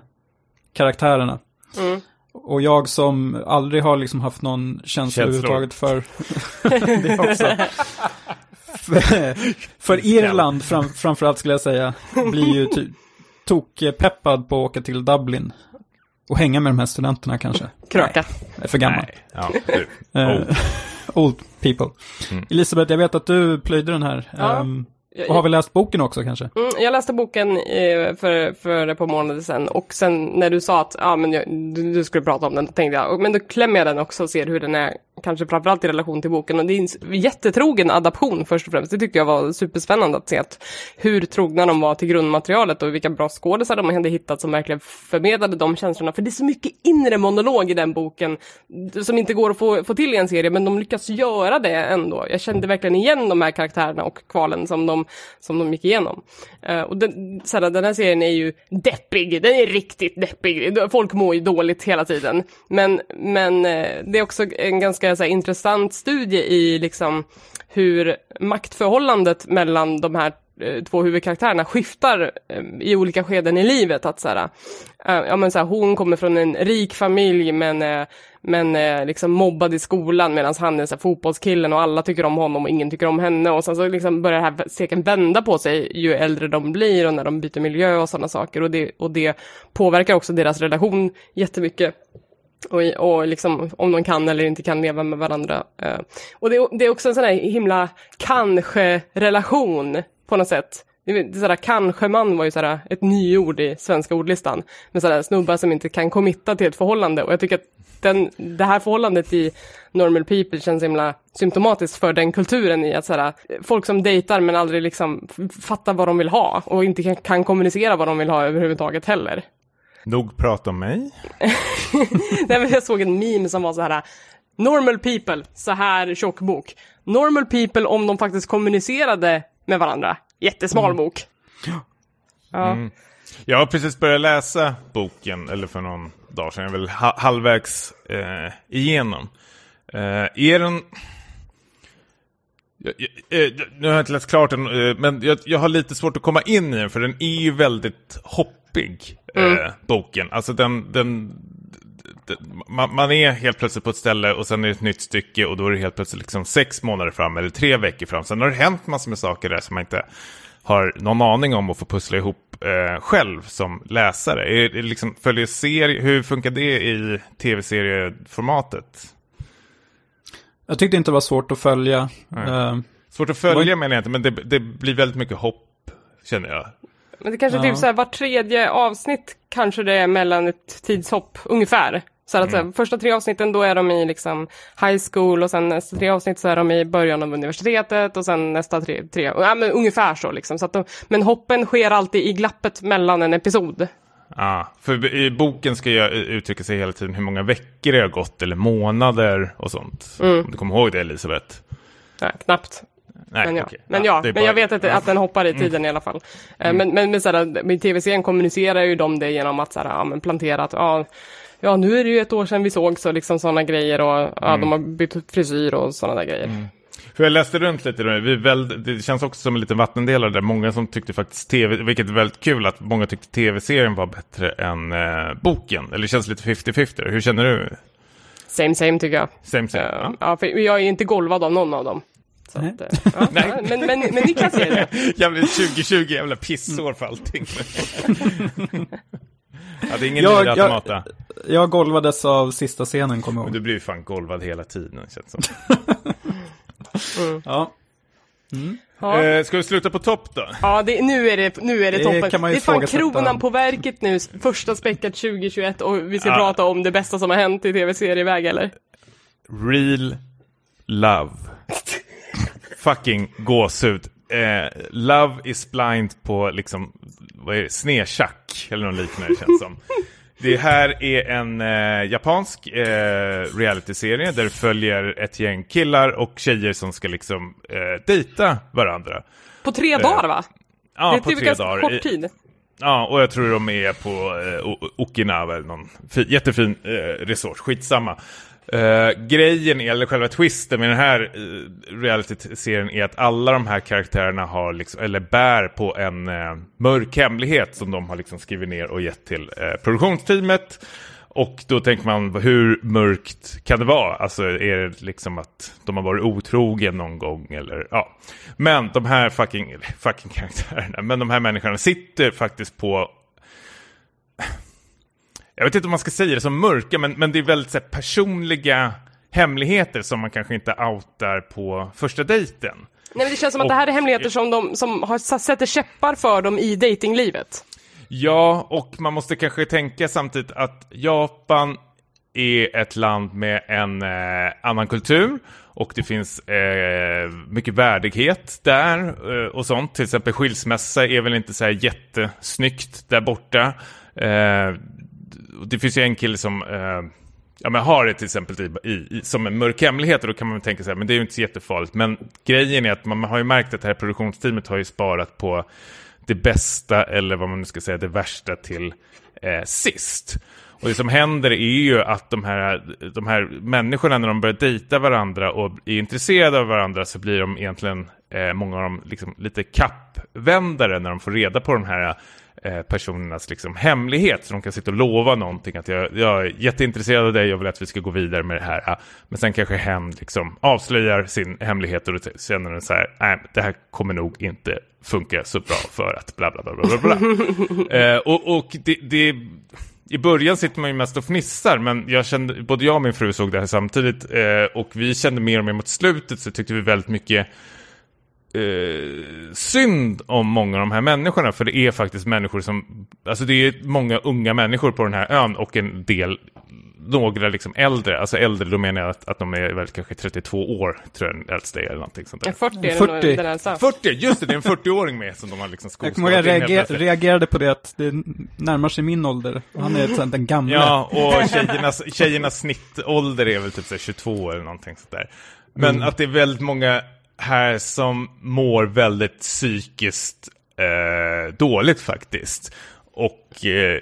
karaktärerna. Mm. Och jag som aldrig har liksom haft någon känsla överhuvudtaget för det också. för, för Irland fram, framförallt skulle jag säga, blir ju ty, tokpeppad på att åka till Dublin. Och hänga med de här studenterna kanske. Kröka. Är för gammal. Nej, ja. Eh, Oh. Old people. Mm. Elisabeth, jag vet att du plöjde den här. Ja. Ehm, och har väl läst boken också kanske? Mm, jag läste boken eh, för, för ett par månader sedan och sen när du sa att ah, men jag, du, du skulle prata om den, då tänkte jag, men då klämmer jag den också och ser hur den är, kanske framförallt i relation till boken. Och det är en jättetrogen adaption först och främst. Det tyckte jag var superspännande att se att hur trogna de var till grundmaterialet och vilka bra skådisar de hade hittat som verkligen förmedlade de känslorna. För det är så mycket inre monolog i den boken som inte går att få, få till i en serie, men de lyckas göra det ändå. Jag kände verkligen igen de här karaktärerna och kvalen som de, som de gick igenom. Uh, och den, såhär, den här serien är ju deppig, den är riktigt deppig. Folk mår ju dåligt hela tiden. Men, men eh, det är också en ganska såhär, intressant studie i liksom hur maktförhållandet mellan de här eh, två huvudkaraktärerna skiftar eh, i olika skeden i livet. Att så här, eh, ja, men såhär, hon kommer från en rik familj men, men liksom mobbad i skolan medan han är såhär, fotbollskillen och alla tycker om honom och ingen tycker om henne. Och sen så liksom börjar det här steken vända på sig ju äldre de blir och när de byter miljö och sådana saker. Och det, och det påverkar också deras relation jättemycket. Och, och liksom om de kan eller inte kan leva med varandra. Eh, och det, är- det är också en sån här himla kanske-relation på något sätt. Det det sådär, kanske-man var ju sådär ett nyord i svenska ordlistan. Med sådär snubbar som inte kan committa till ett förhållande. Och jag tycker att den, det här förhållandet i Normal People känns himla symptomatiskt för den kulturen i att sådär, folk som dejtar men aldrig liksom fattar vad de vill ha och inte kan, kan kommunicera vad de vill ha överhuvudtaget heller. Nog prata om mig. Nej, men jag såg en meme som var så här. Normal people, så här tjock bok. Normal people om de faktiskt kommunicerade med varandra. Jättesmal bok. Ja. Jag har precis börjat läsa boken, eller för någon dag sedan, jag är väl ha- halvvägs eh, igenom. Eh, är den... Jag, jag, eh, nu har jag inte läst klart den, eh, men jag, jag har lite svårt att komma in i den, för den är ju väldigt hoppig, eh, boken. Alltså den... den d- man, man är helt plötsligt på ett ställe och sen är det ett nytt stycke och då är det helt plötsligt liksom sex månader fram eller tre veckor fram. Sen har det hänt massor med saker där som man inte har någon aning om och får pussla ihop eh, själv som läsare. Är, det liksom, följer serie, hur funkar det i tv-serieformatet? Jag tyckte inte det var svårt att följa. Eh, Svårt att följa menar jag inte, men det, det blir väldigt mycket hopp, känner jag. Men det kanske Ja. typ så här, var tredje avsnitt kanske det är mellan ett tidshopp, ungefär. Så att så här, första tre avsnitten då är de i liksom high school och sen nästa tre avsnitt så är de i början av universitetet och sen nästa tre, tre ja, men ungefär så liksom. Så att de, men hoppen sker alltid i glappet mellan en episod. Ja, för i boken ska jag uttrycka sig hela tiden hur många veckor det har gått eller månader och sånt. Om du kommer ihåg det Elisabeth? Ja, knappt. Nej, Men ja, okej. men, ja, är men jag bara- vet att, att den hoppar i tiden i alla fall. Eh, Men, men, men, såhär, med tv-serien kommunicerar ju de det genom att såhär, ja, men plantera att ja, ja, nu är det ju ett år sedan vi såg så liksom sådana grejer och ja, de har bytt frisyr och sådana där grejer. För jag läste runt lite, vi väl, det känns också som en liten vattendelare där. Många som tyckte faktiskt tv, vilket är väldigt kul att många tyckte tv-serien var bättre än eh, boken. Eller det känns lite 50-50. Hur känner du? Same same tycker jag. Same same? Eh, Ja. Ja, för jag är inte golvad av någon av dem. Så Nej. att, eh, ja, ja, men, men, men ni kan se det. Jävla 2020, jävla pissår för allting. ja, det är ingen Jag- ny jag- automata. Jag golvades av sista scenen, kommer jag ihåg. du blir ju fan golvad hela tiden, känns som. Ja. Ja. Eh, ska vi sluta på topp då? Ja, det, nu är det, nu är det, Det toppen. det är fan kronan på verket nu, första späckat 2021 och vi ska Ja. prata om det bästa som har hänt i tv-serieväg eller? Real love. Fucking gåshud. Eh, love is blind på liksom, vad är det, eller något liknande känns som. Det här är en eh, japansk eh, realityserie där det följer ett gäng killar och tjejer som ska liksom eh, dejta varandra. På tre dagar va? Ja, det är på typ tre ganska dagar. kort tid. Ja, och jag tror de är på eh, Okinawa eller någon fi- jättefin eh, resort, skitsamma. Uh, grejen, är, eller själva twisten med den här uh, reality-serien är att alla de här karaktärerna har, liksom, eller bär på en uh, mörk hemlighet som de har liksom skrivit ner och gett till uh, produktionsteamet. Och då tänker man, hur mörkt kan det vara? Alltså är det liksom att de har varit otrogen någon gång eller ja. Men de här fucking, fucking karaktärerna, men de här människorna sitter faktiskt på jag vet inte om man ska säga det som mörka, men, men det är väldigt så här, personliga hemligheter som man kanske inte outar på första dejten. Nej men det känns som att Och- det här är hemligheter som, de, som har, sätter käppar för dem i datinglivet. Ja, och man måste kanske tänka samtidigt att Japan är ett land med en eh, annan kultur och det finns eh, mycket värdighet där eh, och sånt. Till exempel skilsmässa är väl inte så här jättesnyggt där borta. Det finns ju en kille som eh, ja, men har det till exempel i, i, som en mörk hemlighet och då kan man tänka så här, men det är ju inte så jättefarligt. Men grejen är att man, man har ju märkt att det här produktionsteamet har ju sparat på det bästa eller vad man nu ska säga, det värsta till eh, sist. Och det som händer är ju att de här, de här människorna när de börjar dejta varandra och är intresserade av varandra så blir de egentligen, eh, många av dem, liksom lite kappvändare när de får reda på de här personernas liksom hemlighet. Så de kan sitta och lova någonting, att jag, jag är jätteintresserad av dig, jag vill att vi ska gå vidare med det här. Men sen kanske hen liksom avslöjar sin hemlighet och då känner den så här, nej, det här kommer nog inte funka så bra för att bla bla bla bla bla. bla. eh, och och det, det, i början sitter man ju mest och fnissar, men jag kände, både jag och min fru såg det här samtidigt eh, och vi kände mer och mer mot slutet så tyckte vi väldigt mycket eh, synd om många av de här människorna, för det är faktiskt människor som, alltså det är många unga människor på den här ön och en del, några liksom äldre, alltså äldre, då menar jag att, att de är väl kanske 32 år, tror jag den äldsta är eller någonting sånt där. En 40 är det 40. nog den äldsta. 40, just det, det är en 40-åring med som de har liksom Jag kommer ihåg jag in helt reager, reagerade på det att det närmar sig min ålder. Han är sånt den gamla. Ja, och tjejernas, tjejernas snittålder är väl typ så här 22 eller någonting sådär. Men att det är väldigt många här som mår väldigt psykiskt eh, dåligt faktiskt. Och eh,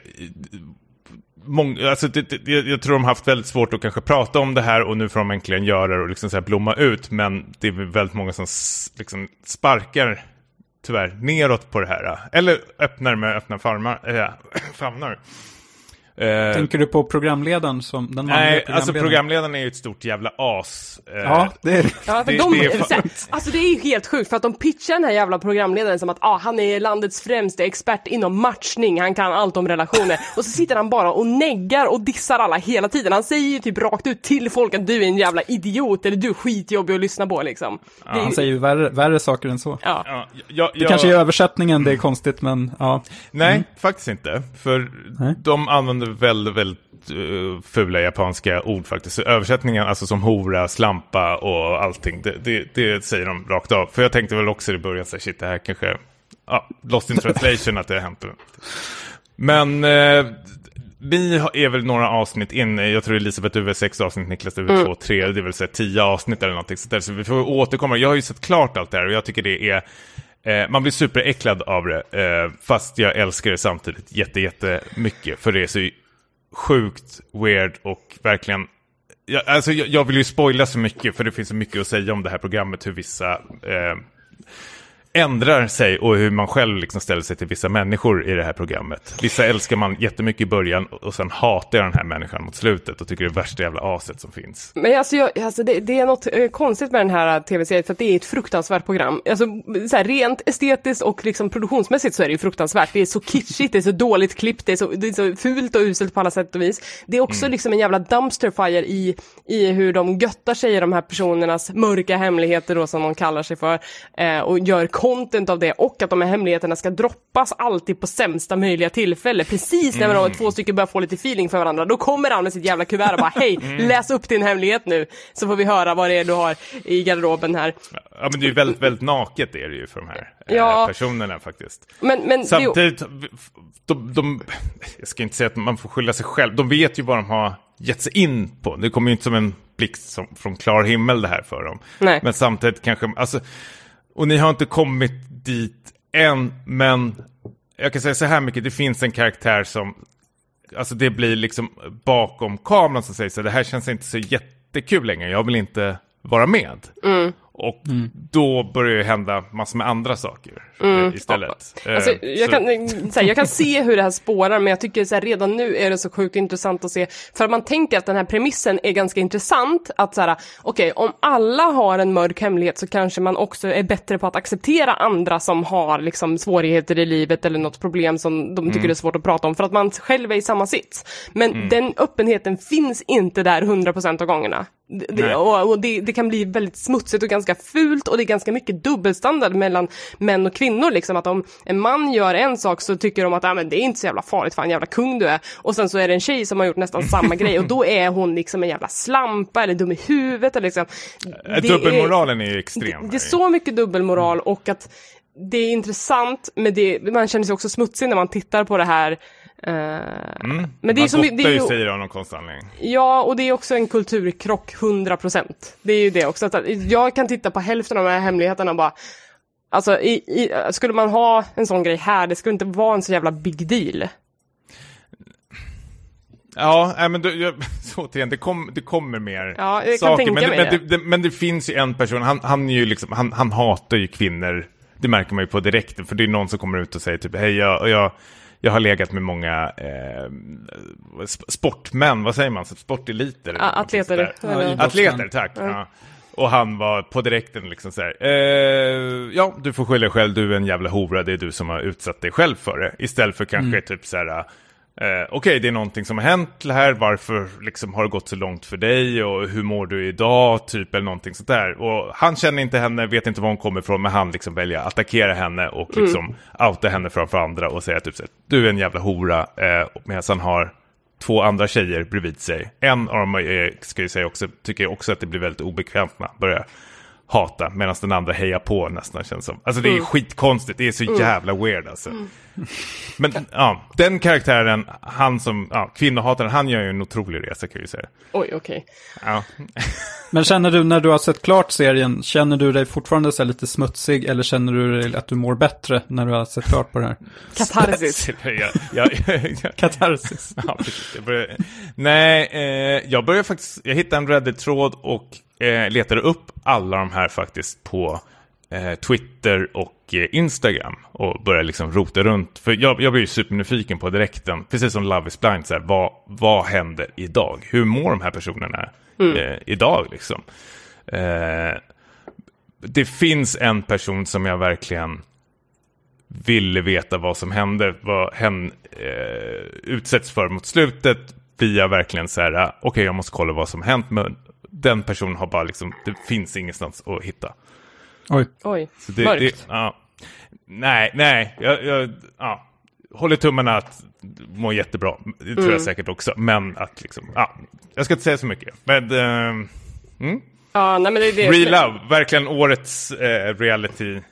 mång, alltså det, det, jag tror de har haft väldigt svårt att kanske prata om det här och nu får de äntligen göra det och liksom så här blomma ut. Men det är väldigt många som s- liksom sparkar tyvärr neråt på det här. Eller öppnar med öppna farmar, äh, famnar. Eh, Tänker du på programledaren som den manliga Nej, alltså programledaren? programledaren är ju ett stort jävla as. Eh, Ja, det är det. Ja, för Det- de, det är alltså det är ju helt sjukt för att de pitchar den här jävla programledaren som att ah, han är landets främste expert inom matchning, han kan allt om relationer. Och så sitter han bara och neggar och dissar alla hela tiden. Han säger ju typ rakt ut till folk att du är en jävla idiot eller du är skitjobbig att lyssna på liksom. Det är, Han ju- säger ju värre, värre saker än så. ja. Ja, jag, Det jag, kanske är översättningen det är konstigt, men ja. Nej, faktiskt inte. För Nej. de använder använder väldigt, väldigt uh, fula japanska ord faktiskt. Översättningen, alltså som hora, slampa och allting, det, det, det säger de rakt av. För jag tänkte väl också i början, så här, shit, det här kanske, ja, lost in translation att det har hänt. Men eh, vi är väl några avsnitt in, jag tror Elisabeth du är sex avsnitt, Niklas du är två, tre, det är väl så här, tio avsnitt eller någonting sånt där. Så vi får återkomma. Jag har ju sett klart allt det här och jag tycker det är Eh, man blir superäcklad av det, eh, fast jag älskar det samtidigt jätte, jättemycket. För det är så sjukt weird och verkligen... Jag, alltså, jag, jag vill ju spoila så mycket, för det finns så mycket att säga om det här programmet, hur vissa eh, ändrar sig och hur man själv liksom ställer sig till vissa människor i det här programmet. Vissa älskar man jättemycket i början och sen hatar jag den här människan mot slutet och tycker det är värsta jävla aset som finns. Men alltså, jag, alltså det, det är något eh, konstigt med den här tv-serien för att det är ett fruktansvärt program. Alltså så här, rent estetiskt och liksom produktionsmässigt så är det ju fruktansvärt. Det är så kitschigt, det är så dåligt klippt, det är så, det är så fult och uselt på alla sätt och vis. Det är också liksom en jävla dumpster fire i, i hur de göttar sig i de här personernas mörka hemligheter då som de kallar sig för eh, och gör content av det och att de här hemligheterna ska droppas alltid på sämsta möjliga tillfälle. Precis när de två stycken börjar få lite feeling för varandra, då kommer han med sitt jävla kuvert och bara hej, läs upp din hemlighet nu så får vi höra vad det är du har i garderoben här. Ja men det är ju väldigt, väldigt naket är det ju för de här eh, Ja. personerna faktiskt. Men, men det, Samtidigt, de, de, jag ska inte säga att man får skylla sig själv, de vet ju vad de har gett sig in på. Det kommer ju inte som en blixt från klar himmel det här för dem. Nej. Men samtidigt kanske, alltså, och ni har inte kommit dit än, men jag kan säga så här mycket, det finns en karaktär som, alltså det blir liksom bakom kameran som säger så här, det här känns inte så jättekul längre, jag vill inte vara med. Mm. Och då börjar det hända massor med andra saker eh, istället. Alltså, Eh, jag, så- kan, så här, jag kan se hur det här spårar, men jag tycker så här, redan nu är det så sjukt intressant att se. För man tänker att den här premissen är ganska intressant. Att så här, okej, om alla har en mörk hemlighet så kanske man också är bättre på att acceptera andra som har liksom, svårigheter i livet eller något problem som de tycker är svårt att prata om, för att man själv är i samma sits. Men den öppenheten finns inte där 100% av gångerna. Det, det, och, och det, det kan bli väldigt smutsigt och ganska fult och det är ganska mycket dubbelstandard mellan män och kvinnor. Liksom att om en man gör en sak så tycker de att ah, men det är inte så jävla farligt, fan jävla kung du är. Och sen så är det en tjej som har gjort nästan samma grej och då är hon liksom en jävla slampa eller dum i huvudet. Eller liksom. Eh, Dubbelmoralen är ju extrem. Det, det är så mycket dubbelmoral och att det är intressant, men det, man känner sig också smutsig när man tittar på det här. Eh, Men det är Man som, det är ju sig av någon konstig. Ja, och det är också en kulturkrock, 100%. Det är ju det också. Att jag kan titta på hälften av de här hemligheterna och bara... Alltså, i, i, skulle man ha en sån grej här, det skulle inte vara en så jävla big deal. Ja, nej, men du, jag, så återigen, det, kom, det kommer mer Ja, jag kan saker. tänka men, mig men, det. det, det, men det finns ju en person, han, han är ju liksom, han, han hatar ju kvinnor. Det märker man ju på direkten, för det är någon som kommer ut och säger typ, hej, jag, jag, jag har legat med många eh, sp- sportmän, vad säger man, så sporteliter? eller Ja, någonting atleter. Eller- idrottsmän. Atleter, tack. Ja. Och han var på direkten liksom så här, eh, ja, du får skylla dig själv, du är en jävla hora, det är du som har utsatt dig själv för det. Istället för kanske typ så här, eh, okej, det är någonting som har hänt här, varför liksom har det gått så långt för dig? Och hur mår du idag, typ eller någonting sånt där. Och han känner inte henne, vet inte var hon kommer ifrån, men han liksom väljer att attackera henne och liksom outa henne framför andra och säga typ så du är en jävla hora, eh, medan han har två andra tjejer bredvid sig. En av dem är, ska jag säga också, tycker jag också att det blir väldigt obekvämt när han börjar hata, medan den andra hejar på nästan känns som. Alltså det är skitkonstigt, det är så jävla weird alltså. Men ja, den karaktären, han som, ja, kvinnohataren, han gör ju en otrolig resa kan jag ju säga. Oj, okej. Ja. Men känner du när du har sett klart serien, känner du dig fortfarande så här lite smutsig eller känner du dig att du mår bättre när du har sett klart på det här? Katarsis. Katarsis. Ja, nej, eh, jag började faktiskt, jag hittade en Reddit-tråd och eh, letade upp alla de här faktiskt på eh, Twitter och eh, Instagram och började liksom rota runt. För jag, jag blev ju supernyfiken på direkten, precis som Love is blind, så här, vad, vad händer idag? Hur mår de här personerna eh, idag liksom? Eh, det finns en person som jag verkligen ville veta vad som hände, vad hen eh, utsätts för mot slutet, blir jag verkligen så här, ah, okej jag måste kolla vad som hänt, men den personen har bara liksom, det finns ingenstans att hitta. Oj. Oj, Så det, mörkt. det, ja. Nej, nej, jag, jag, ja. håller tummarna att må jättebra. Det tror jag säkert också. Men att liksom, ja, jag ska inte säga så mycket. Men, eh, mm. Ja, nej, men det är det. Real Love, verkligen årets eh, reality-serie.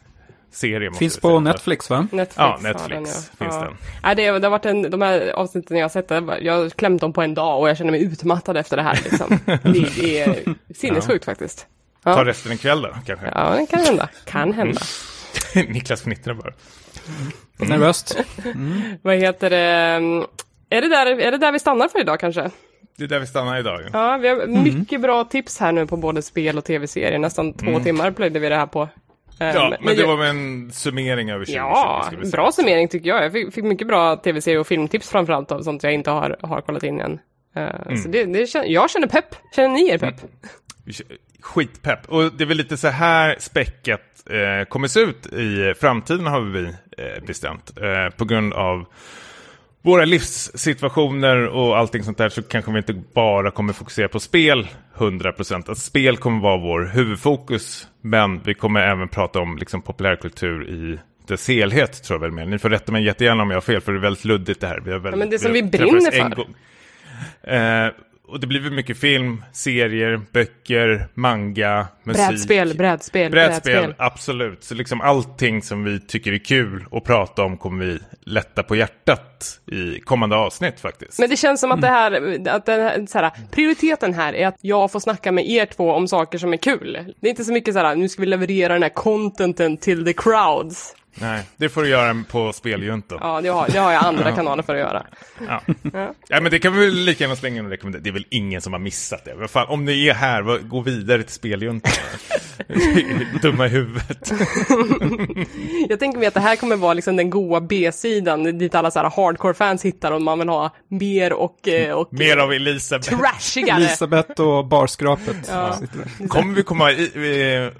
Måste Finns på säga. Netflix va? Netflix, Ja, Netflix den, finns ja. den. Nej, det, det har varit en, de här avsnitten jag har sett, jag har klämt dem på en dag och jag känner mig utmattad efter det här. Liksom. det, det är sinnessjukt faktiskt. Ta Ja. resten ikväll då, kanske. ja, det kan hända. Kan hända. Niklas fnittrar bara. Nervöst. Vad heter det? Är det, där, är det där vi stannar för idag kanske? Det är där vi stannar idag. Ja, vi har mycket bra tips här nu på både spel och tv-serier. Nästan två timmar plöjde vi det här på. Eh, Ja, men det jag- var en summering över 2020. Ja, bra summering tycker jag. Jag fick, fick mycket bra tv-serier och filmtips framförallt av sånt jag inte har, har kollat in än. Eh, Mm. Så det, det, jag känner pepp. Känner ni er pepp? Kör- Skitpepp. Och det är väl lite så här späckat eh, kommer se ut i framtiden har vi eh, bestämt. Eh, på grund av våra livssituationer och allting sånt där så kanske vi inte bara kommer fokusera på spel 100%. Att spel kommer vara vår huvudfokus, men vi kommer även prata om liksom, populärkultur i dess helhet, tror jag väl mer. Ni får rätta mig jättegärna om jag har fel, för det är väldigt luddigt det här. Vi har väldigt, men det som vi har brinner för. Eh, och det blir väl mycket film, serier, böcker, manga, musik. Brädspel, brädspel, Brädspel, brädspel. absolut. Så liksom allting som vi tycker är kul att prata om kommer vi lätta på hjärtat i kommande avsnitt faktiskt. Men det känns som att det här, att den här, så här, prioriteten här är att jag får snacka med er två om saker som är kul. Det är inte så mycket så här, nu ska vi leverera den här contenten till the crowds. Nej, det får du göra på speljuntan. Ja. Ja, det har, det har jag andra kanaler för att göra. Ja. men det kan vi väl lika gärna slänga in och rekommendera. Det är väl ingen som har missat det. Fan, om ni är här, gå vidare till speljuntan. Dumma i huvudet. Jag tänker mig att det här kommer vara liksom den goa B-sidan dit alla så här hardcore-fans hittar om man vill ha mer och, eh, och Mer av Elisabeth. trashigare. Elisabeth och barskrapet. Ja. Kommer vi komma i,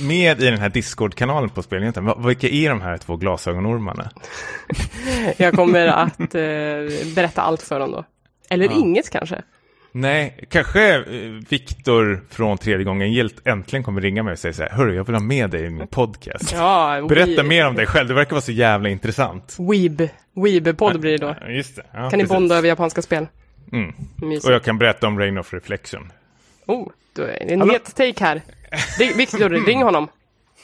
med i den här Discord-kanalen på? Va- Vilka är de här två glasögonormarna? Jag kommer att eh, berätta allt för dem då. Eller inget kanske. Nej, kanske eh, Viktor från tredje gången gilt äntligen kommer ringa mig och säga så här, hörru, jag vill ha med dig i min podcast. Ja, Berätta we- mer om dig själv, det verkar vara så jävla intressant. Weeb. Weeb-podd blir det då. Ja, Just det. Ja, Kan ni precis. bonda över japanska spel? Mm. Och jag kan berätta om Rain of Reflection. Oh, då är det en het take här. Ring, Victor, ring honom.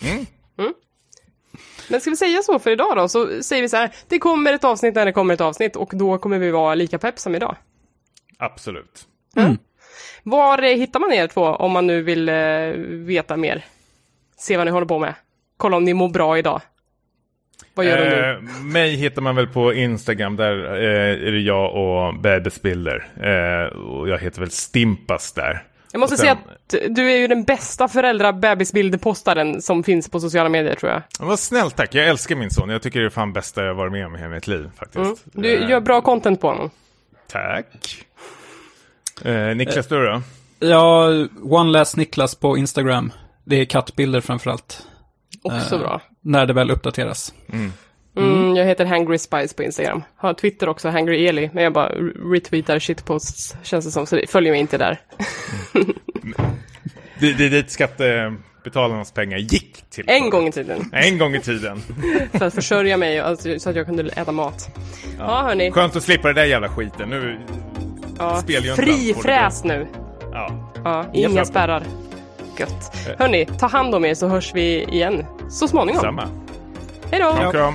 Mm. Men ska vi säga så för idag då? Så säger vi så här, det kommer ett avsnitt när det kommer ett avsnitt och då kommer vi vara lika pepp som idag. Absolut. Var eh, hittar man er två om man nu vill eh, veta mer? Se vad ni håller på med. Kolla om ni mår bra idag. Vad gör du nu? Eh, mig hittar man väl på Instagram, där eh, är det jag och Bebisbilder. Eh, och jag heter väl Stimpas där. Jag måste sen- säga att du är ju den bästa föräldra bebisbildpostaren som finns på sociala medier tror jag. Vad snällt tack, jag älskar min son. Jag tycker det är fan bästa jag varit med om i hela mitt liv faktiskt. Mm. Du Eh, gör bra content på honom. Tack. Eh, Niklas, du då? Ja, One Last Niklas på Instagram. Det är kattbilder framförallt. Också Eh, bra. När det väl uppdateras. Mm, jag heter Hangry Spice på Instagram. Har Twitter också, Hangry Eli, men jag bara re- retweetar shitposts känns det som, så det följer mig inte där. Det, det dit skattebetalarnas pengar gick till. En gång i tiden, En gång i tiden. för att försörja mig alltså, så att jag kunde äta mat. Ja, hörni. Skönt att slippa det där jävla skiten. Nu, Ja, speljuntan fri får det fräs nu. ja. Ja, Inga spärrar. Gött. Hörni, ta hand om er så hörs vi igen så småningom. Samma. Hej då!